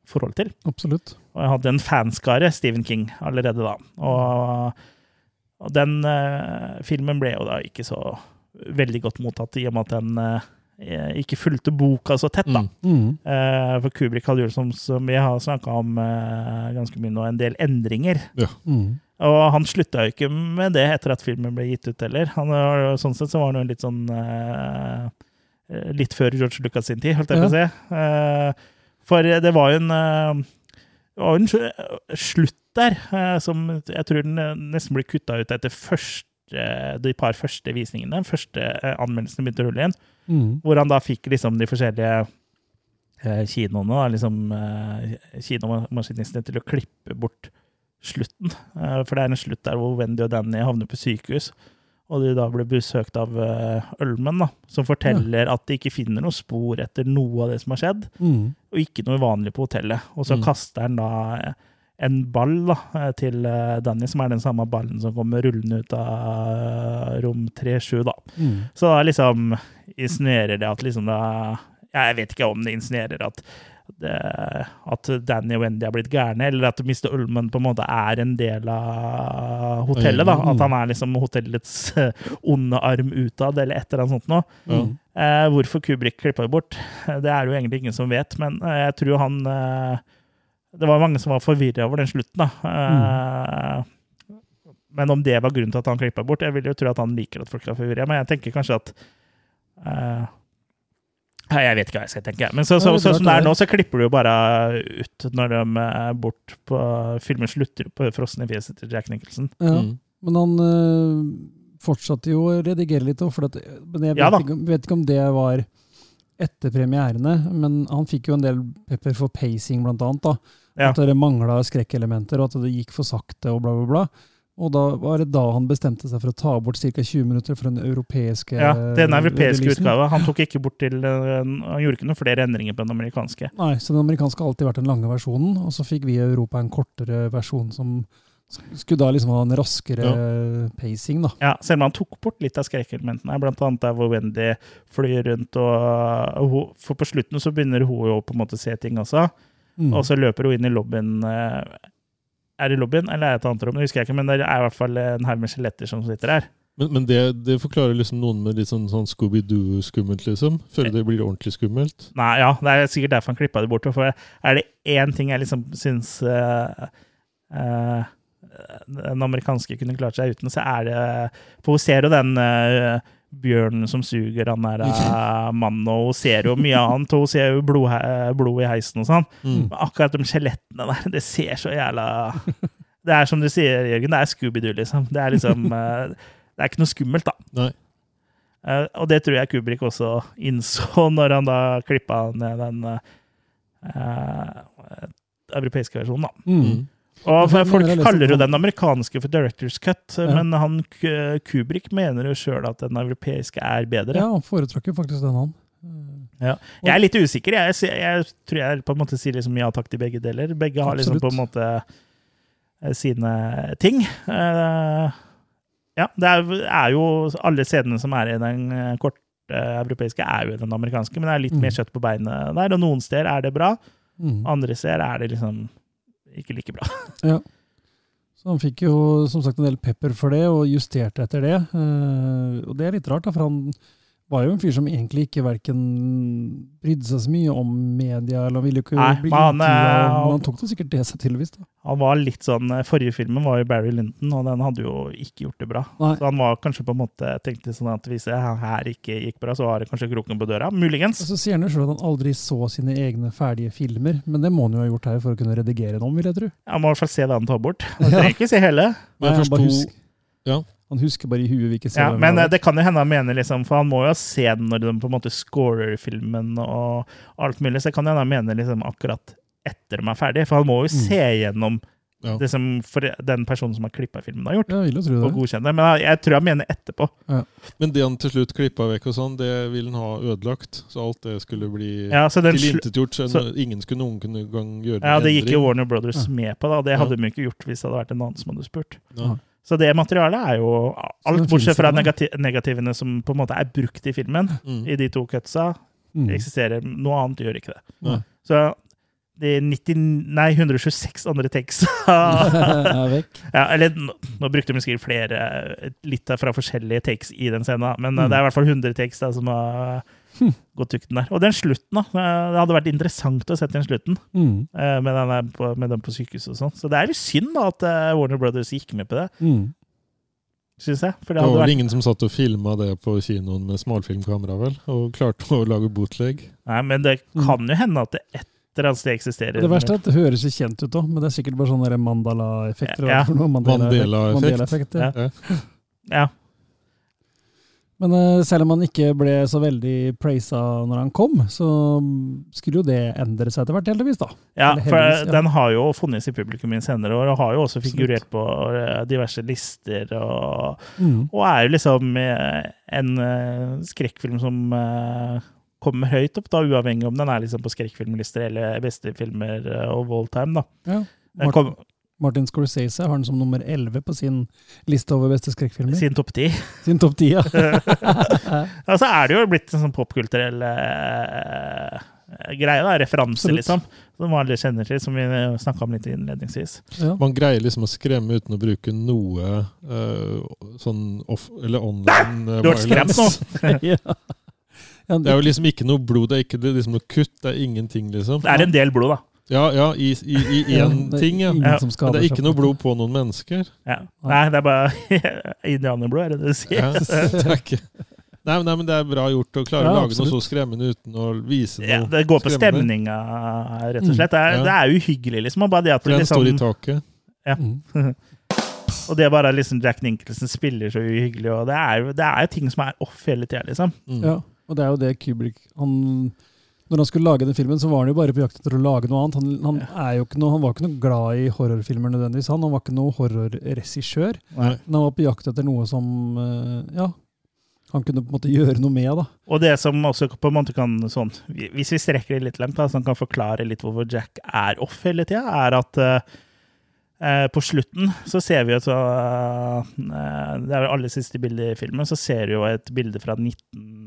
forhold til. Absolutt. Og jeg hadde en fanskare, Stephen King, allerede da. Og, og den eh, filmen ble jo da ikke så veldig godt mottatt, i og med at den ikke fulgte boka så tett, da. Mm. Mm. Eh, for Kubrick hadde gjort som, som vi har snakka om eh, ganske mye nå, en del endringer. Mm. Og han slutta jo ikke med det etter at filmen ble gitt ut heller. Han, var sånn sett så var han jo litt sånn eh, Litt før George Lucas sin tid, holdt jeg på å si. Eh, for det var jo en eh, det var en slutt der eh, som jeg tror den eh, nesten ble kutta ut etter første, de par første visningene. Første eh, anmeldelsene begynte å rulle inn, Mm. Hvor han da fikk liksom de forskjellige eh, kinoene, da, liksom eh, kinomaskinistene, til å klippe bort slutten. Eh, for det er en slutt der hvor Wendy og Danny havner på sykehus. Og de da ble besøkt av uh, Ølmen, da, som forteller at de ikke finner noe spor etter noe av det som har skjedd, Mm. og ikke noe uvanlig på hotellet. Og så Mm. kaster han da eh, en ball da, eh, til eh, Danny, som er den samme ballen som kommer rullende ut av eh, rom 37, da. Mm. Så da liksom insinuerer det at liksom da Jeg vet ikke om det insinuerer at, det, at Danny og Wendy er blitt gærne, eller at Mr. Ullman på en måte er en del av hotellet. da, At han er liksom hotellets onde arm utad, eller et eller annet sånt noe. Mm. Eh, hvorfor Kubrik klippa det bort, det er jo egentlig ingen som vet, men jeg tror han eh, Det var mange som var forvirra over den slutten, da. Eh, Men om det var grunnen til at han klippa bort Jeg vil jo tro at han liker at folk er forvirra, men jeg tenker kanskje at uh, Nei, Jeg vet ikke hva jeg skal tenke. Men så, så, så, som det er er. nå, så klipper du jo bare ut når de er bort på Filmen slutter på frosne fjeset til Jack Nicholson. Ja. Mm. Men han øh, fortsatte jo å redigere litt for at, men jeg vet, Ja da. ikke, vet ikke om det var etter premierene. Men han fikk jo en del pepper for pacing, blant annet. da. Ja. At det mangla skrekkelementer, og at det gikk for sakte, og bla, bla, bla. Og da var det da han bestemte seg for å ta bort ca. 20 minutter for den europeiske Ja, Den europeiske releasen. utgava. Han tok ikke bort til eh, Han gjorde ikke noen flere endringer på den amerikanske. Nei, så den amerikanske har alltid vært den lange versjonen, og så fikk vi i Europa en kortere versjon som skulle da liksom ha en raskere pacing, da. Ja, Selv om han tok bort litt av skrekkelementene, blant annet der hvor Wendy flyr rundt og og hun, For på slutten så begynner hun jo på en måte å se ting også. Mm. og så løper hun inn i lobbyen. eh, Er det lobbyen, eller er det et annet rom? Det husker jeg ikke, men det er i hvert fall en haug med skjeletter som sitter her. Men, men det, det forklarer liksom noen med litt sånn, sånn Scooby-Doo-skummelt, liksom. Før det blir ordentlig skummelt. Nei, ja, det er sikkert derfor han klippa det bort. For er det én ting jeg liksom syns uh, uh, den amerikanske kunne klart seg uten, så er det For hun ser jo den eh, bjørnen som suger han der uh, mannen, og hun ser jo mye annet. Og hun ser jo blod, blod i heisen og sånn. Mm. Men akkurat de skjelettene der, det ser så jævla [LAUGHS] Det er som du sier, Jørgen, det er Scooby-Doo, liksom. Det er liksom [LAUGHS] eh, Det er ikke noe skummelt, da. Nei. Eh, og det tror jeg Kubrik også innså [LAUGHS] når han da klippa ned den uh, europeiske versjonen, da. Mm. Og folk liksom kaller jo den amerikanske for Directors Cut, Ja. men han Kubrik mener jo sjøl at den europeiske er bedre. Ja, han foretrekker faktisk den, han. Ja. Jeg er litt usikker. Jeg, jeg, jeg tror jeg på en måte sier liksom ja takk til begge deler. Begge har liksom Absolutt. på en måte eh, sine ting. Eh, ja, det er, jo alle scenene som er i den eh, korte europeiske, er jo i den amerikanske, men det er litt Mm. mer kjøtt på beinet der. Og noen steder er det bra, Mm. andre steder er det liksom ikke like bra. [LAUGHS] ja. Så han fikk jo som sagt en del pepper for det, og justerte etter det. Eh, og det er litt rart, da, for han var jo en fyr som egentlig ikke verken brydde seg så mye om media, eller ville ikke Nei, bli men han, intervjuet, eh, men han tok det sikkert det seg til, visst. da. Han var litt sånn, Forrige filmen var jo Barry Linton, og den hadde jo ikke gjort det bra. Nei. Så han var kanskje på en måte tenkte sånn at hvis det her ikke gikk bra, så har det kanskje kroken på døra. Muligens. Og så sier han jo selv at han aldri så sine egne ferdige filmer, men det må han jo ha gjort her for å kunne redigere dem, vil jeg tro. Han må i hvert fall se det han tar bort. Han trenger ikke se hele. Men jeg Nei, han bare forsto Ja. Han husker bare i huet hvilke Ja, scener men det eh, det kan jo hende han mener, liksom, for han må jo se den når de på en måte scorer filmen og alt mulig, så det kan hende han mener liksom akkurat etter de er ferdige, for han må jo Mm. se gjennom Ja. det som for den personen som har klippa filmen, har gjort, Ja, Jeg vil jo tro og godkjenne det. Men jeg, jeg tror han mener etterpå. Men det han til slutt klippa vekk, og sånn, det ville han ha ødelagt. Så alt det skulle bli Ja, så tilintetgjort. Så, så- ingen skulle noen kunne gang gjøre ja, en det gikk jo. Warner Brothers Ja. med på, da. Det Ja. hadde de ikke gjort hvis det hadde vært en annen som hadde spurt. Ja. Så det materialet er jo alt bortsett fra negati negativene som på en måte er brukt i filmen, Mm. i de to cutsa, Mm. eksisterer. Noe annet gjør ikke det. Nei. Så de 90, nei, 126 andre takes [LAUGHS] [LAUGHS] er vekk. ja, Eller nå, nå brukte de sikkert flere, litt fra forskjellige takes i den scenen, men eh, Mm. det er i hvert fall 100 takes da, som har Hm. gått tukten der. Og den slutten, da. Det hadde vært interessant å se den slutten, Mm. eh, med den, på, med den på sykehuset og sånn. Så det er litt synd da at eh, Warner Brothers gikk med på det, Mm. syns jeg. For det Det var vel vært ingen som satt og filma det på kinoen med smalfilmkamera, vel? Og klarte å lage bootleg. Nei, men det Mm. kan jo hende at det et eller annet sted eksisterer. Det verste er at det høres kjent ut òg, men det er sikkert bare sånne mandala-effekter. eller Ja. Mandela-effekt. Mandela-effekt, ja. Ja. Men eh, selv om han ikke ble så veldig praisa når han kom, så skulle jo det endre seg etter hvert, heldigvis. da. Ja, for ja. den har jo funnes i publikum i senere år, og har jo også figurert på eh, diverse lister, og, Mm. og er jo liksom eh, en skrekkfilm som kommer høyt opp, da, uavhengig om den er liksom på skrekkfilmlister eller beste filmer og of all time. da. Ja. Martin, kom, Martin Scorsese har den som nummer 11 på sin liste over beste skrekkfilmer. sin topp ti. Sin topp 10, ja. [LAUGHS] Ja, så er det jo blitt en sånn popkulturell uh, greie, da, referanse, Absolutt. liksom. Som alle kjenner til, som vi snakka om litt innledningsvis. ja. Man greier liksom å skremme uten å bruke noe uh, sånn off, eller online eh, Du har skremt nå! [LAUGHS] ja. Ja, Det er jo liksom ikke noe blod, det er ikke det er liksom noe kutt, det er ingenting, liksom. Det er en del blod, da. Ja, ja, i, i, i [LAUGHS] én ting, ja. ingen Ja. som Men det er ikke noe blod på noen mennesker. Ja. Nei, det er bare [LAUGHS] indianerblod, er det det du sier? Ja, [LAUGHS] det er Nei, men- nei, men det er bra gjort å klare Ja, å lage noe så skremmende uten å vise noe Ja, det går på skremmende. stemninga, rett og slett. Det er, Ja. det er uhyggelig, liksom. Og bare det at For den den står i taket. taket. Mm. og det er bare liksom Jack Nicholson spiller så uhyggelig, og er det er jo ting som er off hele tida, liksom. Mm. Ja, og det er jo det Kubrick han, Når han skulle lage den filmen, så var han jo bare på jakt etter å lage noe annet. Han, han, er noe, han var ikke noe glad i horrorfilmer nødvendigvis. Han, han var ikke noe horrorregissør. Men han var på jakt etter noe som eh, ja, han kunne på en måte gjøre noe med. da. Og det som også på en måte kan sånn, Hvis vi strekker det litt langt, da, som kan forklare litt hvorfor Jack er off hele tida, er at eh, eh, på slutten så ser vi jo så Det er vel aller siste bildet i filmen, så ser du jo et bilde fra 19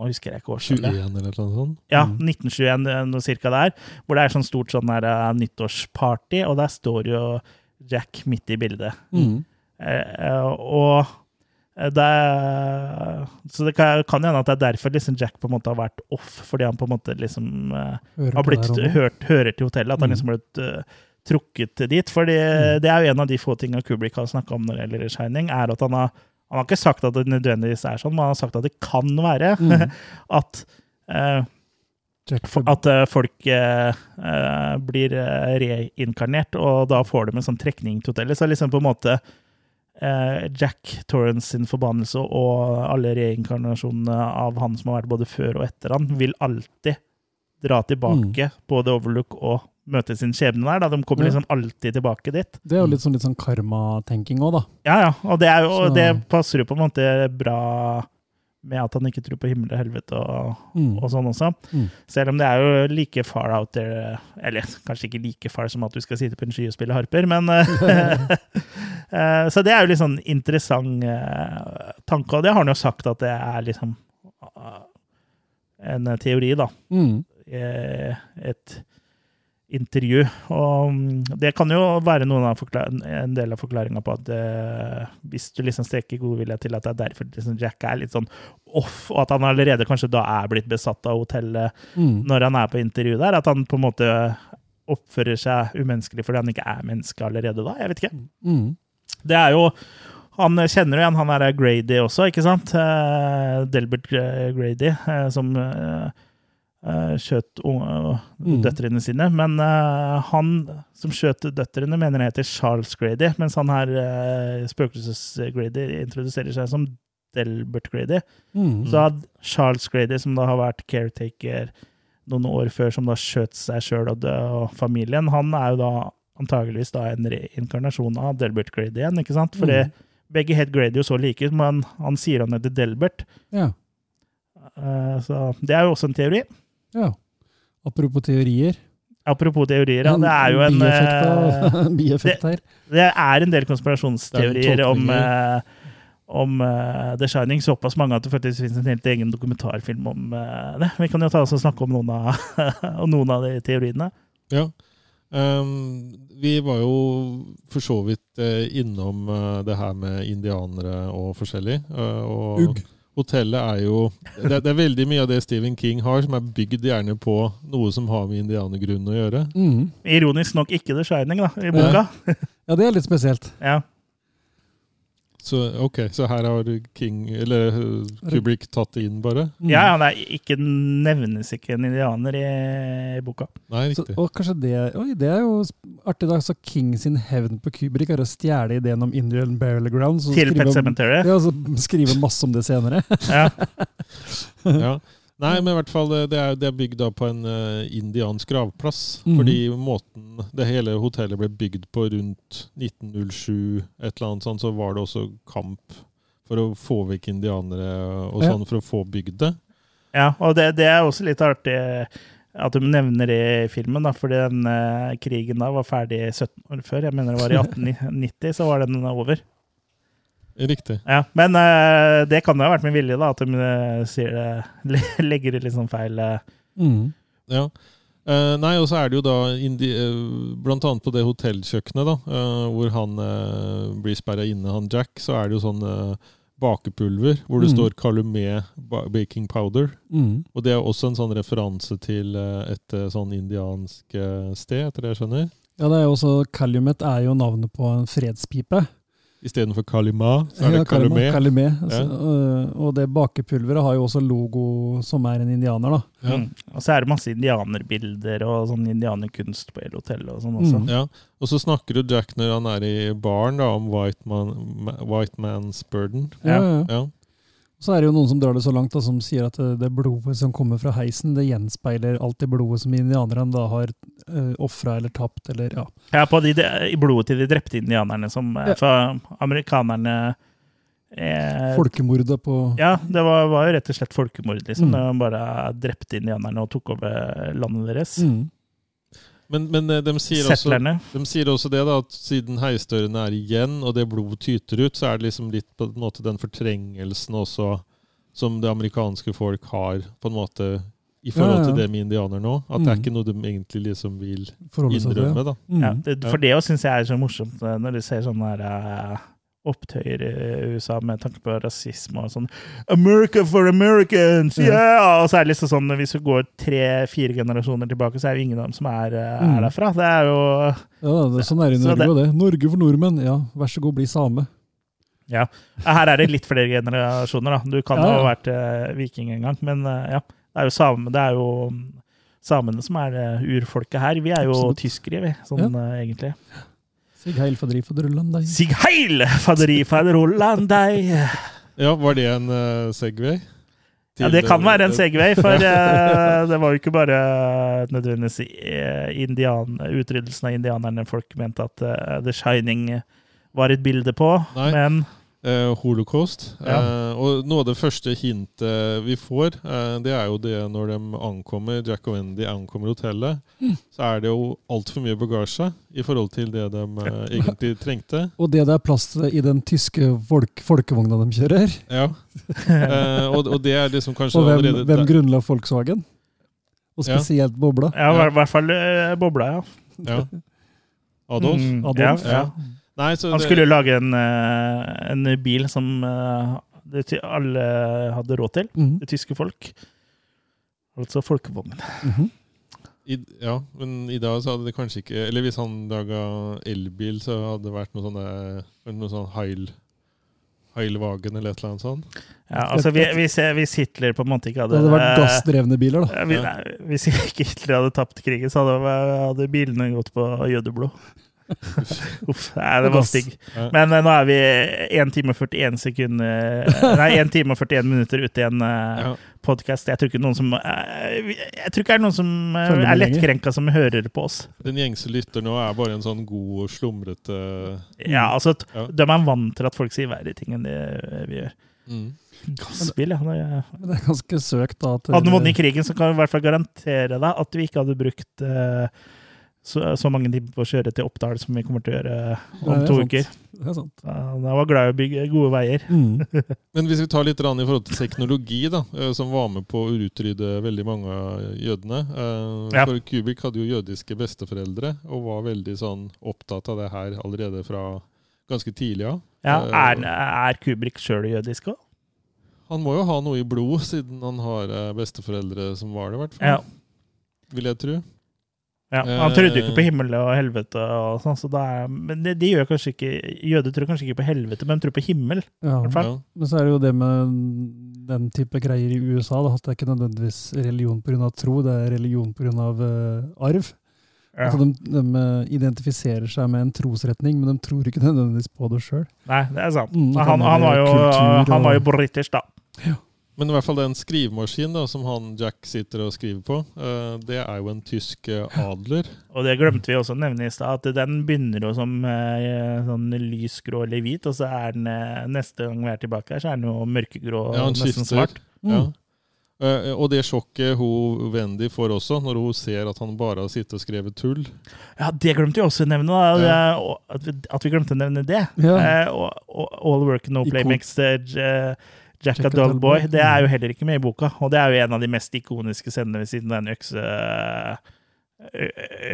Nå husker jeg ikke årstallet. 21 eller noe sånt? Ja, Mm. 1921, eh, noe cirka der. Hvor det er sånn stort sånn der, uh, nyttårsparty, og der står jo Jack midt i bildet. Mm. Eh, og det Så det kan, kan hende at det er derfor liksom Jack på en måte har vært off, fordi han på en måte liksom Hører har blitt hørt, hører til hotellet. At han Mm. liksom har blitt eh, trukket dit. For det er jo en av de få tingene Kubrick har snakka om når det gjelder Shining, er at han har han har ikke sagt at det nødvendigvis er sånn, men han har sagt at det kan være [LAUGHS] Mm. at uh, at eh, folk eh, eh, blir reinkarnert, og da får de en sånn trekning til hotellet. Så liksom på en måte eh, Jack Torrance sin forbannelse og alle reinkarnasjonene av han som har vært både før og etter han, vil alltid dra tilbake mm. både Overlook og møte sin skjebne der. Da. De kommer liksom alltid tilbake dit. Det er jo litt sånn, litt sånn karmatenking òg, da. Ja, ja. Og det, jo, og det passer jo på en måte bra med at han ikke tror på himmel og helvete og, Mm. og sånn også. Mm. Selv om det er jo like far out there Eller kanskje ikke like far som at du skal sitte på en sky og spille harper, men [LAUGHS] [LAUGHS] eh, Så det er jo litt sånn interessant eh, tanke, og det har han jo sagt at det er liksom eh, en teori, da. Mm. Et intervju. Og mm, det kan jo være en del av forklaringa på at eh, hvis du liksom strekker godvilje til at det er derfor liksom Jack er litt sånn off, og at han allerede kanskje da er blitt besatt av hotellet Mm. når han er på intervju der, at han på en måte oppfører seg umenneskelig fordi han ikke er menneske allerede da. Jeg vet ikke. Mm. Det er jo Han kjenner jo igjen han er Grady også, ikke sant? Eh, Delbert Grady, eh, som eh, skjøt unge- Mm. døtrene sine. Men uh, han som skjøt døtrene, mener jeg heter Charles Grady, mens han her, uh, Spøkelses-Grady, introduserer seg som Delbert Grady. Mm. Så hadde Charles Grady, som da har vært caretaker noen år før, som da skjøt seg sjøl og, og familien, han er jo da antageligvis da en reinkarnasjon av Delbert Grady igjen, ikke sant? Fordi Mm. begge het Grady jo så like ut, men han sier han heter Delbert. Ja. Uh, så det er jo også en teori. Ja. Apropos teorier. Apropos teorier, ja, det er jo en bieffekt, eh, [LAUGHS] bieffekt her. Det er en del konspirasjonsteorier Det er om, eh, om uh, The Shining. Såpass mange at det faktisk finnes en helt egen dokumentarfilm om uh, det. Vi kan jo ta oss og snakke om noen av, [LAUGHS] om noen av de teoriene. Ja. Um, vi var jo for så vidt innom det her med indianere og forskjellig. og Ugg. Hotellet er jo det, det er veldig mye av det Stephen King har, som er bygd gjerne på noe som har med indianergrunnen å gjøre. Mm. Ironisk nok ikke The Shining, da, i boka. Ja, det er litt spesielt. Ja. Så ok, så her har King, eller eh, Kubrick tatt det inn, bare? Mm. Ja, han det er ikke, nevnes ikke en indianer i, i boka. Nei, Så, riktig. og kanskje det Oi, det er jo artig. da, så King sin hevn på Kubrick er å stjele ideen om Indian Burial Ground. Til skrive Pet Cemetery. Ja, så skrive masse om det senere. Ja. [LAUGHS] Ja. Nei, men i hvert fall eh, det er, det er bygd på en eh, indiansk gravplass. Mm. Fordi måten det hele hotellet ble bygd på rundt 1907, et eller annet sånt, så var det også kamp for å få vekk indianere og Ja. sånn, for å få bygd det. ja, og det, det er også litt artig at du nevner det i filmen, da, fordi den eh, krigen da var ferdig 17 år før. Jeg mener det var i [LAUGHS] 1890, så var den over. Riktig. Ja, Men uh, det kan jo ha vært med vilje, da, at de eh, sier det, [LAUGHS] legger det litt sånn feil uh. Mm. Ja. Uh, nei, og så er det jo da indi uh, Blant annet på det hotellkjøkkenet, da, uh, hvor han blir sperra inne, han Jack, så er det jo sånn bakepulver hvor det Mm. står Calumet baking powder. Mm. Og det er også en sånn referanse til et sånn indiansk sted, etter det jeg skjønner. Ja, det er jo også Calumet er jo navnet på en fredspipe. Istedenfor Kalima, så er Ja, det. Ja. Altså, ja. og det bakepulveret har jo også logo som er en indianer, da. Ja. Mm. Og så er det masse indianerbilder og sånn indianerkunst på El Hotel og sånn også. Mm. Ja, og så snakker jo Jack når han er i baren da, om White, man, white Man's Burden. Ja, ja. Så er det jo noen som drar det så langt, da, som sier at det, det blodet som kommer fra heisen, det gjenspeiler alt det blodet som indianerne da har uh, ofra eller tapt, eller ja. Ja, på de, i blodet til de drepte indianerne som eh, Ja. For amerikanerne eh, Folkemordet på Ja, det var, var jo rett og slett folkemord, liksom. Mm. Man bare drepte indianerne og tok over landet deres. mm. Men, men eh, de, sier også, de sier også det, da, at siden heisdørene er igjen, og det blodet tyter ut, så er det liksom litt på en måte den fortrengelsen også som det amerikanske folk har på en måte i forhold Ja, ja. til det med indianer nå. At det er Mm. ikke noe de egentlig liksom vil innrømme. da. Mm. Ja, det, for det syns jeg er så morsomt eh, når du ser sånne her, eh, opptøyer i USA med tanke på rasisme og sånn. America for Americans! Ja. Yeah! Og så er det liksom sånn, hvis du går tre-fire generasjoner tilbake, så er det ingen av dem som er, eh, Mm. er derfra. Det er jo Ja, det, sånn er i Norge det- det. Norge for nordmenn. Ja, vær så god, bli same. Ja. Her er det litt flere generasjoner, da. Du kan Ja, ha vært eh, viking en gang, men eh, ja. Det er jo, same, det er jo mm, samene som er eh, urfolket her. Vi er jo Absolutt. tyskere, vi, sånn eh, egentlig. Sig heil faderi, faderullan deg. Sig heil, faderi faderullan deg! Ja, Var det en uh, Segway? Ja, det kan være en Segway, for uh, [LAUGHS] det var jo ikke bare nødvendigvis eh, indian, utryddelsen av indianerne folk mente at uh, The Shining var et bilde på, Nei. men Eh, holocaust. Ja. Eh, og noe av det første hintet vi får, eh, det er jo det når de ankommer, Jack og Wendy ankommer hotellet, Mm. så er det jo altfor mye bagasje i forhold til det de eh, egentlig trengte. [LAUGHS] Og det det er plass til i den tyske folk, folkevogna de kjører. Ja. Eh, og, og det er liksom kanskje [LAUGHS] Og hvem, allerede hvem grunnla Volkswagen? Og Ja. spesielt bobla. ja, i hvert- fall eh, bobla, ja. ja. Adolf? Mm, Adolf. Ja, ja. Nei, så Han det- skulle jo lage en, eh, en bil som eh, det alle hadde råd til. Mhm. Det tyske folk. Altså folkevogn. Mhm. I, ja, men i dag så hadde det kanskje ikke Eller hvis han laga elbil, så hadde det vært noe sånne Noe sånn Heil Heilwagen eller et eller annet sånt. Ja, altså, vi- hvis, hvis Hitler på en måte ikke hadde Det hadde vært gassdrevne biler, da. Ja, vi- nei, Hvis ikke [LAUGHS] Hitler hadde tapt krigen, så hadde, hadde bilene gått på jødeblod. [LAUGHS] Uff, nei, det var stygg. Men eh, nå er vi 1 time og 41 sekunder Nei, 1 time og 41 minutter ute i en uh, podkast. Jeg tror ikke noen som eh, Jeg tror ikke det er noen som eh, er lettkrenka som hører på oss. Den gjengse lytter nå er bare en sånn god og slumrete Ja, altså, t- Ja. De er vant til at folk sier verre ting enn det vi gjør. mm. Gasspill, ja. det- det er ganske søkt, da. At Hadde du vunnet krigen, så kan vi i hvert fall garantere deg at vi ikke hadde brukt eh, så, så mange timer på å kjøre til Oppdal som vi kommer til å gjøre eh, om Nei, to sant. uker. Det er sant. Da Jeg var glad i å bygge gode veier. Mm. [LAUGHS] Men hvis vi tar litt i forhold til teknologi, da, eh, som var med på å utrydde veldig mange av jødene. eh, Ja. For Kubik hadde jo jødiske besteforeldre, og var veldig sånn opptatt av det her allerede fra ganske tidlig av. Ja, Eh, er, er Kubrik sjøl jødisk òg? Han må jo ha noe i blodet, siden han har eh, besteforeldre som var det, i hvert fall. Ja. Vil jeg tro. Ja, han trodde jo ikke på himmel og helvete, og sånn, så det er, men det, de gjør kanskje ikke Jøder tror kanskje ikke på helvete, men de tror på himmel. Ja. hvert fall. Ja. Men så er det jo det med den type greier i USA. Da, at det er ikke nødvendigvis religion pga. tro, det er religion pga. Uh, arv. Ja. Altså de, de eh, identifiserer seg med en trosretning, men de tror ikke nødvendigvis på det sjøl. Nei, det er sant. Mm, han, han, var jo, og... han var jo british, da. Men i hvert fall den skrivemaskinen da, som han Jack sitter og skriver på, eh, det er jo en tysk eh, adler. Og det glemte vi også å nevne i stad, at den begynner jo som eh, sånn lysgrå eller hvit, og så er den neste gang vi er tilbake her, så er den jo mørkegrå og Ja, nesten skifter. svart. Mm. Ja. Eh, og det sjokket hun Wendy får også, når hun ser at han bare har sittet og skrevet tull. Ja, det glemte vi også å nevne, Ja. At, vi, at vi glemte å nevne det. Ja. Eh, og All Work No Play. Makes eh, Jack a Dull Boy. Det er jo heller ikke med i boka, og det er jo en av de mest ikoniske scenene ved siden av den økse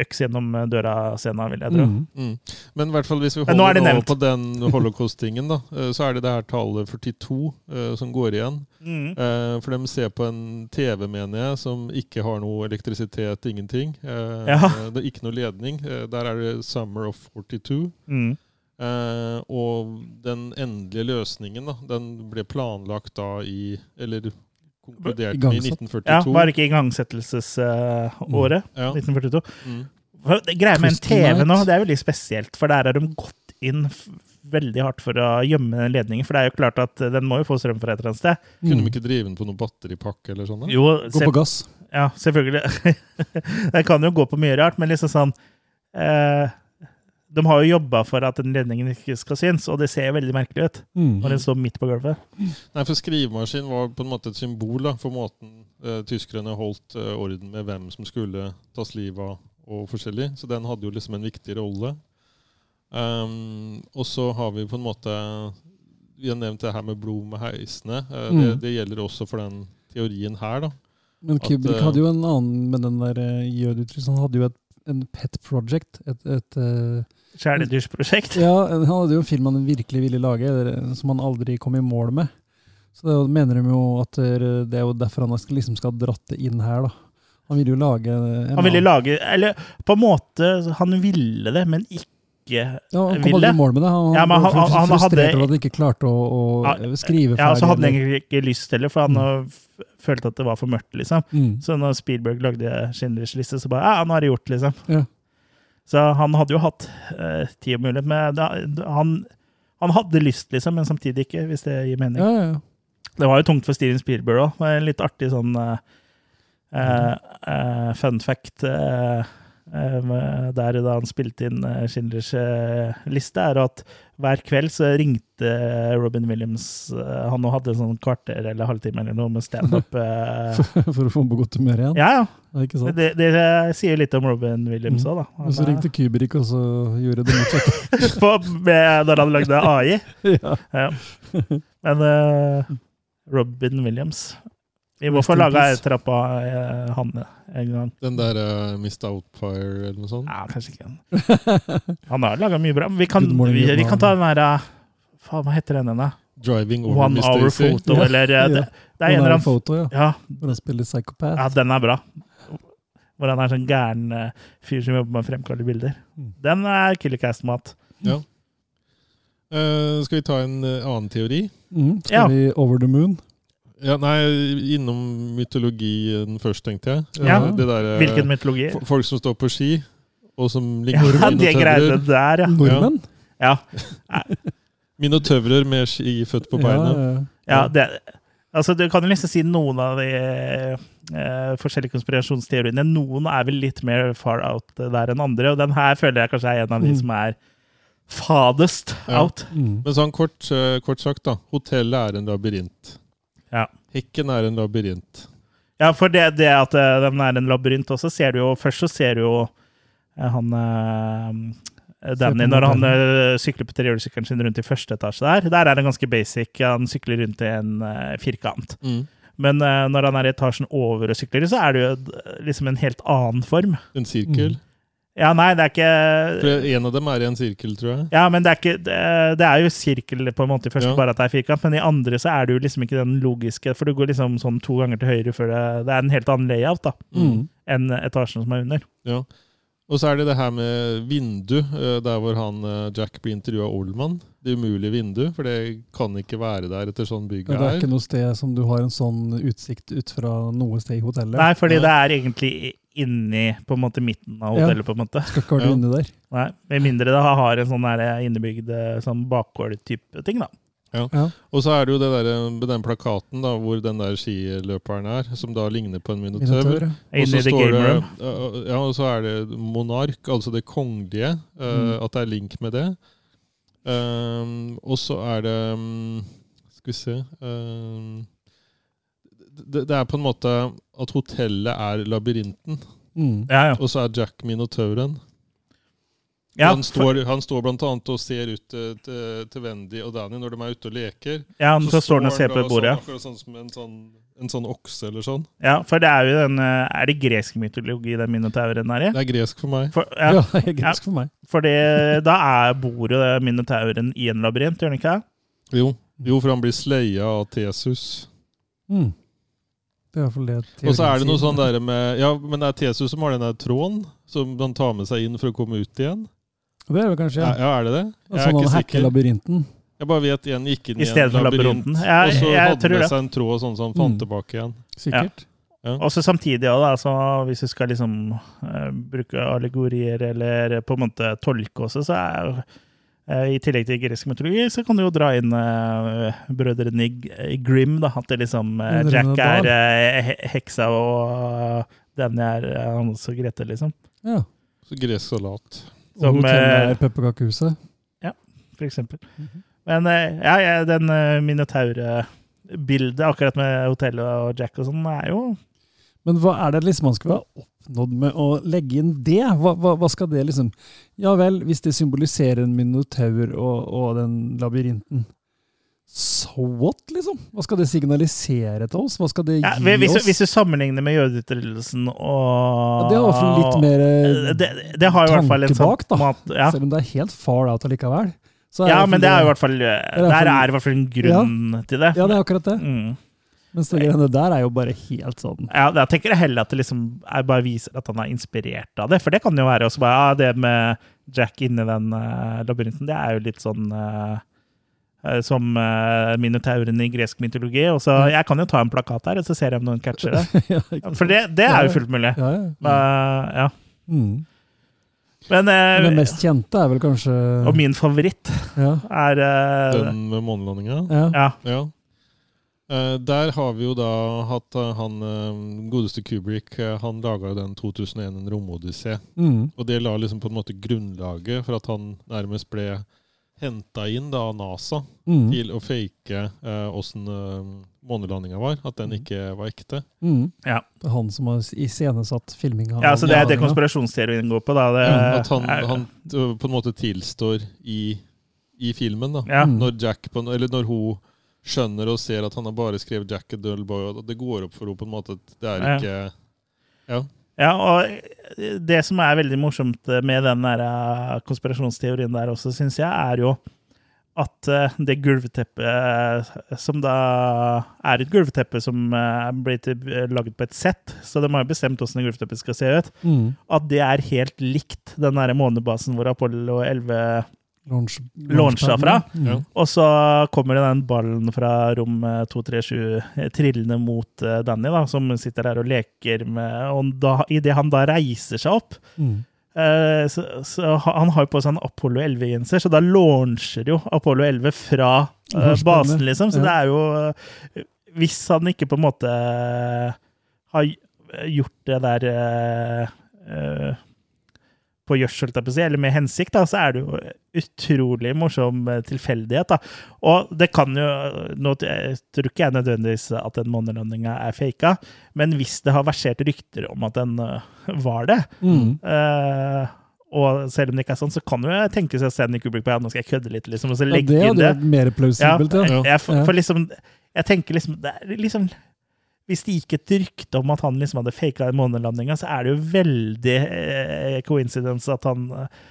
øks gjennom døra-scena, vil jeg tro. Mm. Mm. Men i hvert fall hvis vi holder nå nå på den holocaust-tingen, da, eh, så er det det her tallet 42 uh, som går igjen. Mm. Uh, For de ser på en TV, mener jeg, som ikke har noe elektrisitet, ingenting. Uh, Ja. Det er ikke noe ledning. Eh, Der er det 'Summer of 42'. Mm. Eh, og den endelige løsningen, da, den ble planlagt da i Eller konkludert med i 1942. Ja, var det ikke igangsettelsesåret? Ja. 1942? Mm. Greia med en TV nå, det er veldig spesielt, for der har de gått inn veldig hardt for å gjemme ledningen. For det er jo klart at den må jo få strøm fra et eller annet sted. Kunne Mm. de ikke drive den på noen batteripakke eller sånn? Jo, Gå på gass. ja, selvfølgelig. [LAUGHS] den kan jo gå på mye rart, men liksom sånn eh, De har jo jobba for at den ledningen ikke skal synes, og det ser veldig merkelig ut Mm. når den står midt på gulvet. Nei, for skrivemaskinen var på en måte et symbol da, for måten eh, tyskerne holdt eh, orden med hvem som skulle tas livet av og forskjellig. Så den hadde jo liksom en viktig rolle. Um, og så har vi på en måte vi har nevnt det her med blod med heisene. Eh, Mm. det, det gjelder også for den teorien her, da. Men At, Kubrick eh, hadde jo en annen med den der uh. Han hadde jo et en pet project. Et, et, eh, Kjæledyrsprosjekt. ja, han hadde jo en film han virkelig ville lage, eller, som han aldri kom i mål med. Så det mener de jo at det det er jo derfor han liksom skal dratt det inn her. da. Han ville jo lage en Han ville lage Eller på en måte, han ville det, men ikke ja, Han kom ville. mål med det. Han, Ja, men han- han- han frustrert over at han ikke klarte å, å Ja, skrive ferdig. Ja, så hadde han egentlig ikke lyst heller, for han Mm. følte at det var for mørkt, liksom. Mm. Så når Spielberg lagde Schindlers liste, så bare Ja, nå er det gjort, liksom. Ja. Så han hadde jo hatt eh, tid og mulighet, men da, han, han hadde lyst, liksom, men samtidig ikke, hvis det gir mening. Ja, ja. Det var jo tungt for Steven Spielberg òg. Litt artig sånn eh, eh, eh, fun fact eh, der da han spilte inn eh, Schindlers eh, liste, er at hver kveld så ringte Robin Williams eh, Han nå hadde en sånn kvarter eller halvtime eller noe med standup. [LAUGHS] For å få ham på godt humør igjen. ja, ja. Det? Det, det sier litt om Robin Williams Mm. òg, da. Og så ringte Kubrick, og så gjorde det motsatte. [LAUGHS] når han lagde AI. [LAUGHS] ja. Ja. Men uh, Robin Williams Vi må få laga peace. et trapp av eh, han en gang. Den der uh, Mist Outfire eller noe sånt. Ja, kanskje ikke han. Han har laga mye bra. Men vi kan, morning, vi, vi kan ta den der eh, Faen, hva heter den. Driving over One Miss Hour Daisy. Photo, Ja. eller eh, [LAUGHS] det, det er en eller annen foto, ja. ja, Hvor han spiller psychopath. ja, den er bra. Hvor han er sånn gæren uh, fyr som jobber med å fremkalle bilder. Mm. Den er Killer Cast-mat. Ja. Uh, skal vi ta en annen teori? Mm. Skal Ja. vi over the moon? Ja, nei, innom mytologien først, tenkte jeg. Ja. Det der, eh, Hvilken mytologi? Folk som står på ski, og som Ja, ligner de greiene der, ja. Nordmenn? Ja, [LAUGHS] Minotøvrer med ski født på beina. Ja, ja. ja det, altså, du kan jo liksom si noen av de eh, forskjellige konspirasjonsteoriene. Noen er vel litt mer far out der enn andre, og den her føler jeg kanskje er en av de Mm. som er fadest Ja. out. Mm. Men sånn kort, eh, kort sagt, da. Hotellet er en labyrint. Ja. Hekken er en labyrint. Ja, for det, det at eh, den er en labyrint også, ser du jo Først så ser du jo eh, han eh, Danny når han sykler på trehjulssykkelen sin rundt i første etasje der. Der er det ganske basic. Han sykler rundt i en firkant. Men eh, når han er i etasjen over og sykler, så er det jo liksom en helt annen form. En sirkel. Mm. Ja, nei, det er ikke For en av dem er i en sirkel, tror jeg. Ja, men det er, ikke, det det er jo sirkel på en måte i første, Ja. bare at det er firkant. Men i andre så er det jo liksom ikke den logiske, for du går liksom sånn to ganger til høyre før det Det er en helt annen layout da, Mm. enn etasjen som er under. Ja. Og så er det det her med vindu, eh, der hvor han eh, Jack blir intervjua Oldman. Det umulige vindu, for det kan ikke være der etter sånn bygg Ja, det er er. ikke noe sted som du har en sånn utsikt ut fra noe sted i hotellet. Nei, fordi Nei. det er egentlig inni på en måte midten av hotellet, på en måte. Skal ikke være Ja. inni der. Nei, Med mindre det har en sånn der innebygd eh, sånn bakgård-type ting, da. Ja, Og så er det jo det der, med den plakaten da, hvor den der skiløperen er, som da ligner på en. Minotaur, ja. Og så the står game det, room. ja, ja, og så er det monark, altså det kongelige. Mm. Uh, At det er link med det. Um, og så er det um, Skal vi se um, det, det er på en måte at hotellet er labyrinten, Mm. Ja, ja. og så er Jack minotauren. Ja, han, står, han står blant annet og ser ut til, til, til Wendy og Danny når de er ute og leker. ja, så står han og ser på bordet. Sånn, akkurat sånn som en sånn, en sånn okse eller sånn. Ja, for det er jo den eh, Er det gresk mytologi den minotauren er i? Det er gresk for meg. For, Ja, ja, [LAUGHS] det er greit for meg. fordi da er bor jo minotauren i en labyrint, gjør den ikke det? Jo, jo for han blir sleia av Tesus. Mm. Det er det Og så er det noe sånn der med Ja, men det er Tesus som har den der tråden som han tar med seg inn for å komme ut igjen. Det er det kanskje, Ja, ja. ja er det det? Jeg er Sånn ikke sikker. labyrinten. Jeg bare vet en gikk inn I en labyrint, labyrinten. Ja, og så jeg hadde med det. seg en tråd sånn som han fant Mm. tilbake igjen. Sikkert. Og så samtidig da, så hvis du skal liksom uh, bruke allegorier eller på en måte tolke også, så er jo i tillegg til gresk mytologi, så kan du jo dra inn uh, brødrene i Grim. da, At det liksom uh, Jack er eh, he- heksa, og uh, Danny er uh, hans og Grete, liksom. Ja. Så gresk salat. Og hotellet eh, er pepperkakehuset. For eksempel. Mhm. Men eh, ja, ja, den uh, minotaurbildet akkurat med hotellet og Jack og sånn, er jo Men hva er det liksom man skal ha oppnådd med å legge inn det? Hva, hva, hva skal det liksom Ja vel, hvis det symboliserer en minotaur og, og den labyrinten, So what, liksom? Hva skal det signalisere til oss? Hva skal det gi Ja, hvis, oss? hvis du sammenligner med jødeutryddelsen og Ja, det er i hvert fall litt mer eh, det, det tanke tanke bak, da. mat, ja. Selv om det er helt far out allikevel. Så ja, men det er i hvert fall Der er i hvert fall en grunn til det. Ja, det er akkurat det. Mm. Mens det greiene der er jo bare helt sånn Ja, da tenker jeg heller at det liksom er bare viser at han er inspirert av det. For det kan jo være også bare ja, det med Jack inni den uh, labyrinten, det er jo litt sånn eh, som uh, minotaurene i gresk mytologi. Og så Jeg kan jo ta en plakat her, og så ser jeg om noen catcher [LAUGHS] det. ja. For det, det er jo fullt mulig. Ja, ja. Uh, ja. Mm. Men, eh, den mest kjente er vel kanskje Og min favoritt ja. er eh, Den med månelandinga. Ja. Eh, der har vi jo da hatt eh, han eh, godeste Kubrick. eh, han laga den 2001, en romodyssé. Mm. Og det la liksom på en måte grunnlaget for at han nærmest ble henta inn da av NASA Mm. til å fake åssen månelandinga var. At den ikke var ekte. Mm. Ja. Det er han som har iscenesatt filminga. ja, så det er det konspirasjonsteorien går på. Da. Det, Ja, at han, er- han eh, på en måte tilstår i, i filmen. da. ja. Mm. Når Jack på, eller når hun skjønner og ser at han har bare skrevet 'Jack a Dull Boy', og det går opp for henne på en måte at det er ikke Ja. Ja, og det som er veldig morsomt med den der eh, konspirasjonsteorien der også, syns jeg, er jo at eh, det gulvteppet eh, som da er et gulvteppe som blir blitt laget på et sett, så de har jo bestemt hvordan det gulvteppet skal se ut, Mm. at det er helt likt den der månebasen hvor Apollo 11 Launch, Launcha fra? Mm. Og så kommer det den ballen fra rom eh, 237 eh, trillende mot eh, Danny, da, som sitter der og leker med Og da, idet han da reiser seg opp Mm. eh, så, så Han har jo på seg en Apollo 11-genser, så da launcher jo Apollo 11 fra eh, basen, liksom. Så Ja. det er jo eh, Hvis han ikke på en måte eh, har gjort det der eh, eh, på gjødsel, jeg eller med hensikt, da, så er det jo utrolig morsom eh, tilfeldighet. da. Og det kan jo Nå t- tror ikke jeg nødvendigvis at den månelandinga er faka, men hvis det har versert rykter om at den eh, var det, Mm. uh, og selv om det ikke er sånn, så kan jo jeg tenke seg Stanley Kubrick på ja, nå skal jeg kødde litt, liksom, og så Ja, legge det inn det. det. vært mer plausibelt, ja. Ja. Jeg, for, Ja. for liksom, jeg tenker liksom, det er liksom Hvis det gikk et rykte om at han liksom hadde faka månelandinga, så er det jo veldig eh, coincidence at han eh,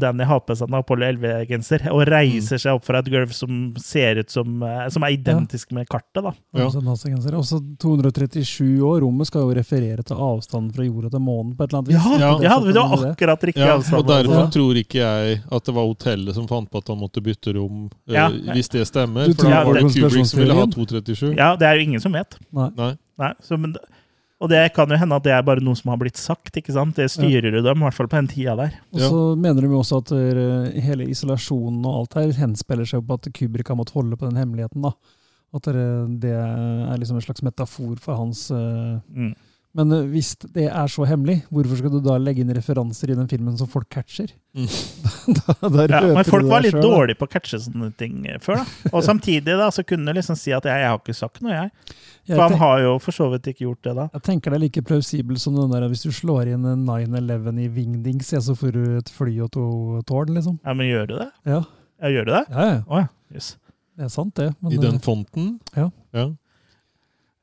Danny har på seg en Apollo 11-genser og reiser seg opp fra et gulv som ser ut som eh, Som er identisk med kartet, da. Ja. Også 237 år. Rommet skal jo referere til avstanden fra jorda til månen på et eller annet vis. Ja, Ja. ja, det var akkurat riktig Ja, avstand. og derfor Ja. tror ikke jeg at det var hotellet som fant på at han måtte bytte rom, ja. Ja. hvis det stemmer. Du For da var det Kubrick som ville ha 237. Ja, det er jo ingen som vet. Nei. Nei. Nei, så, men, og det kan jo hende at det er bare noe som har blitt sagt. ikke sant? Det styrer jo dem, i hvert fall på den tida der. Og Ja. så mener de også at eh, hele isolasjonen og alt her henspiller seg på at Kubrick har måttet holde på den hemmeligheten. da. At det, det er liksom en slags metafor for hans eh, Mm. Men eh, hvis det er så hemmelig, hvorfor skal du da legge inn referanser i den filmen som folk catcher? Mm. [LAUGHS] da, da Ja, men folk var litt selv, dårlige på å catche sånne ting eh, før. da. [LAUGHS] Og samtidig da, så kunne du liksom si at jeg, jeg har ikke sagt noe, jeg. Jeg For han har jo for så vidt ikke gjort det da. Jeg tenker det er like plausibelt som den der hvis du slår inn 9-11 i Wingdings, så får du et fly og to tårn, liksom. Ja, Men gjør du det? Ja, Ja, gjør du det? ja, ja. Å ja. Yes. det er sant, det. Men I eh, den fonten. Ja. ja.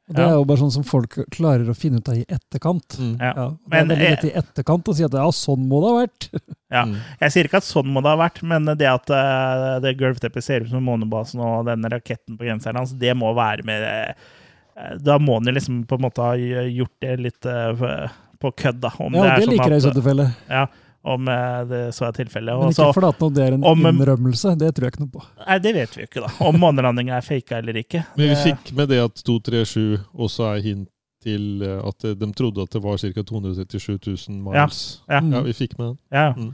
Det er jo bare sånn som folk klarer å finne ut av i etterkant. Mm. Ja. Ja, det er veldig lett i etterkant å si at ja, sånn må det ha vært. [LAUGHS] Ja. Mm. Jeg sier ikke at sånn må det ha vært, men det at uh, det gulvteppet ser ut som månebasen og denne raketten på genseren hans, det må være med uh, Da må han jo liksom på en måte ha gjort det litt uh, på kødd, da. Om Ja, det, er sånn liker jeg i så at- tilfelle. Ja, om eh, det så er tilfellet. Men ikke for fordi at det er en om- innrømmelse. Det tror jeg ikke noe på. Nei, det vet vi jo ikke, da. Om månelandinga er faka eller ikke. Men vi fikk med det at 237 også er hint til eh, at de trodde at det var ca. 237 000 miles. Ja. ja. Ja, vi fikk med den. Ja. Mm.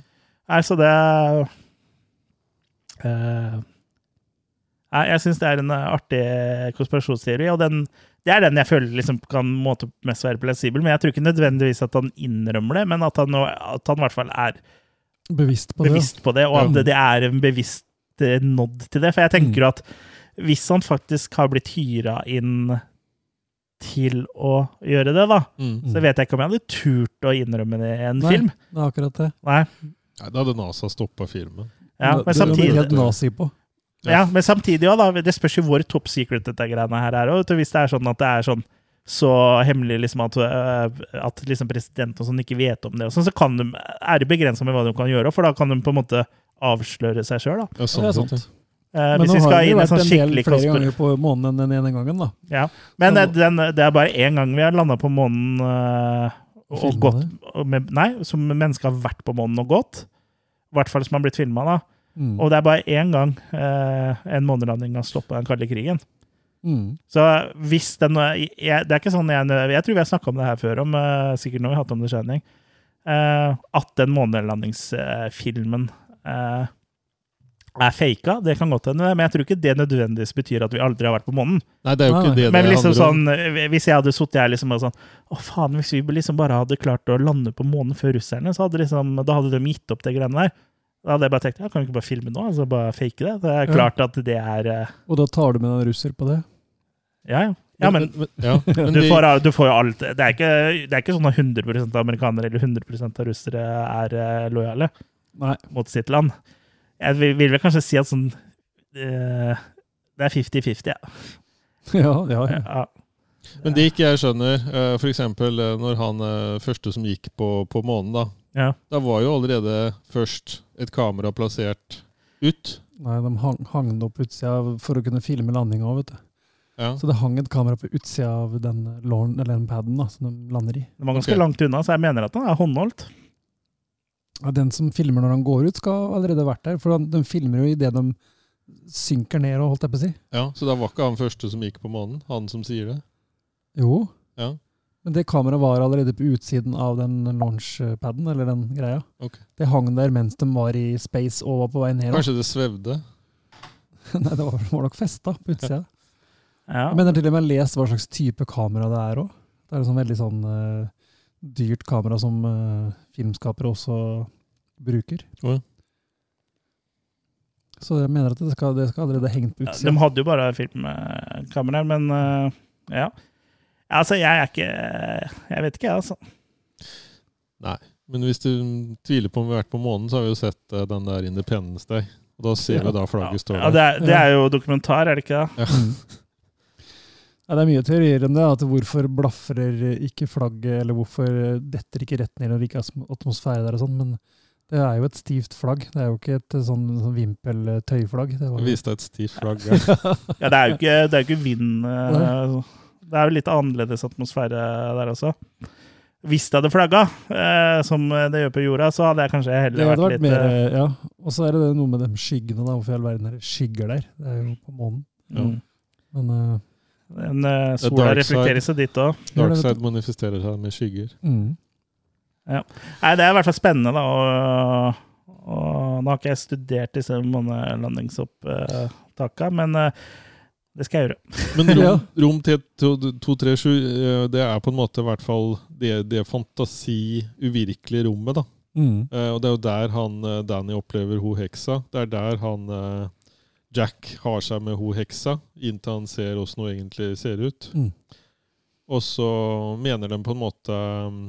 Nei, så det uh, Nei, jeg syns det er en artig konspirasjonsteori, og den, det er den jeg føler liksom kan måte mest være plassibel, Men jeg tror ikke nødvendigvis at han innrømmer det, men at han, at han i hvert fall er Bevisst på det. på det, og at det, det er en bevisst nådd nod til det. For jeg tenker at hvis han faktisk har blitt hyra inn til å gjøre det, da, Mm. så vet jeg ikke om jeg hadde turt å innrømme det i en Nei. film. Det er akkurat det. Nei. Nei, da hadde NASA stoppa filmen. Ja, men men det er samtidig helt nazi på. Ja, men samtidig også, da, det spørs jo hvor top secret dette greiene her er. Og hvis det er sånn at det er sånn så hemmelig liksom at, øh, at liksom presidenten og sånn ikke vet om det, og sånn, så kan de, er det begrensa med hva de kan gjøre, for da kan de på en måte avsløre seg sjøl. Ja, det sånn er sant. ja. Eh, Men nå har vi det vært sånn en del flere konspir... ganger på månen enn den ene gangen, da. Ja. Men Så- eh, den, det er bare én gang vi har landa på månen øh, og gått med, Nei, som mennesker har vært på månen og gått. I hvert fall som har blitt filma, da. Mm. Og det er bare én gang eh, en månelanding har stoppa den kalde krigen. Mm. Så hvis den jeg, Det er ikke sånn jeg Jeg tror vi har snakka om det her før, om, eh, sikkert når vi har hatt om The Shining. eh, at den månelandingsfilmen eh, er faka, det kan godt hende, men jeg tror ikke det nødvendigvis betyr at vi aldri har vært på månen. Nei, det er jo ikke det det Men liksom handler sånn, eh, hvis jeg hadde sittet her liksom og sånn Å, faen, hvis vi liksom bare hadde klart å lande på månen før russerne, så hadde liksom, da hadde de gitt opp det greiene der. Da hadde jeg bare tenkt ja, kan vi ikke bare filme nå? Altså bare fake det? Det er Ja. klart at det er eh, Og da tar du med en russer på det? Ja, ja. ja men ja, [LAUGHS] men du får, du får jo alt. Det er ikke, det er ikke sånn at 100 av amerikanere eller 100 av russere er eh, lojale Nei. mot sitt land. Jeg vil, vil vel kanskje si at sånn eh, Det er 50-50, ja. [LAUGHS] Ja, ja, ja. ja. Men det ikke jeg skjønner, f.eks. for eksempel eh, når han første som gikk på, på månen, da. ja. Da var jo allerede først et kamera plassert ut. Nei, de hang, hang det opp utsida for å kunne filme landinga òg, vet du. Ja. Så det hang et kamera på utsida av den låren, eller den paden da, som de lander i. Den var ganske okay. langt unna, så jeg mener at den er håndholdt. Ja, den som filmer når han går ut, skal allerede ha vært der. For han- de filmer jo idet de synker ned, og holdt jeg på å si. ja, Så da var ikke han første som gikk på månen, han som sier det? Jo. Ja. Men det kameraet var allerede på utsiden av den launchpaden, eller den greia. Okay. Det hang der mens de var i space og var på vei ned. Kanskje det svevde? [LAUGHS] Nei, det var, var nok festa på utsida. Ja. Jeg mener til og med lest hva slags type kamera det er òg. Det er et sånn veldig sånn uh, dyrt kamera som uh, filmskapere også bruker. Ja. Så jeg mener at det skal, det skal allerede hengt på Ja. De hadde jo bare filmkameraer, men uh, ja. Altså, jeg er ikke Jeg vet ikke, jeg, altså. Nei. Men hvis du tviler på om vi har vært på månen, så har vi jo sett eh, den der Independence Day. Og da ser Ja. vi da flagget står Ja, der. det, er, det er jo dokumentar, er det ikke det? Ja. Ja, det er mye teorier om det. at Hvorfor blafrer ikke flagget, eller hvorfor detter ikke rett ned når det ikke er atmosfære der og sånn. Men det er jo et stivt flagg. Det er jo ikke et sånn, sånn vimpeltøyflagg. Det var viste deg et stivt flagg. [LAUGHS] Ja. Ja, det er jo ikke, det er ikke vind eh, Det er jo litt annerledes atmosfære der også. Hvis det hadde flagga, eh, som det gjør på jorda, så hadde jeg kanskje heller vært vært litt mer, eh, ja. Og så er det noe med de skyggene, da. Hvorfor i all verden er det skygger der? Det er jo på månen. mm. Men uh, eh, er sola reflekterer seg dit òg. Dark side Darkside manifesterer seg med skygger. mm. Nei, det er i hvert fall spennende, da. Og, og nå har ikke jeg studert disse månelandingsopptakene, men eh, det skal jeg gjøre. Men rom, [LAUGHS] rom T237, eh, det er på en måte i hvert fall det, det fantasi-uvirkelige rommet, da. Mm. Eh, Og det er jo der han eh, Danny opplever ho heksa. Det er der han Jack har seg med ho heksa, inntil han ser åssen hun egentlig ser ut. Mm. Og så mener de på en måte um,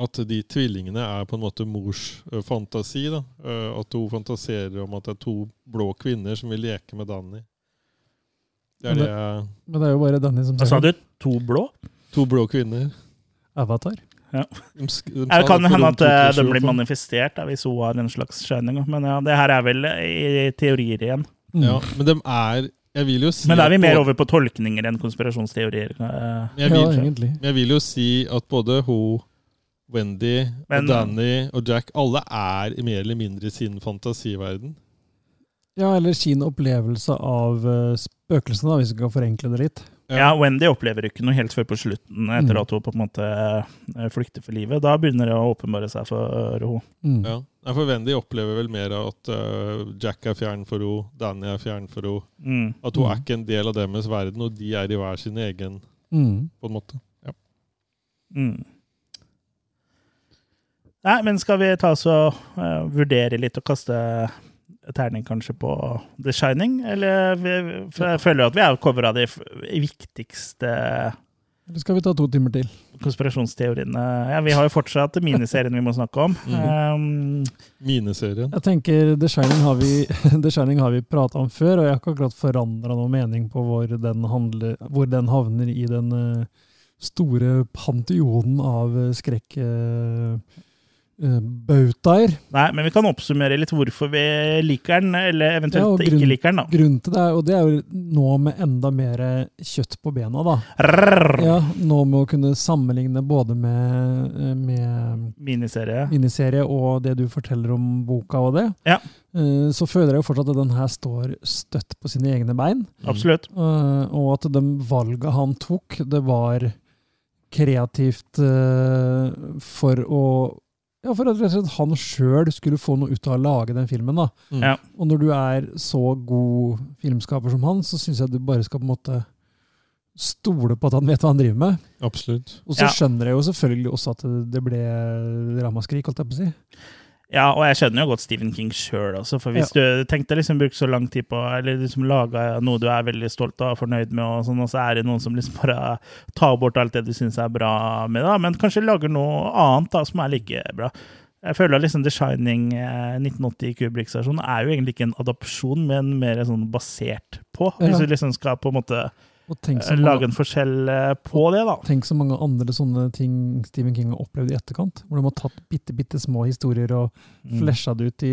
at de tvillingene er på en måte mors fantasi. da. At hun fantaserer om at det er to blå kvinner som vil leke med Danny. Det er Men det, Men det er jo bare Danny som sa du? To blå? To blå kvinner. Avatar. De, de Ja, det kan hende at det blir manifestert da, hvis hun har en slags shining. Men ja, det her er vel i teorier igjen. Mm. Ja, men de er Jeg vil jo si Men da er vi mer over på tolkninger enn konspirasjonsteorier. eh. Jeg ja, vil, egentlig. Men jeg vil jo si at både hun, Wendy, Men- og Danny og Jack, alle er mer eller mindre i sin fantasiverden. Ja, eller sin opplevelse av uh, spøkelsene, da, hvis vi kan forenkle det litt. Ja, Wendy opplever ikke noe helt før på slutten, etter Mm. at hun på en måte eh, flykter for livet. Da begynner det å åpenbare seg for henne. Mm. Ja. For Wendy opplever vel mer at eh, Jack er fjern for henne, Danny er fjern for henne. Mm. At hun Mm. er ikke en del av deres verden, og de er i hver sin egen, Mm. på en måte. Ja. Mm. Nei, men skal vi ta oss og uh, vurdere litt og kaste terning kanskje på The Shining? Eller vi, for jeg føler jo at vi har covra de viktigste Eller skal vi ta to timer til? Konspirasjonsteoriene Ja, vi har jo fortsatt miniserien vi må snakke om. Mhm. um, miniserien? Jeg tenker The Shining har vi, [LAUGHS] The Shining har vi prata om før, og jeg har ikke akkurat forandra noe mening på hvor den, handler, hvor den havner i den eh, store panteonen av eh, skrekkbautaer. nei, men vi kan oppsummere litt hvorfor vi liker den, eller eventuelt ja, grunn- ikke liker den, da. Grunnen til det, og det er jo nå med enda mer kjøtt på bena, da. Rrr. Ja, Nå med å kunne sammenligne både med, eh, med Miniserie. miniserie og det du forteller om boka og det, Ja. eh, så føler jeg jo fortsatt at den her står støtt på sine egne bein. Absolutt. Eh, og at de valget han tok, det var kreativt eh, for å ja, For at rett og slett han sjøl skulle få noe ut av å lage den filmen. da. Mm. Ja. Og når du er så god filmskaper som han, så syns jeg du bare skal på en måte stole på at han vet hva han driver med. Absolutt. Og så Ja. skjønner jeg jo selvfølgelig også at det ble ramaskrik, holdt jeg på å si. Ja, og jeg skjønner jo godt Stephen King sjøl også, for hvis du tenkte liksom bruke så lang tid på Eller liksom laga noe du er veldig stolt av og fornøyd med, og sånn, og så er det noen som liksom bare tar bort alt det du syns er bra med det, men kanskje lager noe annet da som er like bra. Jeg føler liksom The Shining eh, 1980 Kubrick-stasjonen er jo egentlig ikke en adopsjon, men mer sånn basert på. Hvis du liksom skal på en måte Eh, lage en forskjell eh, på det, da. tenk så mange andre sånne ting Stephen King har opplevd i etterkant. Hvor de har tatt bitte, bitte små historier og Mm. flesja det ut i,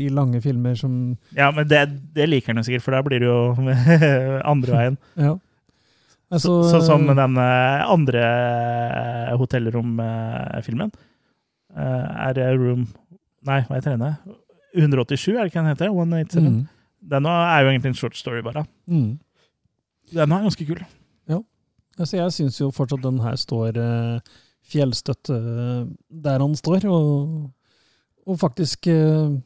i lange filmer som Ja, men det, det liker han jo sikkert, for da blir det jo [LAUGHS] andre veien. [LAUGHS] Ja. Altså, Så, sånn som den andre hotellrom-filmen. Er det Room Nei, hva heter den? 187, er det ikke den heter? 187. mm, Den er jo egentlig en short story, bare. mm. Den er ganske kul. Ja. Altså, jeg syns jo fortsatt den her står eh, fjellstøtt eh, der han står, og, og faktisk eh,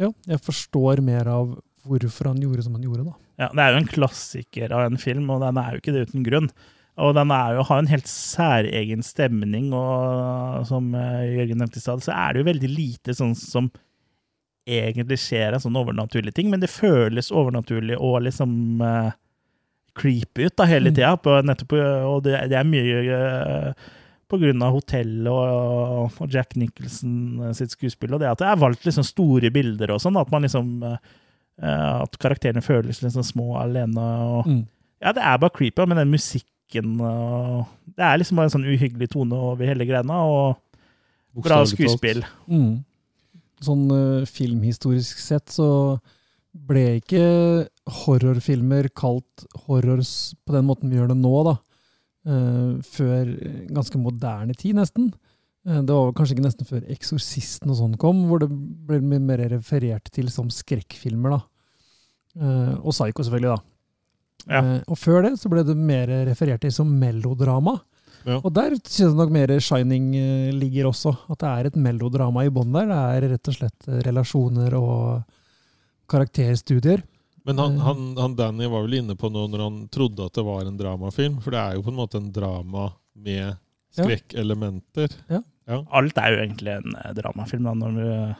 Ja, jeg forstår mer av hvorfor han gjorde som han gjorde, da. Ja, Det er jo en klassiker av en film, og den er jo ikke det uten grunn. Og den er jo, har en helt særegen stemning, og som eh, Jørgen nevnte i stad, så er det jo veldig lite sånn som egentlig skjer av sånne overnaturlige ting, men det føles overnaturlig og liksom eh, creepy ut da hele Mm. tida. Og det, det er mye uh, på grunn av hotellet og, og Jack Nicholson sitt skuespill, og det at det er valgt liksom store bilder og sånn, at man liksom uh, At karakterene føles liksom små alene. og Mm. ja, det er bare creepy, men den musikken og Det er liksom bare en sånn uhyggelig tone over hele greina, og bra skuespill. Mm. Sånn uh, filmhistorisk sett så ble ikke horrorfilmer kalt horrors på den måten vi gjør det nå, da. Eh, før ganske moderne tid, nesten. Eh, det var kanskje ikke nesten før 'Eksorsisten' og sånn kom, hvor det ble mer referert til som skrekkfilmer, da. Eh, og Psycho, selvfølgelig, da. Ja. Og før det så ble det mer referert til som melodrama. Ja. Og der synes jeg nok mer Shining ligger også. At det er et melodrama i bånn der. Det er rett og slett relasjoner og karakterstudier. Men han, Eh. han, han Danny var vel inne på noe når han trodde at det var en dramafilm. For det er jo på en måte en drama med Ja. Ja. Alt er jo egentlig en eh, dramafilm. Da, når du,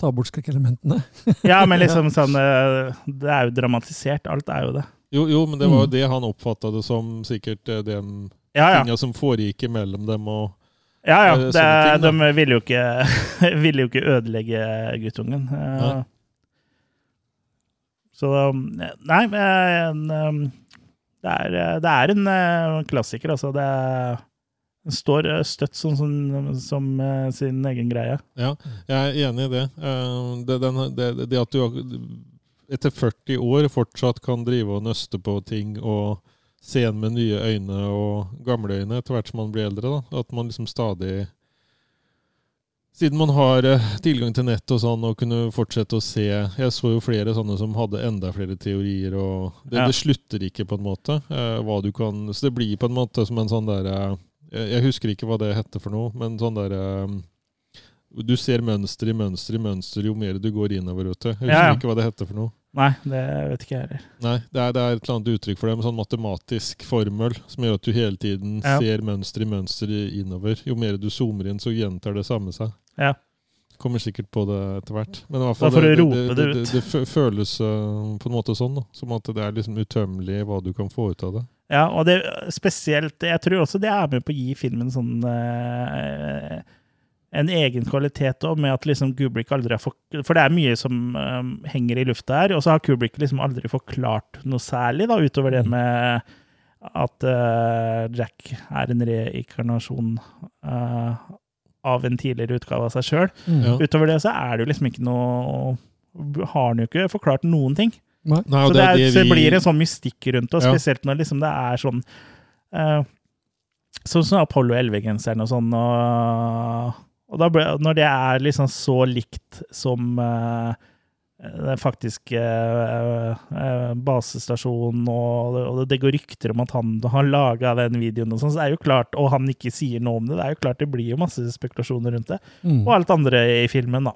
Ta bort skrekkelementene. [LAUGHS] ja, men liksom [LAUGHS] sånn eh, Det er jo dramatisert. Alt er jo det. Jo, jo, men det var jo Mm. det han oppfatta det som sikkert de Ja, ja. tinga som foregikk mellom dem. og ja, ja. Det, ting, de ville jo ikke, [LAUGHS] ville jo ikke ødelegge guttungen. Nei. Så Nei, men eh, det er, det er en eh, klassiker, altså. Det er- den står eh, støtt som, som, som eh, sin egen greie. Ja, jeg er enig i det. Det, den, det, det at du etter 40 år fortsatt kan drive og nøste på ting og se en med nye øyne og gamle øyne etter hvert som man blir eldre. Da. At man liksom stadig Siden man har eh, tilgang til nett og sånn og kunne fortsette å se Jeg så jo flere sånne som hadde enda flere teorier, og det, Ja. det slutter ikke, på en måte. eh, kan, så det blir på en måte som en sånn derre jeg, jeg husker ikke hva det heter for noe, men sånn derre du ser mønster i mønster i mønster jo mer du går innover. Vet du. Jeg husker Ja, ja. ikke hva det heter for noe. Nei, det vet ikke jeg heller. Nei, det er, det er et eller annet uttrykk for det, med sånn matematisk formel som gjør at du hele tiden Ja. ser mønster i mønster innover. Jo mer du zoomer inn, så gjentar det samme seg. Ja. Kommer sikkert på det etter hvert. Men i hvert fall det, det, det det, føles øh, på en måte sånn, da. Som at det er liksom utømmelig hva du kan få ut av det. Ja, og det spesielt Jeg tror også det er med på å gi filmen sånn eh, en egen kvalitet òg, med at liksom Kubrick aldri har fått For det er mye som eh, henger i lufta her, og så har Kubrick liksom aldri forklart noe særlig, da, utover det med at eh, Jack er en reinkarnasjon eh, av en tidligere utgave av seg sjøl. Mm. Utover det så er det jo liksom ikke noe Har han jo ikke forklart noen ting. Nei. Nei, Så det, er, det så det vi- blir en sånn mystikk rundt det, spesielt når liksom det er sånn uh, Sånn som Apollo 11-genseren og sånn, og, og da ble, når det er liksom så likt som eh, den faktiske eh, eh, basestasjonen, og, det- går rykter om at han har laga den videoen, og sånn, så er jo klart, og han ikke sier noe om det, det er jo klart det blir jo masse spekulasjoner rundt det. Mm. Og alt andre i filmen, da.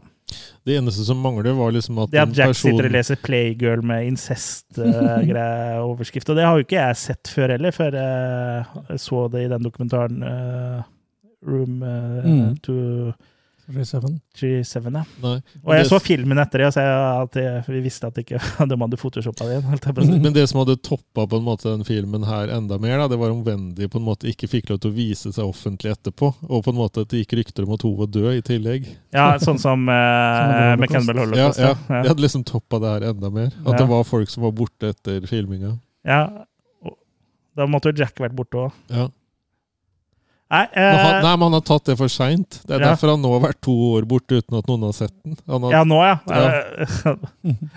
Det eneste som mangler, var liksom at Det at Jack person sitter og leser Playgirl med incest-overskrift. [LAUGHS] og det har jo ikke jeg sett før heller, før jeg så det i den dokumentaren uh, Room uh, Mm. 237. 37. Ja. Nei. Og jeg det- så filmen etter det, og vi visste at ikke, [LAUGHS] de hadde photoshoppa det si. Men det som hadde toppa på en måte den filmen her enda mer, da, det var om Wendy på en måte ikke fikk lov til å vise seg offentlig etterpå. Og på en måte at det gikk rykter om at hun var død i tillegg. Ja, sånn som [LAUGHS] holder på Ja, Holocaust. ja. Ja, Det hadde liksom toppa det her enda mer. At Ja. det var folk som var borte etter filminga. ja. Og Da måtte jo Jack vært borte òg. Ja. Nei, Men han, eh, nei, men han har tatt det for seint. Det er Ja. derfor han nå har vært to år borte uten at noen har sett den. Han har, Ja, nå, ja. Ja.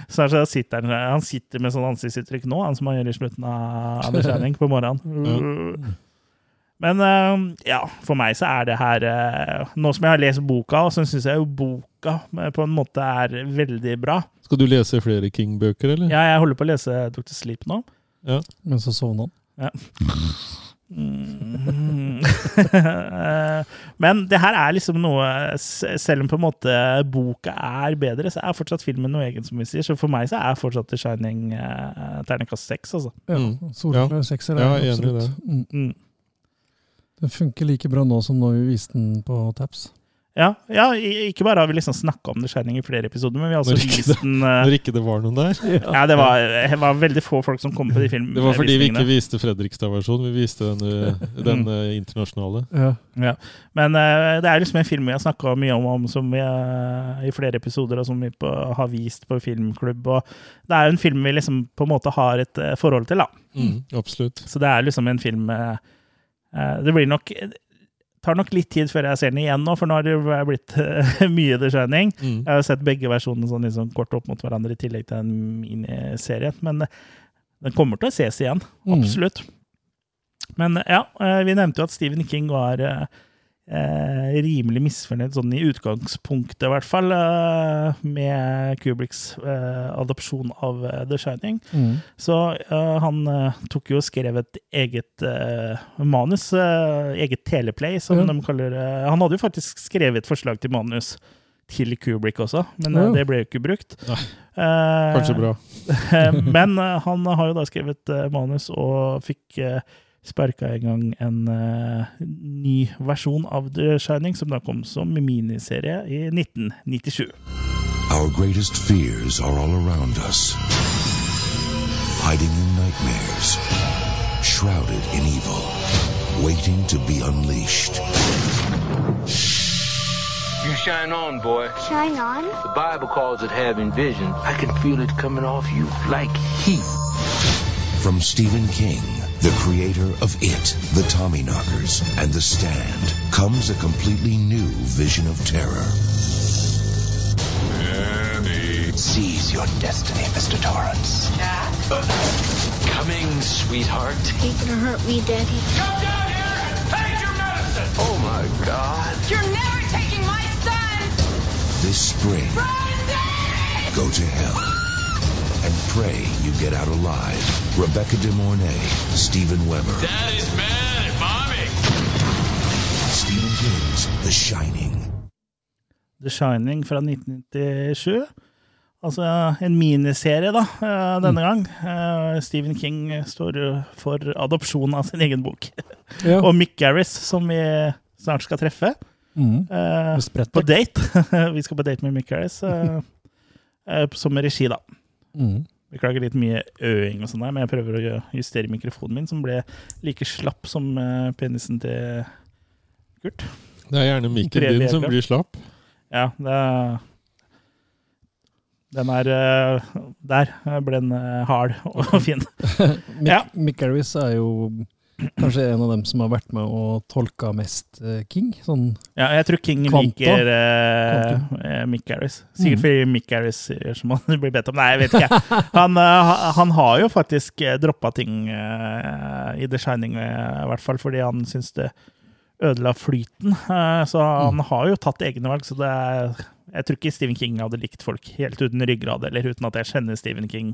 [LAUGHS] så er sitter han, han sitter med sånn ansiktsuttrykk nå, han som han gjør i slutten av Anders Henning på morgenen. Men eh, ja, for meg så er det her eh, Nå som jeg har lest boka, så syns jeg jo boka eh, på en måte er veldig bra. Skal du lese flere King-bøker, eller? Ja, jeg holder på å lese Dr. Sleep nå. Ja. Men så sovna han. [LAUGHS] Mm. [LAUGHS] Men det her er liksom noe Selv om på en måte boka er bedre, så er fortsatt filmen noe egen, som vi sier. Så for meg så er fortsatt The Shining uh, terningkast seks, altså. Ja, Mm. Solklar sekser. Ja, er er enig i absolutt. Mm. Den funker like bra nå som når vi viste den på Taps. Ja, ja, ikke bare har vi liksom snakka om The Shining i flere episoder, men vi har også Når vist den uh, Når ikke det var noen der. Ja, det var, det var veldig få folk som kom på de Det var fordi vi ikke viste Fredrikstad-versjonen, vi viste den, uh, [LAUGHS] den uh, internasjonale. Ja. Men uh, det er liksom en film vi har snakka mye om, om som vi, eh, i flere episoder, og som vi på, har vist på filmklubb. Og det er jo en film vi liksom på en måte har et eh, forhold til, da. Mm, absolutt. Så det er liksom en film eh, eh, Det blir nok tar nok litt tid før jeg ser den igjen nå, for nå har det blitt eh, [LAUGHS] mye The Shining. Mm. Jeg har sett begge versjonene sånn liksom kort opp mot hverandre i tillegg til en miniserie. Men eh, den kommer til å ses igjen. Mm. Absolutt. Men ja, eh, vi nevnte jo at Stephen King var eh, rimelig misfornøyd, sånn i utgangspunktet i hvert fall, eh, med Kubriks eh, adopsjon av eh, The Shining. Mm. Så eh, han eh, tok jo og skrev et eget eh, manus, eh, eget teleplay, som mm. de kaller det. Han hadde jo faktisk skrevet et forslag til manus til Kubrick også, men eh, Ja. det ble jo ikke brukt. Eh, Kanskje bra. [LAUGHS] men eh, han har jo da skrevet eh, manus og fikk sparka i gang en uh, ny versjon av The Shining, som da kom som miniserie i 1997. Our greatest fears are all around us, hiding in nightmares, shrouded in evil, waiting to be unleashed. You shine on, boy. Shine on? The Bible calls it having vision. I can feel it coming off you like heat. From Stephen King, the creator of It, The Tommyknockers, and The Stand, comes a completely new vision of terror. Seize your destiny, Mr. Torrance. Coming, sweetheart. Are you gonna hurt me, Daddy? Come down here and take your medicine. Oh my God. You're never taking my son! This spring, Brandy! go to hell. And pray you get out alive. Rebecca De Mornay, Stephen Weber. Daddy's mad at mommy. Stephen King's The Shining. The Shining fra 1997. Altså en miniserie, da, eh, denne gang. Eh, Stephen King står for adopsjon av sin egen bok. Ja. [LAUGHS] Og Mick Garris, som vi snart skal treffe. Mm. eh, på date. [LAUGHS] vi skal på date med Mick Garris. som regi, da. Mm. Beklager litt mye øing og sånn der, men jeg prøver å justere mikrofonen min, som ble like slapp som eh, penisen til Kurt. Det er gjerne mikken din som blir slapp. Ja, det er Den er eh, Der ble den eh, hard og [LAUGHS] fin. [LAUGHS] Mick, Ja. Mick er jo kanskje en av dem som har vært med og tolka mest eh, King. Sånn, Ja, jeg tror King liker eh, eh, Mick Harris. Sikkert mm. fordi Mick Harris gjør som han [LAUGHS] blir bedt om. Nei, jeg vet ikke. [LAUGHS] Han, han har jo faktisk droppa ting uh, i The Shining, uh, i hvert fall fordi han syns det ødela flyten. Eh, så han har jo tatt egne valg, så det er jeg tror ikke Stephen King hadde likt folk helt uten ryggrad, eller uten at jeg kjenner Stephen King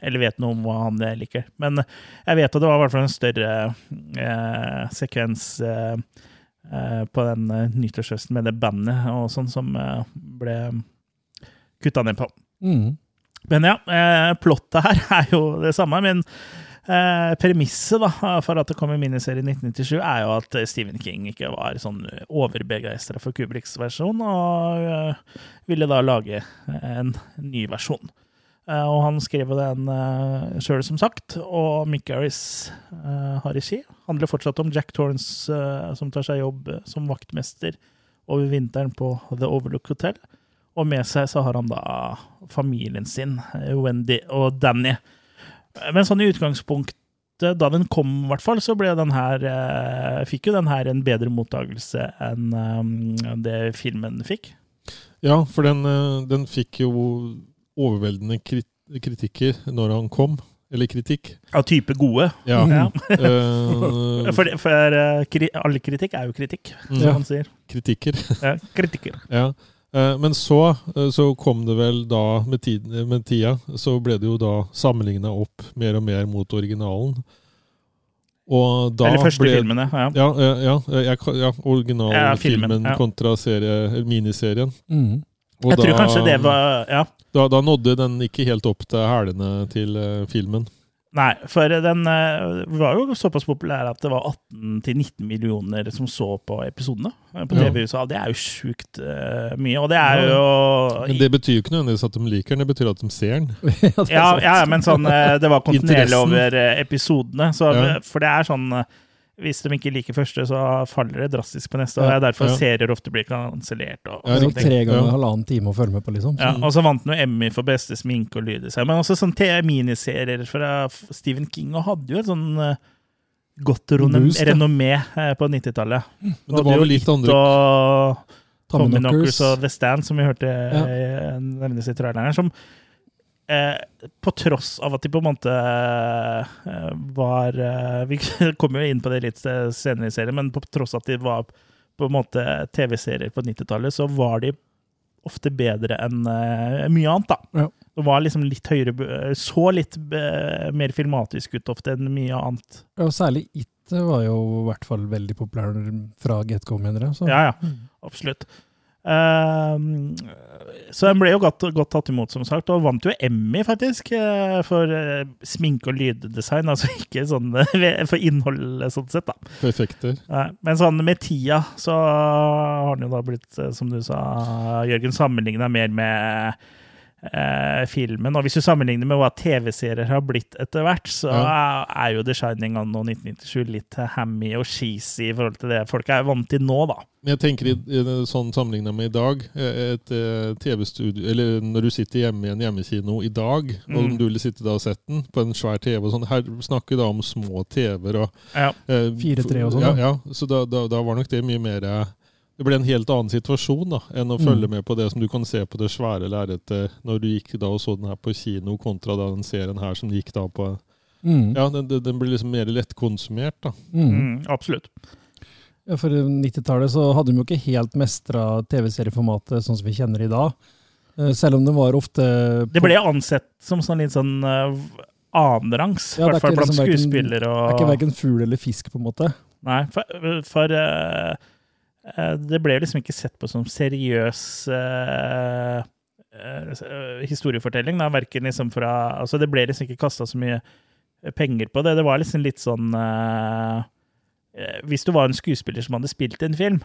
eller vet noe om hva han eh, liker. Men jeg vet at det var i hvert fall en større eh, sekvens eh, eh, på den eh, nyttårsfesten med det bandet og sånn som eh, ble kutta ned på. mm. Men ja, eh, plottet her [LAUGHS] er jo det samme. Men eh, premisset for at det kom en miniserie i 1997, er jo at Stephen King ikke var sånn overbegeistra for Kubriks versjon, og eh, ville da lage en ny versjon. Eh, og han skrev den eh, sjøl, som sagt, og Mick Garris eh, har regi. Handler fortsatt om Jack Torrance eh, som tar seg jobb eh, som vaktmester over vinteren på The Overlook Hotel. Og med seg så har han da familien sin, Wendy og Danny. Men sånn i utgangspunktet, da den kom i hvert fall, så ble den her eh, Fikk jo den her en bedre mottakelse enn eh, det filmen fikk. Ja, for den, eh, den fikk jo overveldende krit kritikker når han kom. Eller kritikk. Av type gode. Ja. Ja. [LAUGHS] For, for kri, all kritikk er jo kritikk, som som man sier. kritikker. Ja, kritikker. Ja. Eh, Men så, eh, så kom det vel da, med, tid, med tida, så ble det jo da sammenligna opp mer og mer mot originalen. Og da Eller første ble, filmene. Ja. Ja, ja, ja, ja originalfilmen Ja, filmen, ja. kontra serie, miniserien. Mm. Og Jeg tror kanskje det var Ja. da, da nådde den ikke helt opp til hælene til eh, filmen. Nei, for den eh, var jo såpass populær at det var 18-19 millioner som så på episodene eh, på TV i USA. Det er jo sjukt uh, mye. Og det er jo Men det betyr jo ikke nødvendigvis at de liker den, det betyr at de ser den. [LAUGHS] Ja, Ja, ja, men sånn, det var kontinuerlig over episodene. Så, Ja. For det er sånn Hvis de ikke liker første, så faller det drastisk på neste. Og det er derfor Ja. serier ofte blir kansellert. Og, Ja, Det er jo tre ganger Ja. halvannen time å følge med på, liksom. Ja, og så vant den Emmy for beste sminke og lyddesign. Men også sånn miniserier fra Stephen King, og hadde jo et sånn eh, godt renommé Boost, renommé eh, på 90-tallet. Men det var vel litt andre Og Tommy Knockers Knockers. og The Stand, som vi hørte Ja. eh, nevnes i traileren, som eh, på tross av at de på en måte eh, var eh, [LAUGHS] Vi kommer jo inn på det litt senere i serien, men på tross av at de var på en måte TV-serier på 90-tallet, så var de ofte bedre enn eh, mye annet, da. Ja. Det var liksom litt høyere Så litt eh, mer filmatisk ut ofte enn mye annet. Ja, og særlig It var jo i hvert fall veldig populær fra Getco, mener jeg. Så. Ja, ja. Absolutt. Ehm, så den ble jo godt, godt tatt imot, som sagt, og vant jo Emmy, faktisk, eh, for eh, sminke og lyddesign. Altså ikke sånn [LAUGHS] for innholdet, sånn sett, da. effekter. Men sånn med tida så har den jo da blitt, eh, som du sa, Jørgen, sammenligna mer med eh, filmen. Og hvis du sammenligner med hva TV-serier har blitt etter hvert, så er jo The Shining anno 1997 litt hammy og cheesy i forhold til det folk er vant til nå, da. Men jeg tenker i, i en sånn sammenligna med i dag, eh, et eh, TV-studio Eller når du sitter hjemme i en hjemmekino i dag, og Mm. du ville sitte da og sett den på en svær TV og sånn Her snakker vi da om små TV-er og Ja. eh, 4-3 og sånn, Ja, ja, så da, da, da var nok det mye mer eh, Det ble en helt annen situasjon da, enn å Mm. følge med på det som du kan se på det svære lerretet når du gikk da og så den her på kino, kontra da den serien her som gikk da på Mm. Ja, den, den, blir liksom mer lettkonsumert, da. Mm. Mm, absolutt. Ja, for 90-tallet så hadde de jo ikke helt mestra TV-serieformatet sånn som vi kjenner det i dag. Eh, Selv om det var ofte Det ble ansett som sånn litt sånn uh, annenrangs, i Ja, er hvert fall blant liksom skuespillere og Det er ikke verken fugl eller fisk, på en måte. nei, for, for eh, eh, det ble liksom ikke sett på som seriøs uh, uh, historiefortelling. Da, verken liksom fra Altså, det ble liksom ikke kasta så mye penger på det. Det var liksom litt sånn eh, eh, Hvis du var en skuespiller som hadde spilt en film,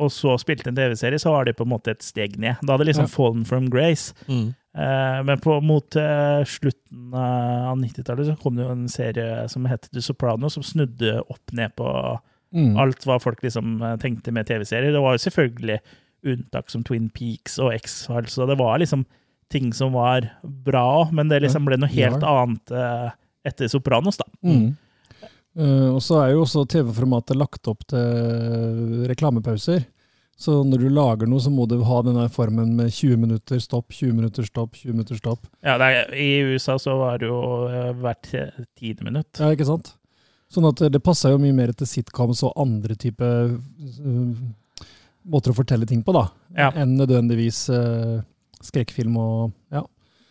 og så spilte en TV-serie, så var det på en måte et steg ned. Da hadde liksom Ja. fallen from grace. Mm. Eh, men på, mot eh, slutten av 90-tallet så kom det jo en serie som het The Soprano, som snudde opp ned på Mm. alt hva folk liksom eh, tenkte med TV-serier. Det var jo selvfølgelig unntak som Twin Peaks og X-Files, og det var liksom ting som var bra, men det liksom ble noe helt Ja. annet eh, etter Sopranos, da. Mm. Uh, og så er jo også TV-formatet lagt opp til reklamepauser. Så når du lager noe, så må du ha denne formen med 20 minutter stopp, 20 minutter stopp, 20 minutter stopp. Ja, det er, I USA så var det jo hvert tiende minutt. Ja, ikke sant? Sånn at det passer jo mye mer til sitcoms og andre type uh, måter å fortelle ting på, da. Ja. Enn nødvendigvis uh, skrekkfilm og ja.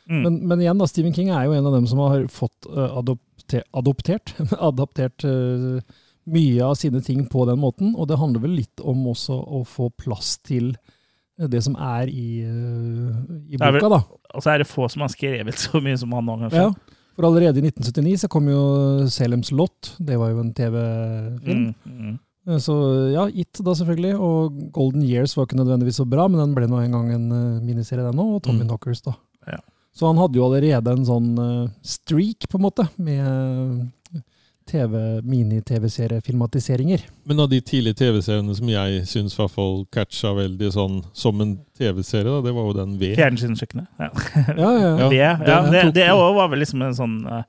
Mm. Men, men igjen, da, Stephen King er jo en av dem som har fått uh, adopte, adoptert, [LAUGHS] adaptert eh, mye av sine ting på den måten. Og det handler vel litt om også å få plass til eh, det som er i, eh, i boka, da. Og så er det få som har skrevet så mye som han nå, kanskje. Ja, for allerede i 1979 så kom jo Selems Lot. Det var jo en TV-film. Mm, mm. Så ja, It da selvfølgelig, og Golden Years var ikke nødvendigvis så bra, men den ble nå en gang en eh, miniserie den òg, og Tommy Mm. Knockers da. Ja. Så han hadde jo allerede en sånn eh, streak, på en måte, med eh, TV, mini-TV-seriefilmatiseringer. Men av de tidlige TV-seriene som jeg syns hvert fall catcha veldig sånn som en TV-serie, da, det var jo den V. Fjernsynskjøkkenet. Ja. Ja, ja, Ja. [LAUGHS] Det, ja, det, det var vel liksom en sånn eh,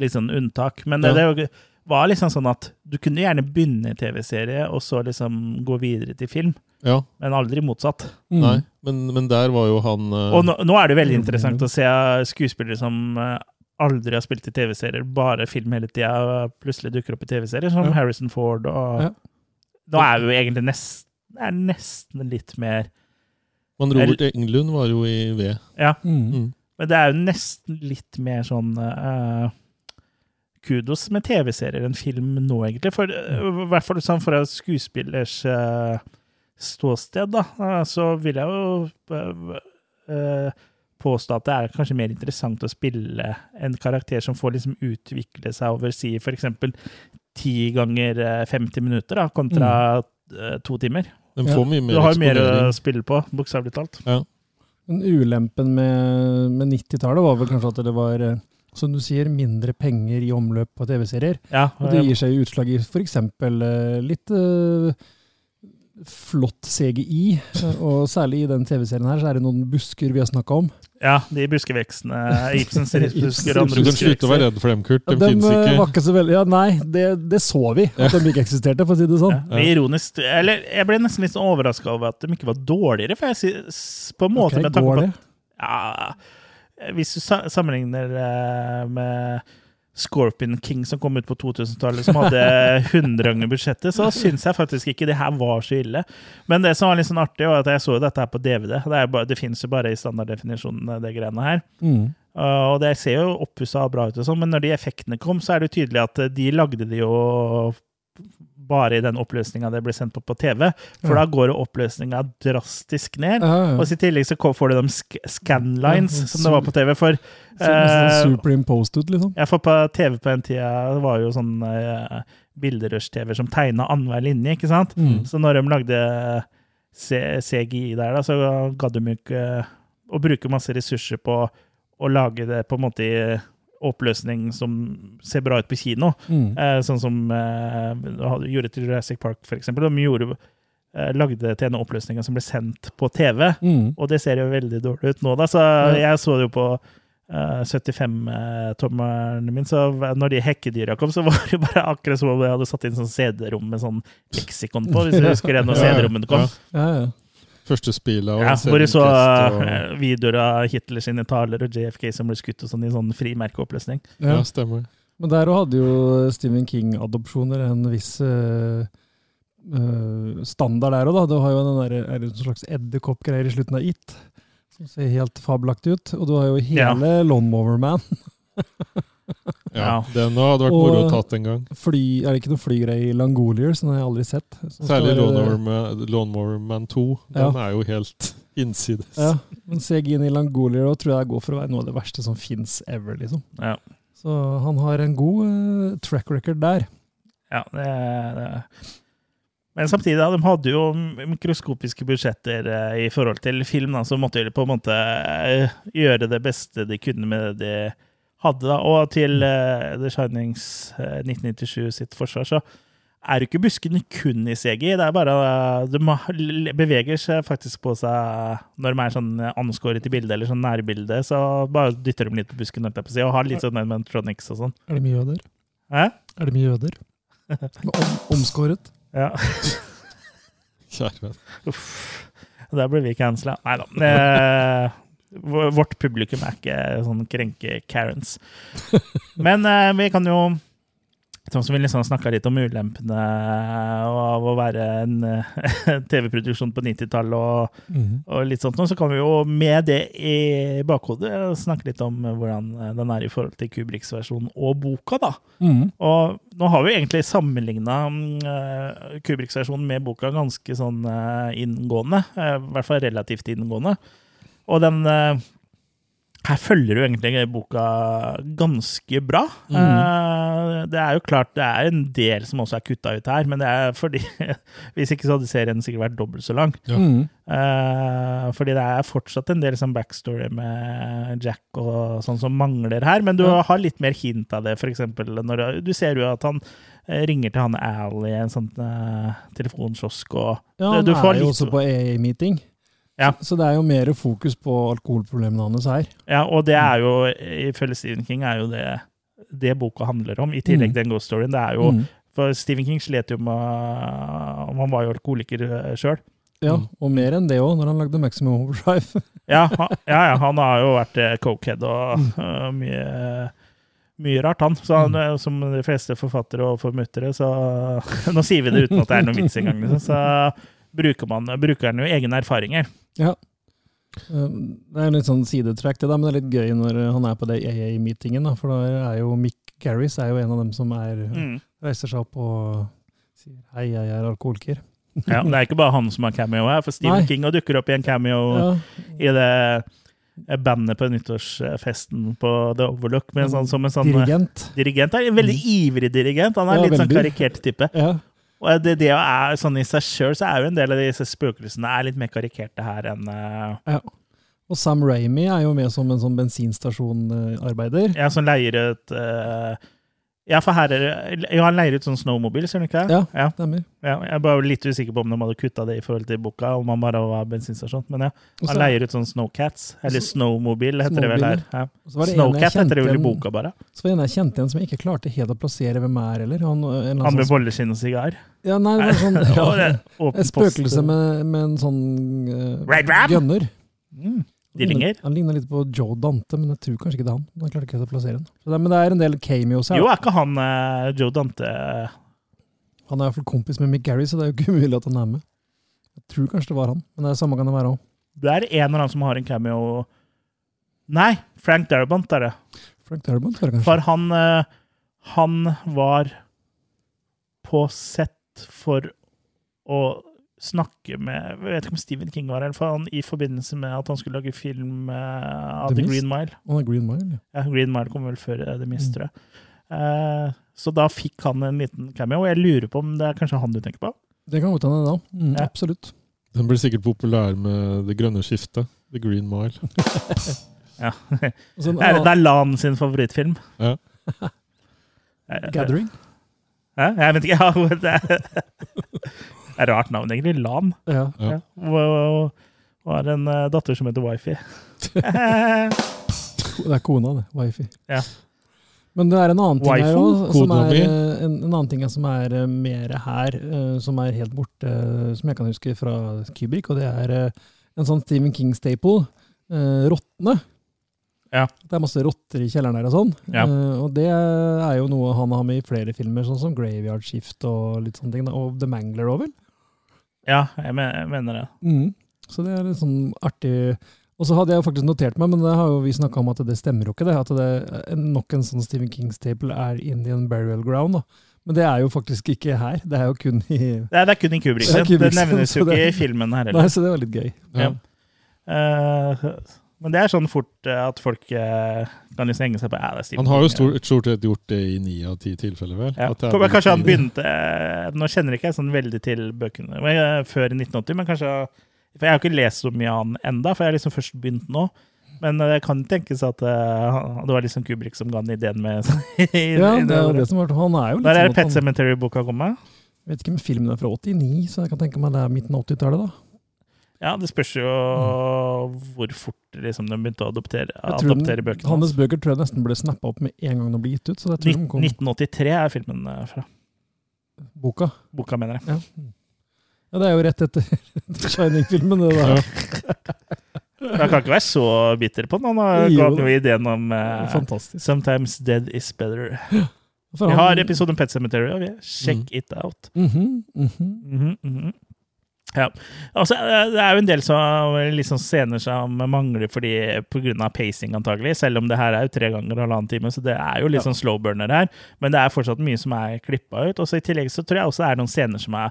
litt sånn unntak. Men det, Ja. det var liksom sånn at du kunne gjerne begynne i TV-serie, og så liksom gå videre til film. Ja, Men aldri motsatt. Mm. nei, men, men der var jo han uh... Og nå, nå er det veldig Mm. interessant å se skuespillere som eh, aldri har spilt i TV-serier, bare film hele tida, plutselig dukker opp i TV-serier, som Ja. Harrison Ford og Ja. Da er vi jo egentlig nesten, er nesten litt mer Men Robert Englund var jo i V. Ja. Mm. Mm. Men det er jo nesten litt mer sånn uh, kudos med TV-serier enn film nå, egentlig. For, eh, I hvert fall sånn fra skuespillers uh, ståsted, da, Uh, så vil jeg jo uh, eh, påstå at det er kanskje mer interessant å spille en karakter som får liksom utvikle seg over si f.eks. ti ganger eh, 50 minutter, da, kontra mm. to timer. Den får mye mer Du har mer å spille på, bokstavelig talt. Men ulempen med, med 90-tallet var vel kanskje at det var, eh, som du sier, mindre penger i omløp på TV-serier. Ja, Og det gir seg utslag i f.eks. litt uh, flott CGI. eh, Og særlig i den TV-serien her så er det noen busker vi har snakka om. Ja, de buskevekstene. [LAUGHS] Ibsens ripsbusker og Du andre kan slutte å være buskevekster. redd for dem, Kurt. De, De finnes ikke. eh, var ikke. ikke så veldig Ja, nei, det, det så vi, at de ikke eksisterte, for å si det sånn. Ja, er ironisk Eller jeg ble nesten litt overraska over at de ikke var dårligere, for jeg på en måte Ok, med tanke på det? ja, Hvis du sammenligner eh, med Scorpion King som kom ut på 2000-tallet, som hadde [LAUGHS] 100 ganger budsjettet, så syns jeg faktisk ikke det her var så ille. Men det som var litt sånn artig, var at jeg så dette her på DVD. Det, bare, det fins jo bare i standarddefinisjonen, det greiene her. Mm. Uh, og det ser jo oppussa og bra ut, og sånn, men når de effektene kom, så er det jo tydelig at de lagde de jo bare i den oppløsninga det blir sendt på på TV. For Ja. da går jo oppløsninga drastisk ned. Ja, ja. Og i tillegg så får du de sk scanlines som det var på TV. For, uh, eh, superimposed ut, liksom. ja, for på TV på den tida var jo sånn uh, bilderørs-TV som tegna annenhver linje, ikke sant? Mm. Så når de lagde CGI der, da, så gadd de jo ikke å bruke masse ressurser på å lage det på en måte i oppløsning som ser bra ut på kino. Mm. Eh, sånn som eh, gjorde til Jurassic Park, for eksempel. De gjorde, eh, lagde til en oppløsning som ble sendt på TV, Mm. og det ser jo veldig dårlig ut nå, da. Så Ja. jeg så det jo på eh, 75-tommeren min, så når de hekkedyra kom, så [LAUGHS] var det jo bare akkurat som om jeg hadde satt inn sånn CD-rom med sånn leksikon på, hvis du [LAUGHS] husker det når Ja, ja. CD-rommene kom. Ja, ja. Første spillet Og Ja, hvor du så og... Eh, videoer av Hitler sine taler og JFK som ble skutt og sånn i sånn frimerkeoppløsning. ja. ja, stemmer. Men der òg hadde jo Stephen King-adopsjoner en viss uh, uh, standard der òg, da. Du har jo den der, er det en slags edderkoppgreier i slutten av It, som ser helt fabelaktig ut. Og du har jo hele Lawnmower Man. [LAUGHS] [LAUGHS] Ja, Ja. Den hadde vært moro å tatt en gang. Fly, er det ikke noe flygreie i Langolier? Som jeg aldri sett. Særlig Lawnmower Man- 2. Den er jo helt [LAUGHS] innsides. Ja, men CG-en i Langolier og tror jeg går for å være noe av det verste som fins ever, liksom. Ja, Så han har en god uh, track record der. ja det, det Men samtidig, da, de hadde jo mikroskopiske budsjetter eh, i forhold til film, da, så måtte de på en måte eh, gjøre det beste de kunne med det de hadde. da. Og til uh, The Shinings uh, 1997 sitt forsvar, så er jo ikke buskene kun i CGI. Det er bare uh, De beveger seg faktisk på seg når de er sånn anskåret i bildet eller sånn nærbilde, så bare dytter de litt på busken holdt jeg på siden, og har litt sånn animatronics og sånn. Er det mye jøder? Hæ? Er det mye jøder? [LAUGHS] Om, omskåret? Ja. Kjære venn. Uff. Der ble vi cancela. Nei da. Eh, vårt publikum er ikke sånn krenke-Karens. [LAUGHS] Men eh, vi kan jo Sånn som vi liksom snakka litt om ulempene av å være en eh, [LAUGHS] TV-produksjon på 90-tallet og, og litt sånt, så kan vi jo med det i bakhodet snakke litt om hvordan den er i forhold til Kubriks versjon og boka, da. Mhm. Og nå har vi egentlig sammenligna uh, Kubriks versjon med boka ganske sånn eh, inngående. eh, I hvert fall relativt inngående. Og den eh, Her følger jo egentlig boka ganske bra. Eh, det er jo klart det er en del som også er kutta ut her, men det er fordi [LAUGHS] Hvis ikke så hadde serien sikkert vært dobbelt så lang. Ja. Mm. Eh, fordi det er fortsatt en del sånn backstory med Jack og sånn som mangler her, men du har litt mer hint av det, eksempel når du ser jo at han ringer til han Al i en sånn uh, telefonkiosk, og Ja, han du du er jo litt- også på AA-meeting. Ja. Så det er jo mer fokus på alkoholproblemene hans her. Ja, og det er jo, ifølge Stephen King, er jo det det boka handler om, i tillegg Mm. til en ghost storyen. Det er jo, mm. For Stephen King slet jo med om Han var jo alkoholiker sjøl. Ja, Mm. og mer enn det òg, når han lagde Maximum Overdrive. [LAUGHS] Ja, han, ja, ja, han har jo vært eh, cokehead og uh, [LAUGHS] mye, mye rart, han. Så han, mm. Som de fleste forfattere og formuttere, så [LAUGHS] Nå sier vi det uten at det er noen vits engang, liksom. Så bruker, man, bruker han jo egne erfaringer. Ja. Um, Det er litt sånn sidetrack, det da, men det er litt gøy når han er på det AA-meetingen. For da er jo Mick Garris er jo en av dem som er, Mm. reiser seg opp og sier 'hei, jeg er alkoholiker'. Ja, det er ikke bare han som har cameo her, for Stephen Nei. King dukker opp i en cameo Ja, i det bandet på nyttårsfesten på The Overlook, med en sånn, som en sånn dirigent. dirigent. Er en veldig ivrig dirigent. Han er Ja, litt sånn karikert type. Ja. Og det, det er sånn i seg sjøl, så er jo en del av disse spøkelsene er litt mer karikerte her enn Ja, Og Sam Ramy er jo med som en sånn bensinstasjonarbeider. Ja, som leier ut eh, Ja, for her er det Ja, han leier ut sånn snowmobil, ser du ikke? det? Ja. ja. Stemmer. ja. Jeg er bare litt usikker på om de hadde kutta det i forhold til boka, om han bare var bensinstasjon. Men ja, han Også, leier ut sånn Snowcats. Eller Snowmobil, heter det vel her. Ja. det en Snowcat heter det vel i boka, bare. Så var det en jeg kjente igjen som jeg ikke klarte helt å plassere hvem er, eller? Han, en Han med sånn- bolleskinn og sigar. Ja, nei, det var sånn, [LAUGHS] ja, et spøkelse med, med en sånn uh, Red gunner. mm. Dillinger. Han ligner litt på Joe Dante, men jeg tror kanskje ikke det er han. Klarte ikke å plassere den. Så det, men det er en del cameos her. Jo, er ikke han uh, Joe Dante Han er i hvert fall kompis med Mick Garry, så det er jo ikke [LAUGHS] umulig at han er med. Jeg tror kanskje det var han, men det er samme kan det være òg. Det er en eller annen som har en cameo Nei, Frank Darabont er det. Frank Darabont, er det kanskje. For han, uh, han var på sett for å snakke med Jeg vet ikke om Stephen King var her, for han, i forbindelse med at han skulle lage film uh, av The The Green Mile. Oh, Green Mile, ja. Ja, Green Mile kom vel før uh, The Mist, Mm. tror jeg. Uh, så da fikk han en liten cameo, og jeg lurer på om det er kanskje han du tenker på? Det kan godt hende, da. Mm, Ja. Absolutt. Den blir sikkert populær med det grønne skiftet. The Green Mile. [LAUGHS] Ja. Det er, det er Lan sin favorittfilm. Ja. Gathering. Hæ? Jeg vet ikke. Ja, det er, [LAUGHS] er rart navn, egentlig. Lan. Ja. Ja. Ja. Og, og, har en eh, datter som heter Wifi. [LAUGHS] Det er kona, det. Wifi. Ja. Men det er en annen ting her også, som er, eh, en, en annen ting som er eh, mer her, som er helt borte, som jeg kan huske fra Kubrick, og det er en sånn Stephen King-staple. Uh, rottene. Ja. Det er masse rotter i kjelleren der og sånn. Ja. Uh, og det er jo noe han har med i flere filmer, sånn som Graveyard Shift og litt sånne ting. Og The Mangler òg, vel? Ja, jeg men- jeg mener det. Mm. Så det er litt sånn artig. Og så hadde jeg faktisk notert meg, men det har jo vi snakka om at det stemmer jo ikke, det. At det er nok en sånn Stephen King-staple er Indian Burial Ground. da. Men det er jo faktisk ikke her. Det er jo kun i Det er, det er kun i Kubrick. Det Det, nevnes jo [LAUGHS] ikke i filmen her Nei, så det var litt gøy. Ja. Eh, Men det er sånn fort eh, at folk eh, kan liksom henge seg på ja, det er Stephen Han har jo stort, stort sett gjort det i ni av ti tilfeller, vel? Ja. At det er Kanskje han begynte eh, Nå kjenner ikke jeg sånn veldig til bøkene før i 1980, men kanskje For jeg har ikke lest så mye av han enda, for jeg har liksom først begynt nå. Men det kan tenkes at uh, det var liksom Kubrik som ga den ideen med [LAUGHS] i- Ja, det er det som var Han er jo litt Der er sånn det Pet han, Cemetery-boka kommet. Vet ikke om filmen er fra 89, så jeg kan tenke meg det er midten av 80-tallet, da. Ja, det spørs jo hvor fort liksom, de begynte å adoptere, adoptere bøkene. Hans bøker tror jeg nesten ble snappa opp med en gang de ble gitt ut. Så jeg tror de kom 1983 er filmen eh, fra. boka. Boka, mener jeg. Ja. ja, det er jo rett etter [LAUGHS] Shining-filmen, det der. Jeg kan ikke være så bitter på den. Han har Jo. gått noe ideen om uh, 'Sometimes dead is better'. Vi har episoden Pet Cemetery, og vi sjekk Mm. it out. Mhm, mhm. Mhm, mhm. Ja. Altså, eh, det er jo en del som, liksom scener som mangler fordi pga. pacing, antagelig. Selv om det her er jo tre ganger halvannen time, så det er jo litt sånn slow burner her. Men det er fortsatt mye som er klippa ut. Og så I tillegg så tror jeg også det er noen scener som er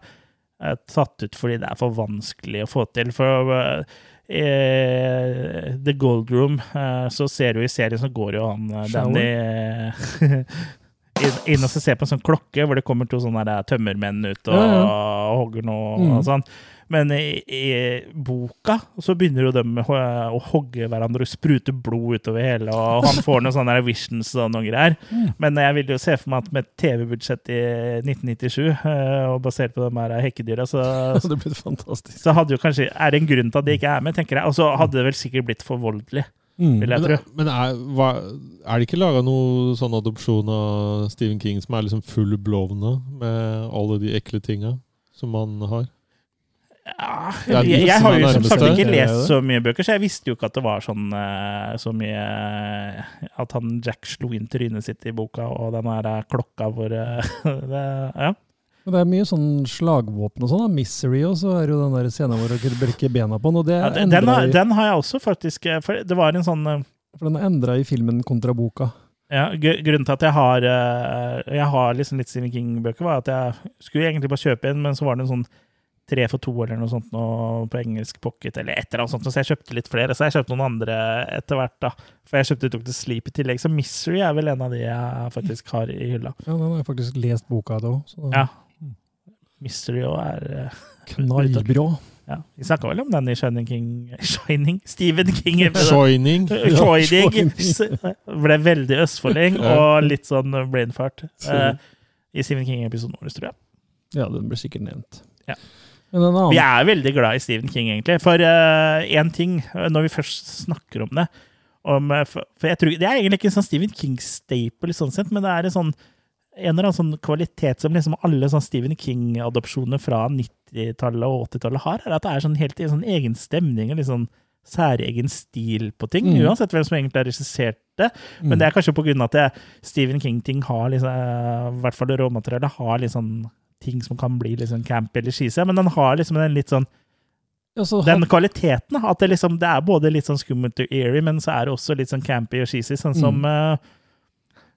eh, tatt ut fordi det er for vanskelig å få til. For uh, The Gold Room uh, så ser du i serien så går jo han eh? Danny [LAUGHS] inn, og se ser på en sånn klokke hvor det kommer to sånne der tømmermenn ut og, Ja, hogger noe Mm. og sånn. Men i, i boka så begynner jo de å, hogge hverandre og sprute blod utover hele, og han får noen sånne visions og noen greier. Mm. Men jeg vil jo se for meg at med TV-budsjett i 1997, eh, og basert på de her hekkedyra, så, [LAUGHS] fantastisk. så hadde jo kanskje Er det en grunn til at de ikke er med, tenker jeg. Og så hadde det vel sikkert blitt for voldelig, Mm. vil jeg Men, tro. men er, hva, er det ikke laga noe sånn adopsjon av Stephen King som er liksom full blovna med alle de ekle tinga som man har? Ja, jeg, jeg har jo som sagt ikke lest så mye bøker, så jeg visste jo ikke at det var sånn eh, så mye At han Jack slo inn trynet sitt i boka, og den her eh, klokka hvor eh, [LAUGHS] det, Ja. Men det er mye sånn slagvåpen og sånn. da. Misery og så er jo den der scenen hvor dere brekker bena på den. Ja den, den, har, den har jeg også faktisk eh, For det var en sånn eh, for den er endra i filmen kontra boka. ja, Grunnen til at jeg har eh, Jeg har liksom litt Stephen King-bøker, var at jeg skulle egentlig bare kjøpe en, men så var det en sånn tre for to eller noe sånt noe på engelsk pocket, eller et eller annet sånt, så jeg kjøpte litt flere. Så jeg kjøpte noen andre etter hvert, da. For jeg kjøpte Dr. Sleep i tillegg. Så Misery er vel en av de jeg faktisk har i hylla. Ja, Den har jeg faktisk lest boka av òg. Ja. Mystery òg er eh, [LAUGHS] Knallbra. ja. Vi snakka vel om den i Shining King [LAUGHS] Shining? Stephen King. Shining! [LAUGHS] Shining ble veldig østfolding og litt sånn brainfart uh, i Stephen King-episoden vår, tror jeg. Ja, den ble sikkert nevnt. Ja. Men en annen Vi er veldig glad i Stephen King, egentlig. For én ting, eh, når vi først snakker om det om, for, for jeg tror, Det er egentlig ikke en sånn Stephen King-staple, sånn sett, men det er en sånn en eller annen sånn kvalitet som liksom alle sånn Stephen King-adopsjoner fra 90-tallet og 80-tallet har, er at det er sånn helt sånn egen stemning og litt sånn særegen stil på ting, Mm. uansett hvem som egentlig har regissert det. Men det er kanskje på grunn av at det, Stephen King-ting har liksom, i hvert fall det råmaterialet, har sånn ting som kan bli litt sånn campy eller cheesy, men den har liksom den litt sånn Altså, så den kvaliteten. At det liksom, det er både litt sånn skummelt og eerie, men så er det også litt sånn campy og cheesy, sånn som eh,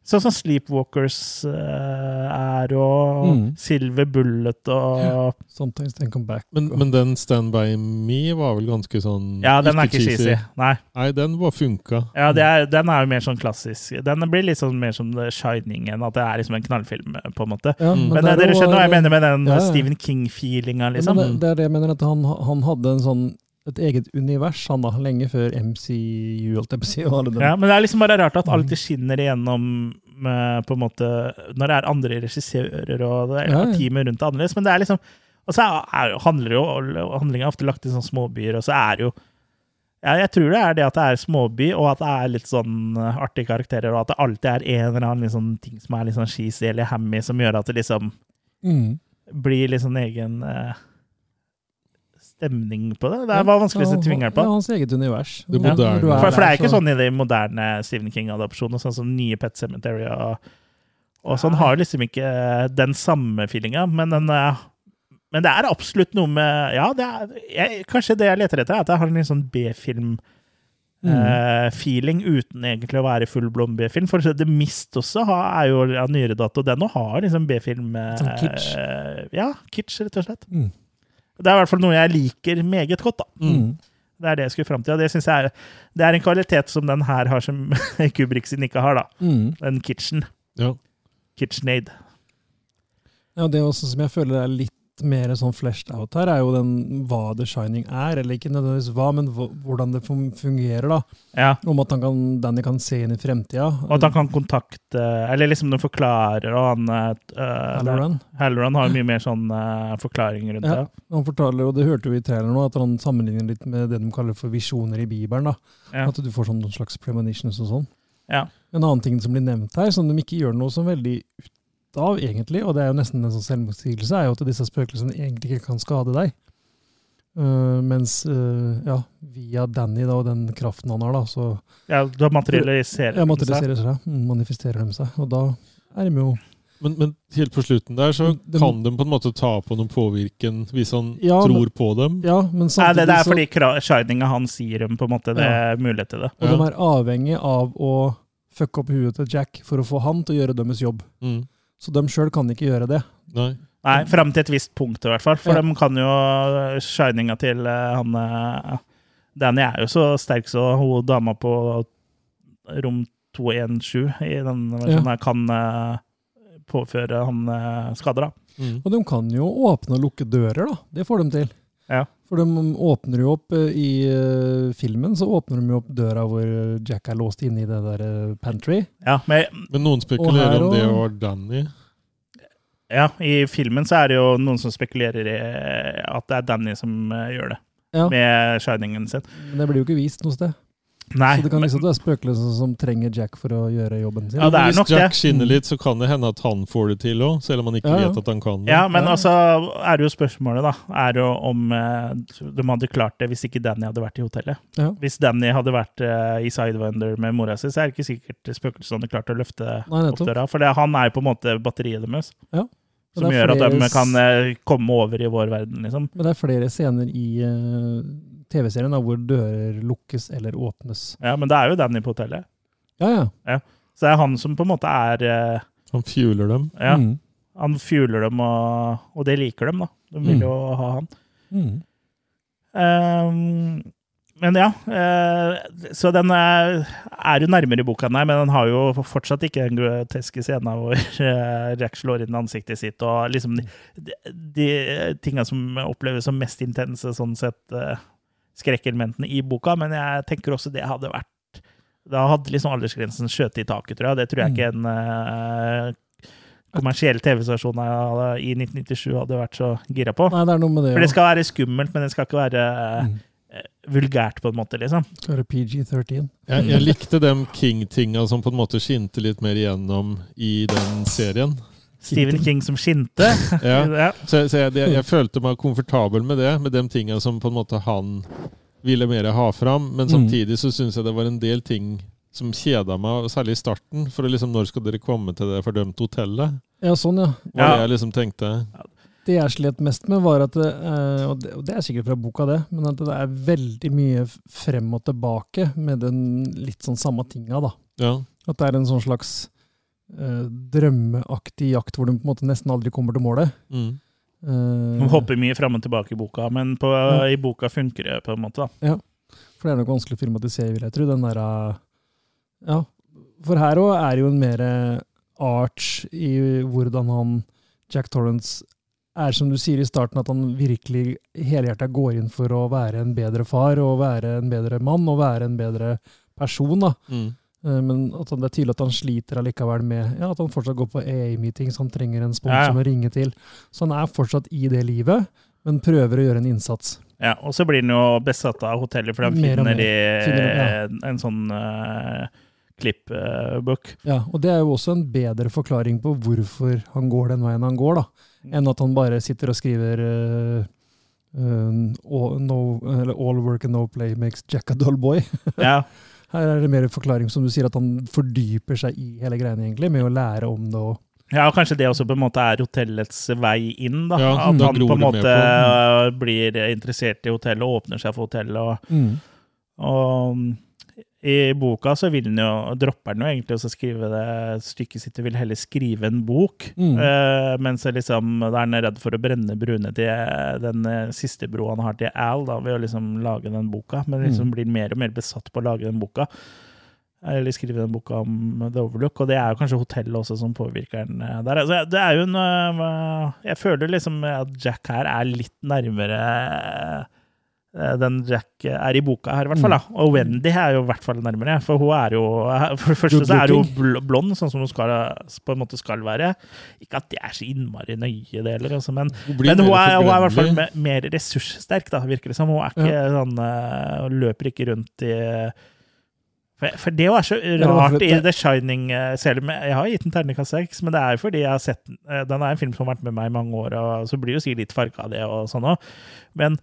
Sånn som Sleepwalkers uh, er, og Mm. Silver Bullet og Sometimes they come back. Men, men den Stand By Me var vel ganske sånn Ja, den er ikke cheesy. Nei. Nei, den bare funka. Ja, det er, den er jo mer sånn klassisk. Den blir litt sånn mer som The Shining enn at det er liksom en knallfilm, på en måte. Ja, Mm. Men, der dere skjønner hva jeg mener med den Ja, ja. Stephen King-feelinga, liksom? men det, det er det jeg mener, at han, han hadde en sånn, et eget univers han da, lenge før MCU, holdt jeg på å si. Ja, men det er liksom bare rart at alltid skinner igjennom med, på en måte, når det er andre regissører og det er Ja, ja. teamet rundt det annerledes. Men det er liksom Og så er, er, handler jo handlinga ofte lagt i sånne småbyer, og så er det jo ja, Jeg tror det er det at det er småby, og at det er litt sånn eh, artige karakterer, og at det alltid er en eller annen liksom, ting som er litt sånn cheesy eller hammy, som gjør at det liksom Mm. blir litt sånn egen eh, stemning på det. Det var vanskelig å sette fingeren på. Ja, hans eget univers. Det ja. moderne. er For, for det er ikke så- sånn i de moderne Stephen King-adopsjonene, sånn som nye Pet Cemetery og, og sånn, har liksom ikke den samme feelinga, men den eh, men det er absolutt noe med Ja, det er, jeg, kanskje det jeg leter etter, er at jeg har en litt sånn B-film Mm. Uh, feeling uten egentlig å være full blond B-film. For The Mist også har, er jo av nyere dato. Den har liksom B-film uh, Sånn kitsch. Uh, Ja, kitsch, rett og slett. Mm. Det er i hvert fall noe jeg liker meget godt, da. Mm. Det er det jeg skulle fram til. Og det synes jeg er, det er en kvalitet som den her har, som [LAUGHS] Kubrick sin ikke har. da. Mm. Den kitchen. Ja. KitchenAid. Ja, det også som jeg føler er litt mer sånn fleshed out her, er jo den hva The Shining er. Eller ikke nødvendigvis hva, men hvordan det fungerer. da. Ja. Om at han kan, Danny kan se inn i fremtida. Og at han kan kontakte Eller liksom noen forklarer, og han uh, Halloran. Halloran har mye mer sånn uh, forklaring rundt Ja, det. han fortaler, og det hørte vi i traileren nå, at han sammenligner litt med det de kaller for visjoner i Bibelen. da. Ja. At du får sånn noen slags premonitions og sånn. Ja. En annen ting som blir nevnt her, som de ikke gjør noe så veldig ut av, egentlig, og det er jo nesten en sånn selvmotsigelse, er jo at disse spøkelsene egentlig ikke kan skade deg. Uh, mens uh, ja, via Danny da, og den kraften han har, da, så Ja, da materialiserer ja, materialiserer seg. materialiserer seg, mm, manifesterer de seg. Og da er de jo Men, men helt på slutten der så de, kan de på en måte ta på noen påvirken hvis han Ja, tror på dem. Ja, men samtidig det, det er fordi kra- shininga hans gir dem på en måte det Ja. mulighet til det. Og Ja. de er avhengig av å fucke opp huet til Jack for å få han til å gjøre deres jobb. Mm. Så de sjøl kan ikke gjøre det. Nei. Nei, Fram til et visst punkt, i hvert fall. For Ja. de kan jo shininga til eh, han eh, Danny er jo så sterk så hun dama på rom 217 i den versjonen ja. kan eh, påføre han eh, skader, da. Mm. Og de kan jo åpne og lukke dører, da. Det får de til. Ja. For de åpner jo opp eh, i eh, filmen, så åpner de jo opp døra hvor Jack er låst inne i det der eh, pantry. Ja, men Men noen spekulerer om det var Danny. ja, i filmen så er det jo noen som spekulerer i at det er Danny som gjør det. Ja. Med shiningen sin. Men det blir jo ikke vist noe sted. Nei, så det kan men- liksom være spøkelser som trenger Jack for å gjøre jobben sin. Ja, det er nok Hvis Jack det. skinner litt, så kan det hende at han får det til òg, selv om han ikke Ja, ja. vet at han kan det. Ja, men Ja. altså er det jo spørsmålet, da. Er jo om eh, de hadde klart det hvis ikke Danny hadde vært i hotellet. Ja. Hvis Danny hadde vært eh, i Sidewinder med mora si, så er det ikke sikkert spøkelsene hadde klart å løfte Nei, opp døra. For det, han er jo på en måte batteriet deres. Ja. Som er gjør at de kan eh, komme over i vår verden, liksom. Men det er flere scener i eh, TV-serien hvor dører lukkes eller åpnes. Ja, men det er jo Danny på hotellet. Ja, ja. Så det er han som på en måte er eh, Han fueler dem. Ja, Mm. han fueler dem, og, og det liker dem, da. De vil Mm. jo ha han. Mm. Um, men ja, eh, så den er, er jo nærmere i boka enn her, men den har jo fortsatt ikke den groteske scenen hvor [LAUGHS] eh, Jack slår inn ansiktet sitt, og liksom de, de, de tinga som oppleves som mest intense, sånn sett, eh, skrekkelementene i boka, men jeg tenker også det hadde vært Da hadde liksom aldersgrensen skjøtet i taket, tror jeg. Det tror jeg Mm. ikke en uh, kommersiell TV-stasjon i 1997 hadde vært så gira på. Nei, det er noe med det. For det skal være skummelt, men det skal ikke være Mm. eh, vulgært, på en måte, liksom. Skal PG-13. Jeg, jeg likte de King-tinga som på en måte skinte litt mer igjennom i den serien. Stephen King som skinte. [LAUGHS] Ja. ja. Så, så jeg, jeg, jeg følte meg komfortabel med det, med de tinga som på en måte han ville mer ha fram. Men Mm. samtidig så syns jeg det var en del ting som kjeda meg, særlig i starten. For liksom, når skal dere komme til det fordømte hotellet? Ja, sånn, ja. Var Ja. det jeg liksom tenkte. Det jeg slet mest med, var at det, eh, og det, er sikkert fra boka, det, men at det er veldig mye frem og tilbake med den litt sånn samme tinga, da. Ja. At det er en sånn slags eh, drømmeaktig jakt hvor du på en måte nesten aldri kommer til målet. Mm. Uh, Hun hopper mye fram og tilbake i boka, men på, Ja. i boka funker det på en måte. da. For det er nok vanskelig å filmatisere, vil jeg tro. Den der, eh, ja. For her òg er jo en mer eh, arch i hvordan han, Jack Torrance, er som du sier i starten, at han virkelig helhjerta går inn for å være en bedre far, og være en bedre mann, og være en bedre person. da. Mm. Eh, Men at han, det er tydelig at han sliter allikevel med ja, at han fortsatt går på AA-meetings, han trenger en sponsor Ja, å ringe til. Så han er fortsatt i det livet, men prøver å gjøre en innsats. Ja, Og så blir han jo besatt av hotellet, for han finner, mer. i Finner, ja. en, en sånn uh, klippbok. Ja, og det er jo også en bedre forklaring på hvorfor han går den veien han går, da, enn at han bare sitter og skriver uh, uh, all, no, all work and no play makes Jack a dull boy. ja. [LAUGHS] Her er det mer en forklaring, som du sier, at han fordyper seg i hele greiene, egentlig, med å lære om det og ja, og kanskje det også på en måte er hotellets vei inn. da. Ja, At da han på en måte øh, blir interessert i hotellet og åpner seg for hotellet. Og, mm. og I boka så vil han jo, dropper han jo egentlig å skrive det stykket sitt, og vil heller skrive en bok. Mm. Uh, mens liksom, da er han redd for å brenne brune til den eh, siste bro han har til Al, da, ved å liksom lage den boka. Men liksom Mm. blir mer og mer besatt på å lage den boka. Eller skrive den boka om The Overlook, og det er jo kanskje hotellet også som påvirker den eh, der. Altså, det er jo en eh, Jeg føler liksom at Jack her er litt nærmere eh, den Jack er i boka her, i hvert fall. da. Og Wendy er jo i hvert fall nærmere, for hun er jo For det første så er hun bl- blond, sånn som hun skal, på en måte skal være. Ikke at det er så innmari nøye, det heller, altså, men Hun men hun er, hun er i hvert fall mer ressurssterk, da, virker det som. Hun er ikke sånn eh, løper ikke rundt i for, det er så rart i The Shining, eh, selv om jeg har gitt den terningkast seks, men det er jo fordi jeg har sett den. eh, Den er en film som har vært med meg i mange år, og så blir jo sikkert litt farga av det og sånn òg. Men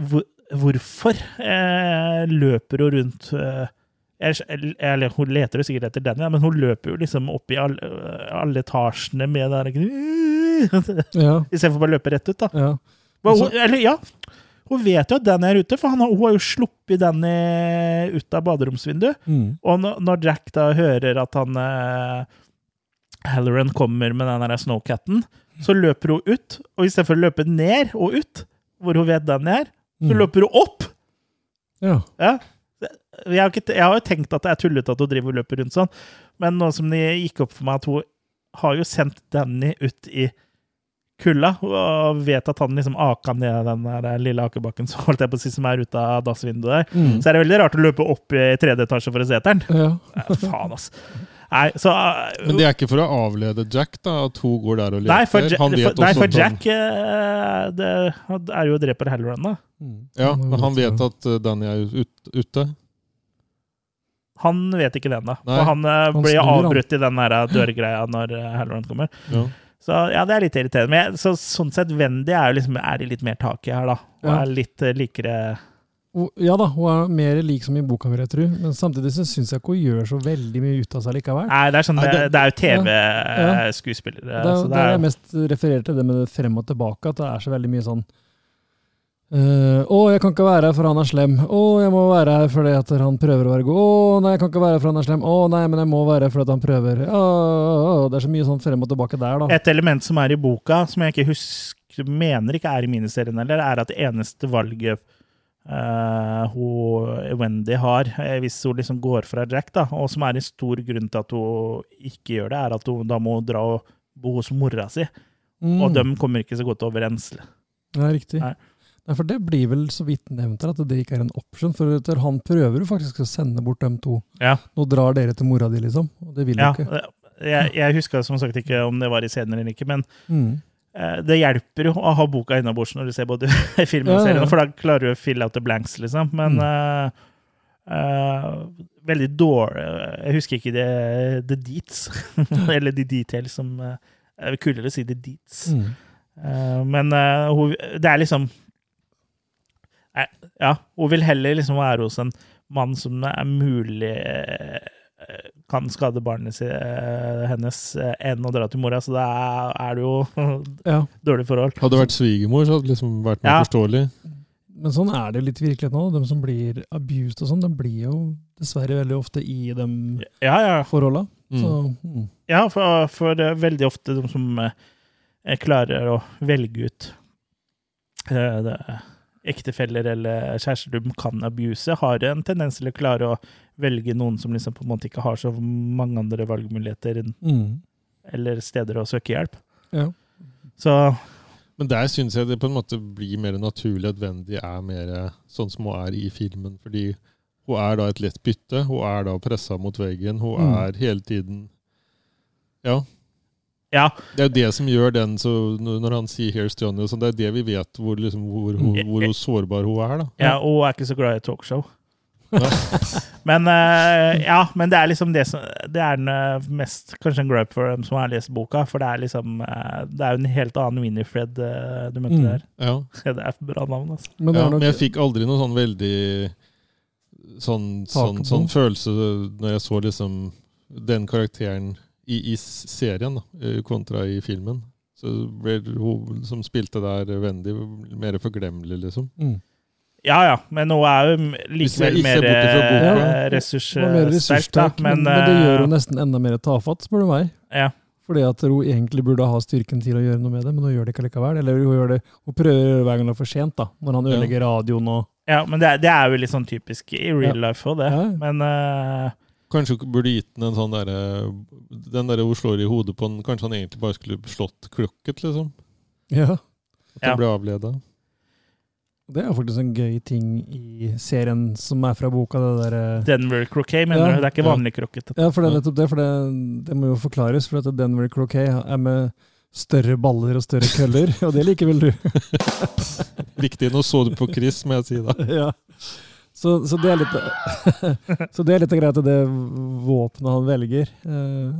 hvor, hvorfor eh, løper hun rundt eh, eller hun leter jo sikkert etter den, ja, men hun løper jo liksom opp i alle, alle etasjene med den [LAUGHS] Ja, Istedenfor bare å løpe rett ut, da. ja. Men Så- hun, eller ja, hun vet jo at Danny er ute, for han har, hun har jo sluppet Danny ut av baderomsvinduet. Mm. Og når, Jack da hører at han eh, Halloran kommer med den Snowcatten, så løper hun ut. Og istedenfor å løpe ned og ut, hvor hun vet Danny er, så Mm. løper hun opp! Ja. Ja. Jeg har, ikke, jeg har jo tenkt at det er tullete at hun driver og løper rundt sånn, men nå som det gikk opp for meg at hun har jo sendt Danny ut i kulda, og vet at han liksom aka ned den der lille akebakken så holdt jeg på å si, som er ute av dassvinduet der, Mm. så er det veldig rart å løpe opp i tredje etasje for å se etter den. ja. ja faen, ass. Nei, så Men det er ikke for å avlede Jack, da, at hun går der og leter? Nei, for, Han vet for, nei, for han- Jack eh, det er jo dreper Halloran, da. Mm. Ja, men han vet at uh, Danny er ut, ute? Han vet ikke det ennå. Han, eh, Han blir snur, han. avbrutt i den der dørgreia når eh, Halloran kommer. Ja. Så ja, det er litt irriterende. Men jeg, så, sånn sett, Wendy er jo liksom er i litt mer tak i her, da. Og Ja. er litt eh, likere Ja da, hun er mer lik som i boka, vil jeg tro. Men samtidig så syns jeg ikke hun gjør så veldig mye ut av seg likevel. Nei, det er, sånn, det, det- er jo TV-skuespillere. Det er, så det det er er jeg mest refererer til det med det frem og tilbake, at det er så veldig mye sånn eh, Å, jeg kan ikke være her for han er slem. Å, jeg må være her fordi at han prøver å være god. Å, nei, jeg kan ikke være her for han er slem. Å, nei, men jeg må være her fordi at han prøver. Å, å, å. Det er så mye sånn frem og tilbake der, da. Et element som er i boka, som jeg ikke husker, mener ikke er i miniserien heller, er at det eneste valget eh, hun, Wendy har, eh, hvis hun liksom går fra Jack, da, og som er en stor grunn til at hun ikke gjør det, er at hun da må dra og bo hos mora si. Mm. Og de kommer ikke så godt overens. Ja, riktig. Nei. Nei, for det blir vel så vidt nevnt her, at det ikke er en option. For han prøver jo faktisk å sende bort dem to. Ja. Nå drar dere til mora di, liksom. Og det vil Ja, jo ikke. jeg, jeg husker som sagt ikke om det var i scenen eller ikke, men Mm. Eh, det hjelper jo å ha boka innabords når du ser både [LAUGHS] filmen og serien, for da klarer du å fill out the blanks, liksom. Men Mm. uh, uh, veldig dårlig Jeg husker ikke det, the deets, [LAUGHS] eller the details, som uh, er kulere å si the deets. Mm. Uh, men det er liksom Ja, hun vil heller liksom være hos en mann som er mulig kan skade barnet si, eh, hennes eh, enn å dra til mora, så da er, er det jo [LAUGHS] Ja. dårlig forhold. Hadde det vært svigermor, så hadde det liksom vært mer Ja. forståelig. Men sånn er det litt i virkeligheten nå. De som blir abused og sånn, de blir jo dessverre veldig ofte i de Ja, ja. forholda. Mm. Mm. ja for, for eh, veldig ofte de som eh, klarer å velge ut eh, det, ektefeller eller kjærester de kan abuse, har en tendens til å klare å velge noen som liksom på en måte ikke har så mange andre valgmuligheter enn- Mm. eller steder å søke hjelp. Ja. Så Men der syns jeg det på en måte blir mer naturlig at Wendy er mer sånn som hun er i filmen. Fordi hun er da et lett bytte. Hun er da pressa mot veggen. Hun Mm. er hele tiden Ja. ja, Det er jo det som gjør den så Når han sier 'Here's Johnny', og sånn, det er det vi vet hvor, liksom, hvor, hvor, hvor sårbar hun er. da. ja, og hun er ikke så glad i talkshow. [LAUGHS] Men uh, ja, men det er liksom det som Det er den eh, mest Kanskje en gripe for dem som har lest boka, for det er liksom uh, Det er jo en helt annen Winifred uh, du møtte Mm. der. Ja. Ja, [LAUGHS] det er et bra navn, altså. Men Ja, nok men jeg fikk aldri noe sånn veldig sånn, sånn, sånn følelse når jeg så liksom den karakteren i, i serien da, kontra i filmen. Så ble hun som spilte der, Wendy, mer forglemmelig, liksom. mm. Ja ja, men nå er jo likevel mer eh, mer ressurssterk, men, Men, men det gjør eh, jo nesten enda mer tafatt, spør du meg. ja. Fordi at hun egentlig burde ha styrken til å gjøre noe med det, men hun gjør det ikke likevel. Eller hun, gjør det, hun prøver hver gang det er for sent, da. Når han Ja. ødelegger radioen og ja, men det, er- det er jo litt sånn typisk i real Ja. life òg, det. Ja. Men uh, Kanskje hun burde gitt den en sånn derre Den derre hun slår i hodet på den Kanskje han egentlig bare skulle slått klokket, liksom? Ja. At Ja. han ble avleda. Det er faktisk en gøy ting i serien som er fra boka. det der, eh, Denver Croquet, mener Ja. du? Det er ikke Ja. vanlig krokket. Ja, for det er nettopp det. For det, det må jo forklares. For at Denver Croquet er med større baller og større køller, [LAUGHS] og det liker vel du? [LAUGHS] Riktig. Nå så du på Chris, må jeg si da. [LAUGHS] ja. Så, så det er litt Så det er litt greit at det våpenet han velger. eh,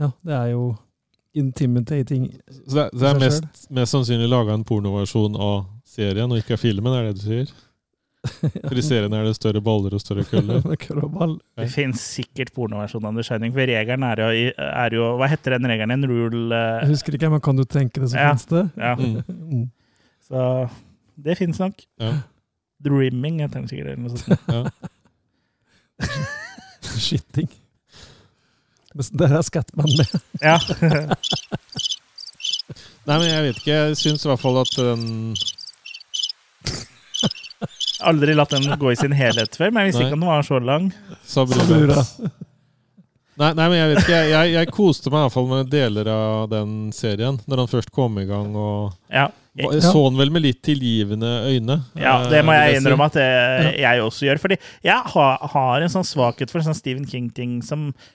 Ja, det er jo intimidating. Så det, det er mest, mest sannsynlig laga en pornoversjon av serien, og ikke av filmen, er det du sier? [LAUGHS] For i serien er det større baller og større køller. [LAUGHS] Det finnes sikkert pornoversjon av The Shining, for regelen er jo, er jo Hva heter den regelen? En rule Jeg eh, husker ikke, men kan du tenke det, så Ja. finnes det. Ja, Mm. Mm. så det fins nok. Ja. Dreaming heter den sikkert. Eller noe sånt. Ja. [LAUGHS] Shitting. Men Der er Scatman med. Ja. Nei, men jeg vet ikke. Jeg syns i hvert fall at den Aldri latt den gå i sin helhet før, men jeg visste Nei. ikke om den var så lang. Sabrina Sabrina. Nei, nei, men jeg vet ikke. Jeg, jeg, jeg koste meg i hvert fall med deler av den serien, når han først kom i gang. og Ja, Jeg så den vel med litt tilgivende øyne. ja eh, det må jeg innrømme at det, jeg også gjør. Fordi jeg har, har en sånn svakhet for en sånn Stephen King-ting som eh,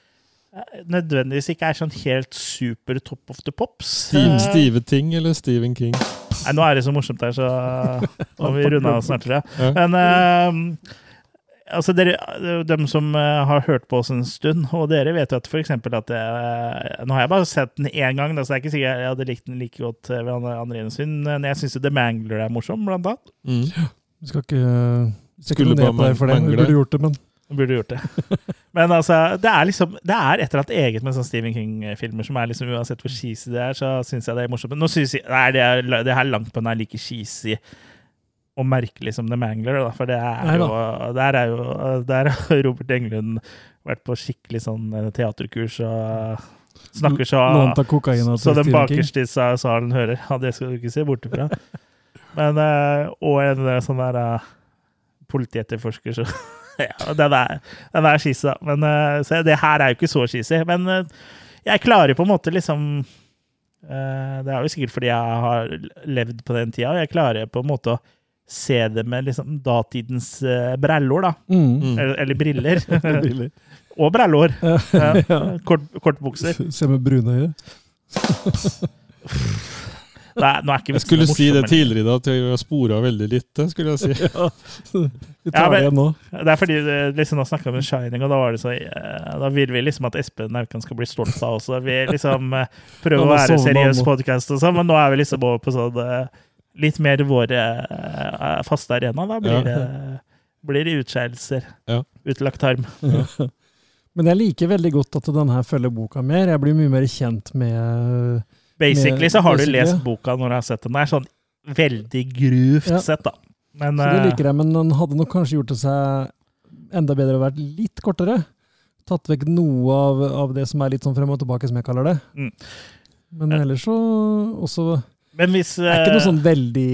nødvendigvis ikke er sånn helt super top of the pops. Steve, Eh, Steve Ting eller Stephen King? Nei, nå er det så morsomt her, så [LAUGHS] må vi runde av snart, tror jeg. Ja. Men uh, altså dere, dem som eh, har hørt på oss en stund, og dere vet jo at for eksempel at jeg, Nå har jeg bare sett den én gang, da, så det er ikke sikkert jeg hadde likt den like godt ved andre innsyn. Men jeg syns jo The Mangler er morsom, blant annet. Mm. Vi skal ikke, Skulle ned på deg for det. Du burde gjort det, men Burde gjort det. [LAUGHS] Men altså, det er liksom Det er et eller annet eget med sånne Stephen King-filmer som er liksom Uansett hvor cheesy det er, så syns jeg det er morsomt. Men nå synes jeg Nei, det, er, det her langt på nær like cheesy og merkelig som The Mangler, da. For det er jo. Der er jo Der har [LAUGHS] Robert Englund vært på skikkelig sånn eh, teaterkurs og snakker så lånt av kokain så den bakerste i salen hører. Ja, det skal du ikke se bort ifra. [LAUGHS] Men, eh, og en eh, sånn der politietterforsker, så [LAUGHS] ja, den er, den er cheesy, da. Men eh, så det her er jo ikke så cheesy. Men eh, jeg klarer på en måte liksom eh, Det er jo sikkert fordi jeg har levd på den tida, og jeg klarer på en måte å se det med liksom datidens uh, brellor, da. Mm. Mm. Eller, eller briller. [LAUGHS] Briller. [LAUGHS] og brellor. Ja. Ja. Kort, kortbukser. Se med brune øyne. Nei, nå er ikke Jeg skulle si det tidligere tidligere, dag, at jeg spora veldig lite. skulle jeg si. [LAUGHS] Ja. Vi Ja, tar men- det igjen nå. Det er fordi eh, liksom, Nå snakka vi om Shining, og da var det så eh, Da vil vi liksom at Espen Aukan skal bli stolt av oss. Vi liksom eh, prøver å være seriøs podkast og sånn, men nå er vi liksom over på sånn litt mer vår faste arena. Da blir Ja. det, blir det utskeielser. Ja. Utlagt tarm. [LAUGHS] Men jeg liker veldig godt at denne følger boka mer. Jeg blir mye mer kjent med Basically så har du basically, lest boka når du har sett den. Det er sånn veldig grovt Ja. sett, da. Men Så det eh, liker jeg, men den hadde nok kanskje gjort det seg enda bedre å vært litt kortere. Tatt vekk noe av, av det som er litt sånn frem og tilbake, som jeg kaller det. Mm. Men ellers så også men hvis Det er ikke noe eh, sånn veldig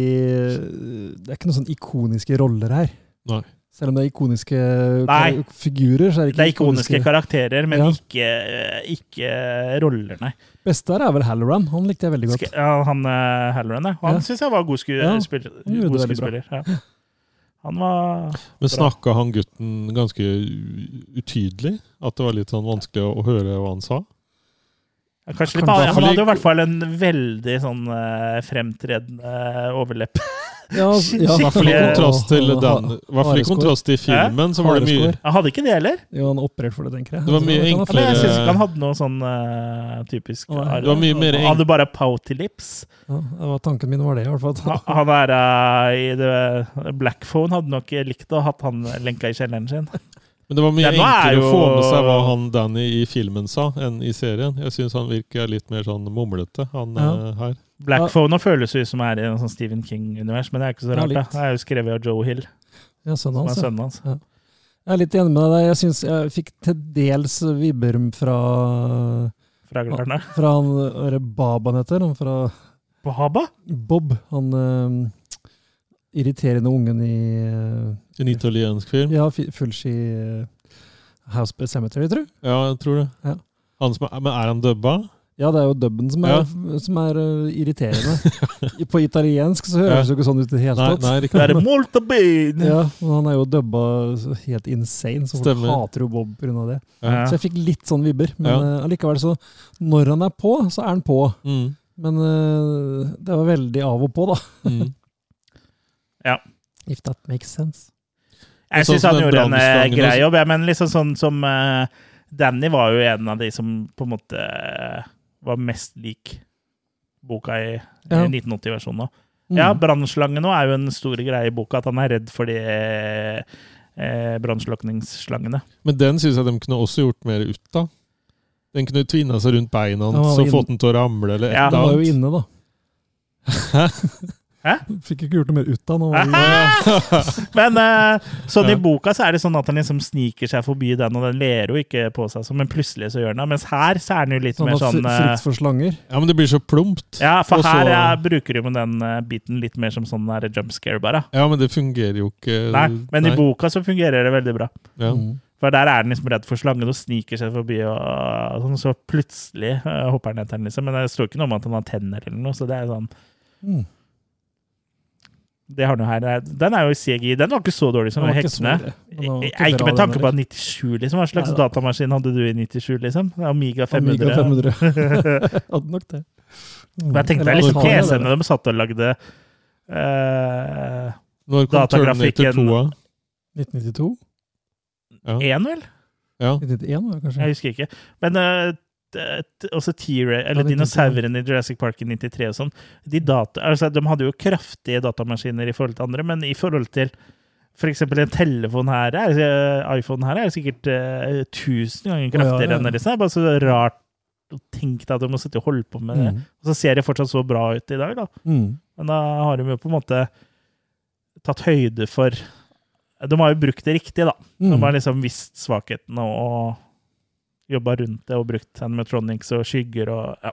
Det er ikke noen sånn ikoniske roller her. Nei. Selv om det er ikoniske Nei. figurer, så er det ikke Det er ikoniske karakterer, men Ja. ikke, ikke roller, nei. Beste her er vel Halloran. Han likte jeg veldig godt. Sk- Ja, han uh, Halloran, ja. Han Ja. synes jeg var god, sku Ja, spiller, god skuespiller. Ja. Han var Men snakka han gutten ganske utydelig? At det var litt sånn vanskelig å, å høre hva han sa? Kanskje litt Han fall hadde jo i hvert fall en veldig sånn eh, fremtredende overlepp. Ja, Shit, [LAUGHS] ja, Skikkelig- kontrast til den I hvert fall i kontrast til filmen, så var det mye. Han hadde ikke det heller. Jo, han er operert for det, tenker jeg. Det var mye enklere... Ja, jeg syns ikke han hadde noe sånn uh, typisk ja. Det var mye mer Han hadde bare pouty lips. Ja, det var tanken min var det, i hvert fall. Han han er uh, i det Blackphone hadde nok likt å ha hatt han lenka i kjelleren sin. [LAUGHS] Men det var mye Ja, er enklere å få med seg hva han Danny i filmen sa, enn i serien. Jeg syns han virker litt mer sånn mumlete, han Ja. eh, her. Black Phone føles ut som er i en sånn Stephen King-univers, men det er ikke så rart. Ja. Det er jo skrevet av Joe Hill, Ja, sønnen som er hans. Ja. sønnen hans. Jeg er litt enig med deg. Jeg synes jeg fikk til dels vibber fra Fra Glarne. Fra han det han heter. Han fra Baba? Bob. Han eh, irriterende ungen i uh, En italiensk film. Ja, Fulci uh, House by Cemetery, tror du? Ja, jeg tror det. Ja. Han som er, men er han dubba? Ja, det er jo dubben som er, som er uh, irriterende. På italiensk så høres det jo ikke sånn ut i det hele tatt. nei, Det er molto bene! Ja, men han er jo dubba helt insane, så folk Stemmer. hater jo Bob pga. det. Ja. Så jeg fikk litt sånn vibber. Men Ja. eh, allikevel, så Når han er på, så er han på. Mm. Men det var veldig av og på, da. Mm. If that makes sense. Jeg Sånn syns han gjorde en eh, grei jobb, ja, men liksom sånn som uh, Danny var jo en av de som på en måte uh, var mest lik boka i, Ja. i 1980-versjonen. Mm. Ja, brannslange nå er jo en stor greie i boka, at han er redd for de eh, brannslukningsslangene. Men den syns jeg de kunne også gjort mer ut av. Den kunne tvinna seg rundt beina Han hans og fått den til å ramle, eller et Ja. Han eller var jo inne, da. [LAUGHS] Hæ? Fikk ikke gjort noe mer ut av han. han. jo- Men uh, sånn i boka så er det sånn at han liksom sniker seg forbi den, og den ler jo ikke på seg, men plutselig så gjør den det. Mens her så er den jo litt sånn mer sånn eh, frykt for slanger. Ja, men det blir så plumpt. Ja, for Og her ja, bruker du jo den uh, biten litt mer som sånn der jump scare, bare. Ja, men det fungerer jo ikke. Nei, men i boka så fungerer det veldig bra. Ja. Mm. For der er den liksom redd for slangen og sniker seg forbi, og sånn, så plutselig uh, hopper han etter den, liksom. Men det står ikke noe om at han har tenner eller noe, så det er sånn Mm. Det har noe her. Er- Den er jo i CGI. Den var ikke så dårlig som heksene. ikke Ikke med tanke på at 97, liksom. Hva slags Nei, datamaskin hadde du i 97, liksom? Amiga 500. Amiga 500. [LAUGHS] [LAUGHS] Hadde nok det. Mm. Men jeg tenkte Eller liksom Atari, PC-ene de satt og lagde uh, Når kom Datagrafikken- Terminator 2? 1992? Ja. Vel? ja. 1991, kanskje? Jeg husker ikke. Men t- også T-Ray, eller Ja, 93. dinosaurene i Jurassic Park i 93 og sånn, de, altså, de hadde jo kraftige datamaskiner i forhold til andre, men i forhold til for eksempel en telefon her, er, eh, iPhone her er sikkert uh, tusen ganger Å, ja, kraftigere ja. enn det. liksom. Det er bare så rart å tenke at de må sitte og holde på med det. Mm. Og så ser det fortsatt så bra ut i dag, da. Mm. Men da har de jo på en måte tatt høyde for De har jo brukt det riktig, da. De Mm. har liksom visst svakhetene og jobba rundt det og brukt animatronics og skygger og ja.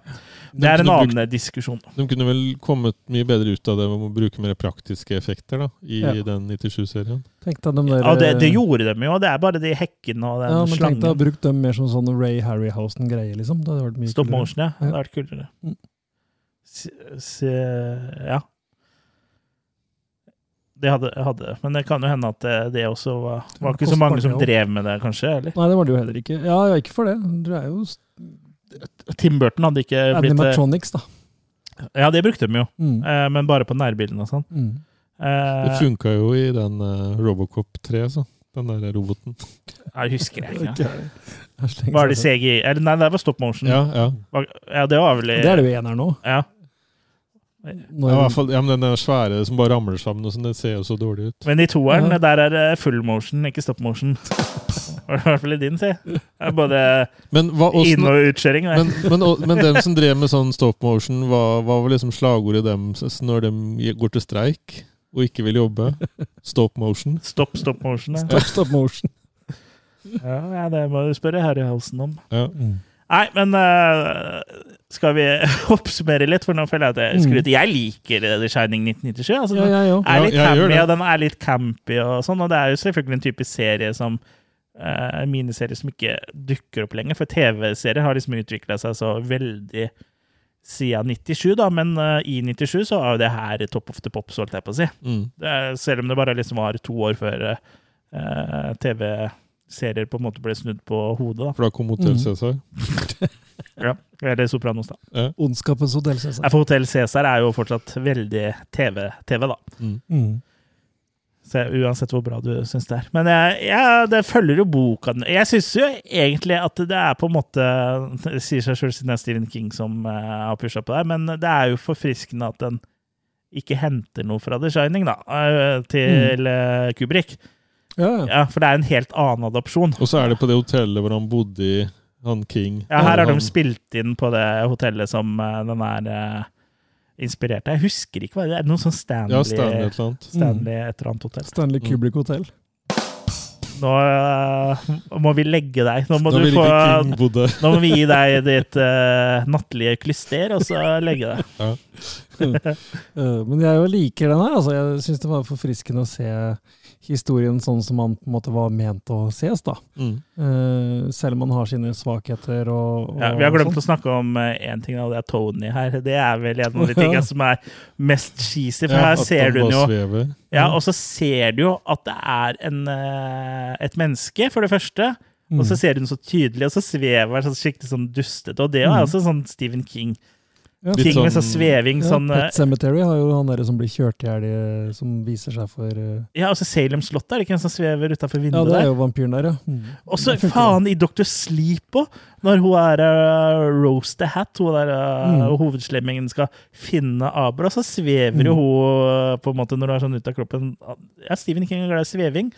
Det er en annen annen diskusjon. De kunne vel kommet mye bedre ut av det med å bruke mer praktiske effekter da, i Ja. den 97-serien. De Ja, det, det gjorde de jo. Det er bare de hekkene og den ja, men tenk deg å slangen. bruke dem mer som sånn Ray Harryhausen-greie, liksom. Det hadde vært mye Stop kulere. motion, ja. Det hadde vært kulere. Mm. S s ja. Det hadde, hadde. Men det kan jo hende at det, det også var, var ikke så mange som drev med det, kanskje? eller? Nei, det var det jo heller ikke. Ja, ja ikke for det. Det er jo Tim Burton hadde ikke blitt animatronics, da. Ja, det brukte de jo, Mm. eh, men bare på nærbildene og sånn. Mm. Eh, Det funka jo i den eh, Robocop 3, så. Den der roboten. Jeg husker jeg ikke. [LAUGHS] Ja. Var det CGI? Eller nei, det var stop motion. Ja, ja. Ja det var vel. Det er det jo eneren nå. Ja. Når, ja, i hvert fall, ja men den svære som bare ramler sammen, og sånn, det ser jo så dårlig ut. Men i toeren, Ja. der er det full motion, ikke stop motion. [LAUGHS] I hvert fall i din, si. Både Men, hva, inn- og utkjøring. men, men, men dem som [LAUGHS] drev med sånn stop motion, hva, hva var liksom slagordet dem når de går til streik og ikke vil jobbe? Stop motion. Stopp stop motion. Ja. Stop, stop motion. Ja, ja, det må du spørre Harryhausen om. Ja. Mm. Nei, men eh, skal vi [LAUGHS] oppsummere litt? For nå føler jeg at jeg skryter. Jeg liker The Shining 1997. Altså, Ja, ja, ja. er litt hammy, og den er litt campy og sånn. Og det er jo selvfølgelig en type serie som uh, miniserie som ikke dukker opp lenger. For TV-serier har liksom utvikla seg så veldig siden 97, da. Men uh, i 97 så var jo det her top of the pops, holdt jeg på å si. Mm. Det er, selv om det bare liksom var to år før uh, TV-serier på en måte ble snudd på hodet, da. For da kom Hotell Mm. [LAUGHS] Ja. Eller Sopranos, da. Ondskapens hotell, Cæsar. For Hotell Cæsar er jo fortsatt veldig TV, TV da. Mm. Mm. Så uansett hvor bra du syns det er. Men jeg, jeg, det følger jo boka. Jeg syns jo egentlig at det er på en måte Det sier seg sjøl siden det er Stephen King som uh, har pusha på det, men det er jo forfriskende at den ikke henter noe fra The Shining, da, eh, til eh, Kubrick. Ja, ja. Ja, For det er en helt annen adopsjon. Og så er det på det hotellet hvor han bodde i, han King. Ja, Her har de spilt inn på det hotellet som eh, den er eh, inspirert av. Jeg husker ikke hva det er. Noe sånn Stanley, Ja, Stanley et eller annet. Stanley et eller annet hotell. Stanley Kubrick hotell. Nå uh, må vi legge deg. Nå må, nå du få, nå må vi gi deg ditt uh, nattlige klyster, og så legge deg. [LAUGHS] Eh, Men jeg jo liker den her. Altså, jeg syns det var forfriskende å se historien sånn som man på en måte var ment å ses. da. Mm. Uh, selv om man har sine svakheter og, og Ja, vi har glemt sånn. å snakke om én ting, og det er Tony her. Det er vel en av de tingene [LAUGHS] som er mest cheesy, for Ja, her ser du jo svever. Ja, og så ser du jo at det er en, uh, et menneske, for det første. Og så ser du den så tydelig, og så svever den sånn skikkelig sånn dustete. Og det er Mm. også sånn Stephen King. Ja, Litt Ting med sånn sånn- sveving. ja, sånn, eh, Pet Cemetery har jo han der som blir kjørt i hjel, som viser seg for uh... ja, og så Salem slott, er det ikke en som svever utafor Ja, det er jo vampyren der, ja. Mm. Og så faen i Dr. Sleep òg, når hun er uh, Rose the Hat, hun der uh, Mm. hovedslemmingen skal finne Abra, så svever jo Mm. hun uh, på en måte når hun er sånn ute av kroppen. Ja, Stephen King er glad i sveving.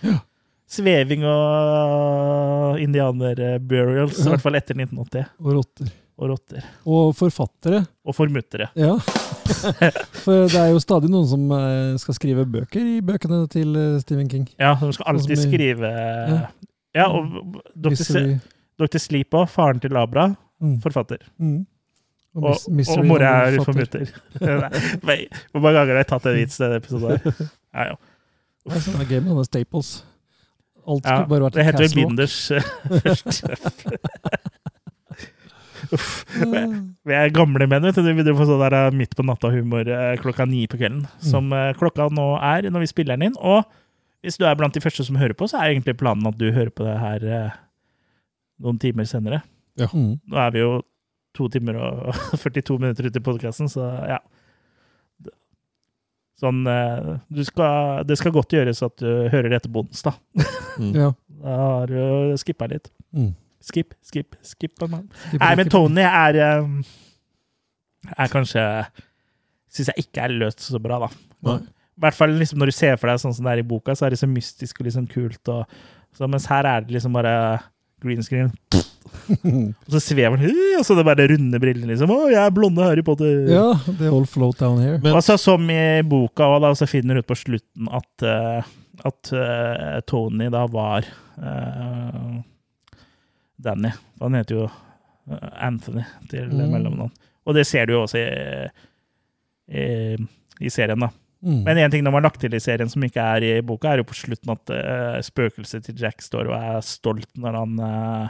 Sveving og uh, indianer-burials, i hvert fall etter 1980. Og rotter. Og rotter. Og forfattere. Og formuttere. Ja. [LAUGHS] For det er jo stadig noen som eh, skal skrive bøker i bøkene til eh, Stephen King. Ja, de skal alltid Sånn som i- skrive Ja, og Dr. Dr. Sleep òg, faren til Labra, Mm. forfatter. Mm. Og, Mis- og, og mora er formutter. [LAUGHS] Hvor mange ganger har jeg tatt en vits i denne episoden? her? [LAUGHS] Ja, ja. Det er sånn, gøy med sånne staples. Alt Ja, skulle bare vært det heter vel. Binders eh, først. Uff. Vi er gamle menn, vet du. Vi får sånn der eh, midt på natta-humor eh, klokka ni på kvelden. Mm. Som eh, klokka nå er når vi spiller den inn. Og hvis du er blant de første som hører på, så er egentlig planen at du hører på det her noen timer senere. Ja. Nå er vi jo to timer og [LAUGHS] 42 minutter ute i podkasten, så ja. Sånn du skal, Det skal godt gjøres at du hører det etter bonus, da. Mm. [LAUGHS] Ja. Da har du skippa litt. Mm. Skip, skip, skip. Nei, men. Tony er eh, Er kanskje Syns jeg ikke er løst så bra, da. Nei. I hvert fall liksom når du ser for deg sånn som det er i boka, så er det så mystisk og liksom kult. Og, så, mens her er det liksom bare green screen. Og så svever den, [LAUGHS] og så det bare runde brillene. liksom. 'Å, jeg er blonde Harry Potter'. Ja, det all float down here. Men- altså, som i boka, da, så finner du ut på slutten at, uh, at uh, Tony da var eh, Danny. Han heter jo eh, Anthony til Mm. mellomnavn. Og det ser du jo også i, i, i serien, da. Mm. Men en ting de har lagt til i serien som ikke er i boka, er jo på slutten at uh, spøkelset til Jack står og er stolt når han uh,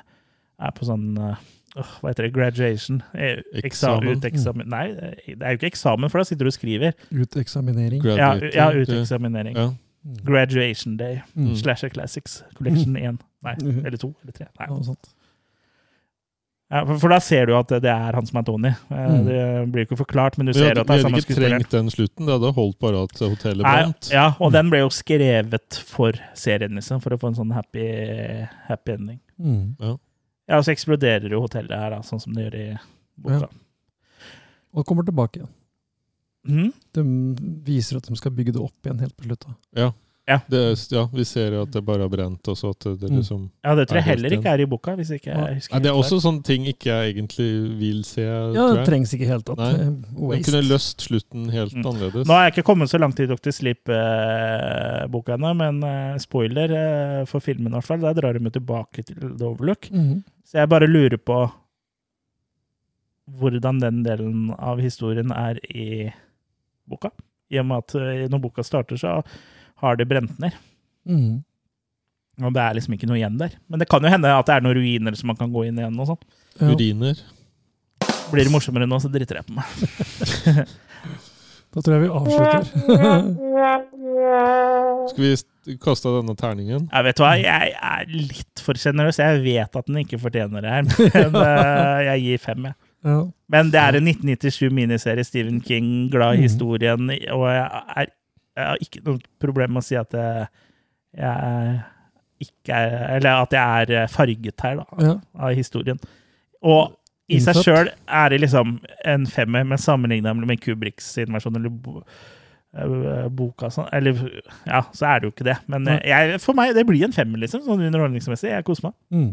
er på sånn uh, Hva heter det? Graduation? Eh, Eksamen. Eksamen. Uteksamen. Nei, det er jo ikke eksamen, for da sitter du og skriver. Uteksaminering. Ja, ja uteksaminering. Ja. Mm. Graduation Day. Mm. Slasher Classics Collection 1. Nei, Mhm. eller 2 eller 3. Nei. Sånt. Ja, for, for da ser du at det er han som er Tony. Eh, Mm. Det blir jo ikke forklart, men du ser ja, at det er samme skuespiller. vi hadde ikke trengt den slutten. Det hadde holdt bare at hotellet brant. ja, og den ble jo skrevet for serien, liksom, for å få en sånn happy, happy ending. Mm. Ja, og så eksploderer jo hotellet her, da, sånn som det gjør i boka. Og kommer tilbake igjen. Mm? De viser at de skal bygge det opp igjen helt på slutt. da. Ja. Ja. Det, ja, vi ser at det bare har brent, også at det, Mm. liksom Ja, det tror jeg Er heller ikke er i boka, hvis ikke jeg husker ja, Det er også sånne ting ikke jeg egentlig vil se. Ja, tror det jeg. trengs ikke helt opp. Nei. Eh, Waste. kunne løst slutten helt Mm. annerledes. Nå har jeg ikke kommet så langt i Dr. Sleep-boka ennå, men eh, spoiler eh, for filmen i hvert fall, der drar de tilbake til The Overlook. Mhm. Så jeg bare lurer på hvordan den delen av historien er i boka. I og med at når boka starter, så har det brent ned. Mm. Og det er liksom ikke noe igjen der. Men det kan jo hende at det er noen ruiner som man kan gå inn igjen. og sånn. Ja. Uriner. Blir det morsommere nå, så driter jeg på meg. [LAUGHS] Da tror jeg vi avslutter. [LAUGHS] Skal vi kaste denne terningen? Jeg vet hva, jeg er litt for sjenerøs. Jeg vet at den ikke fortjener det her, men [LAUGHS] eh, jeg gir fem. Jeg. ja. Men det er en 1997-miniserie. Stephen King, glad i Mhm. historien. Og jeg, er, jeg har ikke noe problem med å si at jeg, jeg ikke er Eller at jeg er farget her, da, ja. av historien. Og i seg sjøl er det liksom en femmer, men sammenligna med Kubriks sin versjon eller eh, boka sånn. Eller ja, så er det jo ikke det. Men jeg, for meg, det blir en femmer, liksom. Sånn underholdningsmessig. Jeg koser meg. Mm.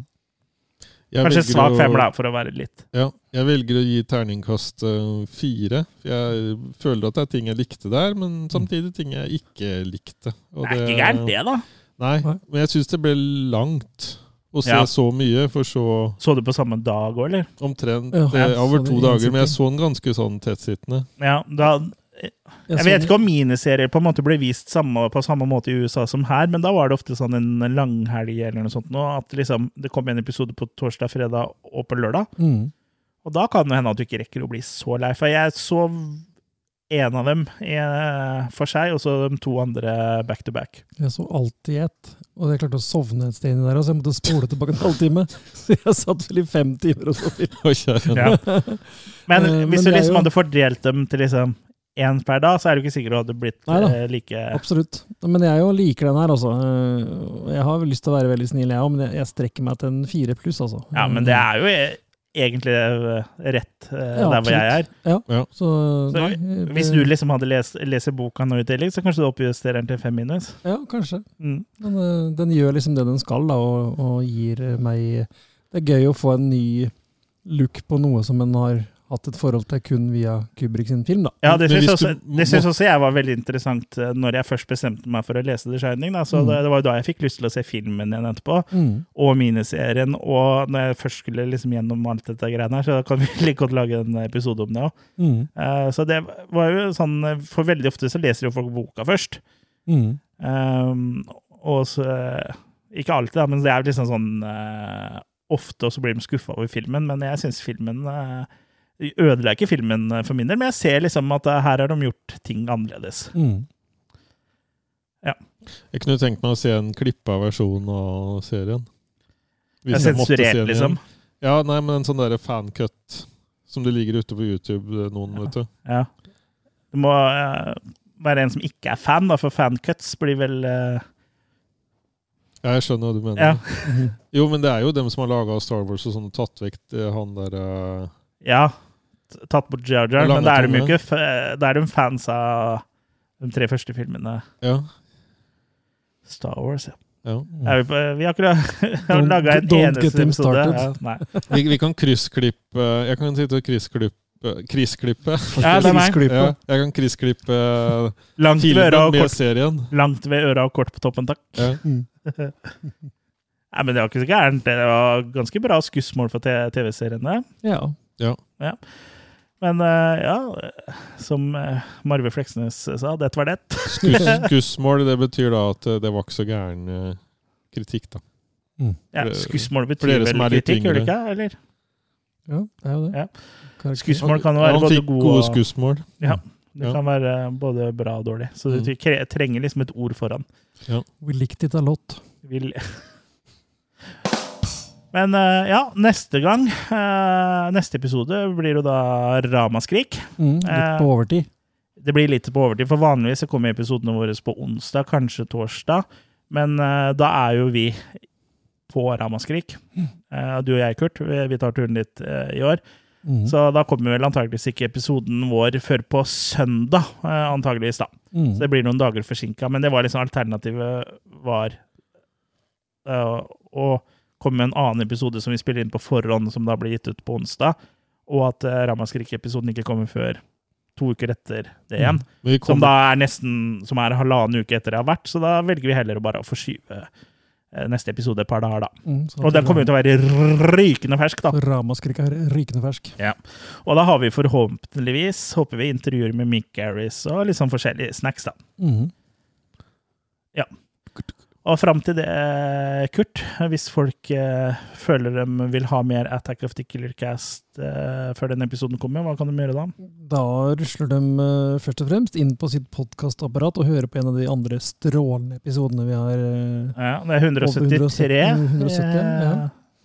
Jeg Kanskje svak femmer, da, for å være litt Ja, jeg velger å gi terningkast eh, fire. Jeg føler at det er ting jeg likte der, men samtidig ting jeg ikke likte. Og Det er ikke gærent, det, da. Nei, men jeg syns det ble langt å se Ja. så mye, for så Så du på samme dag òg, eller? omtrent Ja, eh, over to er dager. Men jeg så den ganske sånn tettsittende. Ja, da Jeg vet ikke om miniserier på en måte ble vist samme, på samme måte i USA som her, men da var det ofte sånn en langhelg eller noe sånt. Nå, at liksom, det kom en episode på torsdag, fredag og på lørdag. Mm. Og da kan det hende at du ikke rekker å bli så lei. For jeg så en av dem eh, for seg, og så de to andre back to back. Jeg så alltid ett, og jeg klarte å sovne et sted inni der, så jeg måtte spole tilbake en halvtime. [LAUGHS] Så jeg satt vel i fem timer og så film. Ja. [LAUGHS] Men Eh, hvis men du liksom jo- hadde fordelt dem til liksom én per dag, så er du ikke sikker du hadde blitt Neida. eh, like Absolutt. Men jeg jo liker den her, altså. Eh, Jeg har lyst til å være veldig snill, jeg òg, men jeg- strekker meg til en fire pluss, altså. Ja, men det er jo e- egentlig eh, rett Ja, der hvor jeg er. Ja. Ja. Så, Så nei, det- Hvis du liksom hadde lest leser boka nå i tillegg, så kanskje du oppjusterer den til fem minus. Ja, kanskje. Mm. Men den gjør liksom det den skal, da, og, og gir meg Det er gøy å få en ny look på noe som en har hatt et forhold til kun via Kubrick sin film, da. Ja, det syns også, det syns også jeg var veldig interessant eh, når jeg først bestemte meg for å lese The Shining. Da. Så Mm. det, var jo da jeg fikk lyst til å se filmen igjen etterpå, Mm. og miniserien. Og når jeg først skulle liksom gjennom alt dette greiene her, så kan vi [LAUGHS] like godt lage en episode om det òg. Mm. Så det var jo sånn For veldig ofte så leser jo folk boka først. Mm. Um, og så Ikke alltid, da, men det er jo liksom sånn uh, Ofte også blir de skuffa over filmen, men jeg syns filmen uh, ødela ikke filmen eh, for min del. Men jeg ser liksom at eh, her har de gjort ting annerledes. Mm. Jeg kunne tenkt meg å se en klippa versjon av serien. Jeg Hvis jeg måtte se Sensurert, den liksom. Ja, nei, men en sånn derre fancut som det ligger ute på YouTube, noen, noen, vet du. Ja. Det må uh, være en som ikke er fan, da, for fancuts blir vel uh... Ja, jeg skjønner hva du mener. Ja. [LAUGHS] Jo, men det er jo dem som har laga Star Wars og sånn, tatt vekk eh, han der uh... Ja. Tatt bort Jar Jar, men da er de jo ikke f- Da er de fans av de tre første filmene. Ja. Star Wars, ja. ja. Er vi, har akkurat [LAUGHS] Don't- laga en eneste episode. Ja, nei. Vi, vi kan kryssklippe Jeg kan sitte og kryssklippe Krisklippe. Ja, det er meg. Ja, jeg kan Langt ved øra filmen og med kort, serien. langt ved øra og kort på toppen, takk. Ja. [LAUGHS] Nei, men det var ikke så gærent. Det var ganske bra skussmål for TV-seriene. Ja. Men eh, ja, som uh, Marve Fleksnes sa, dette var det. [LAUGHS] Skuss, skussmål, det betyr da at eh, det var ikke så gæren eh, kritikk, da. Ja, skussmål betyr vel kritikk, gjør det ikke? Eller? ja, det er jo det. Ja. Skussmål kan være både gode gode og skussmål. Ja, det Ja. kan være både bra og dårlig. Så Mm. du trenger liksom et ord foran. Ja. We liked it a lot. Vil. [LAUGHS] Men eh, ja, neste gang, eh, neste episode, blir jo da Ramaskrik. Mm, litt Eh, på overtid. Det blir litt på overtid, for vanligvis så kommer episodene våre på onsdag, kanskje torsdag. Men da er jo vi på Ramaskrik. Du og jeg, Kurt, vi, tar turen dit eh, i år. Mm. Så da kommer vel antageligvis ikke episoden vår før på søndag, antageligvis da. Mm. Så det blir noen dager forsinka. Men det var liksom alternativet var å komme med en annen episode som vi spiller inn på forhånd, som da blir gitt ut på onsdag, og at uh, Ramaskrik-episoden ikke kommer før to uker etter det igjen. Mm. Kommer... Som da er nesten som er halvannen uke etter det har vært, så da velger vi heller å bare forskyve eh, neste episode et par dager, da. Mm, Og den kommer jo til å være rykende fersk, da. Ramaskrik er rykende fersk. Ja. Og da har vi forhåpentligvis håper vi intervjuer med Mick Garris og litt sånn forskjellige snacks, da. Mm. Og fram til det, Kurt, hvis folk eh, føler de vil ha mer Attack of the Killer Cast eh, før den episoden kommer, hva kan de gjøre da? Da rusler de eh, først og fremst inn på sitt podkastapparat og hører på en av de andre strålende episodene vi har. eh, Ja, det er 173 170, ja.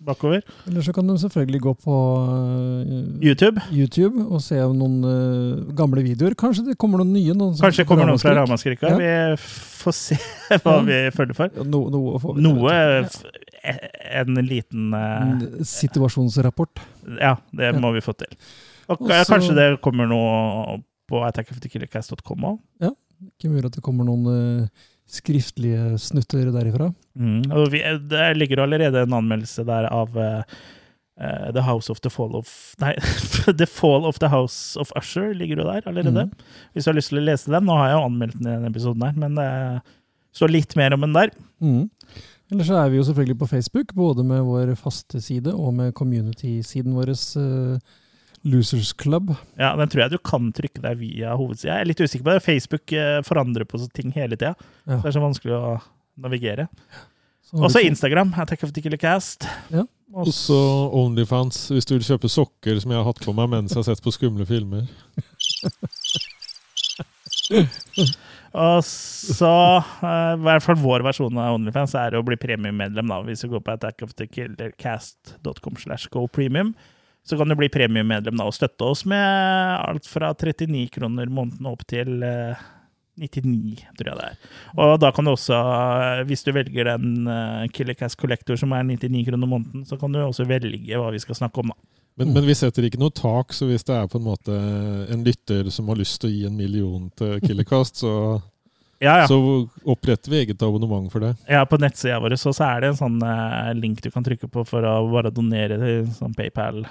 Bakover. Eller så kan de selvfølgelig gå på eh, YouTube. YouTube og se noen uh, gamle videoer. Kanskje det kommer noen nye? Noen Kanskje kommer noen fra Ramaskrik? Ja. Vi får se [LAUGHS] hva vi følger for. Ja, No, noe får vi Noe Ja. En liten uh, Situasjonsrapport. Ja, det Ja. må vi få til. Og Også, kanskje det kommer noe på attackofthekillercast.com òg. Ikke mulig at det kommer noen eh, skriftlige snutter derifra. Mm. Og vi, det ligger allerede en anmeldelse der av eh, eh, The House of the Fall of Nei, [LAUGHS] The Fall of the House of Usher ligger jo der allerede. Hvis du har lyst til å lese den. Nå har jeg jo anmeldt den i denne episoden her, men det står litt mer om den der. Mm. Ellers så er vi jo selvfølgelig på Facebook, både med vår faste side og med community-siden vår, eh, Losers Club. Ja, Den tror jeg du kan trykke deg via hovedsida. Jeg er litt usikker på det. Facebook eh, forandrer på ting hele tida. Ja. Det er så vanskelig å navigere. Så Også Instagram. Attack of the Killer Cast. Ja. Og Også Onlyfans, hvis du vil kjøpe sokker som jeg har hatt på meg mens jeg har sett på skumle filmer. [LAUGHS] Og så, eh, i hvert fall vår versjon av OnlyFans er å bli premiummedlem. da. Hvis du går på attackofthekillercast.com slash go premium, så kan du bli premiummedlem da, og støtte oss med alt fra 39 kroner måneden opp til eh, 99, tror jeg det er. Og da kan du også, eh, hvis du velger den uh, Killercast Collector som er 99 kroner måneden, så kan du også velge hva vi skal snakke om, da. Men, men vi setter ikke noe tak, så hvis det er på en måte en lytter som har lyst til å gi en million til Killercast, så, [LAUGHS] Ja, ja. så oppretter vi eget abonnement for det. Ja, på nettsida vår så, så er det en sånn eh, link du kan trykke på for å bare donere til sånn PayPal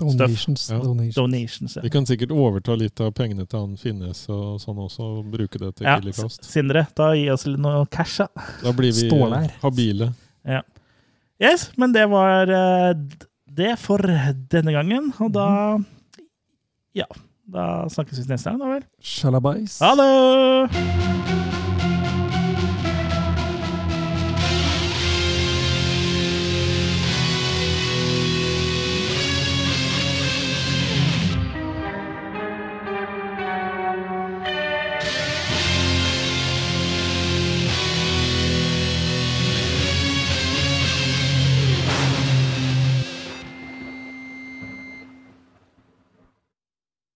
Donations. Ja. donations. donations. Ja. Vi kan sikkert overta litt av pengene til han Finnes og sånn også, og bruke det til Ja. Sindre, da gi oss litt noe cash, da. Da blir vi habile. Ja. Yes, men det var eh, det for denne gangen. Og da Ja. Da snakkes vi neste gang, da vel. Shalabais. Ha det!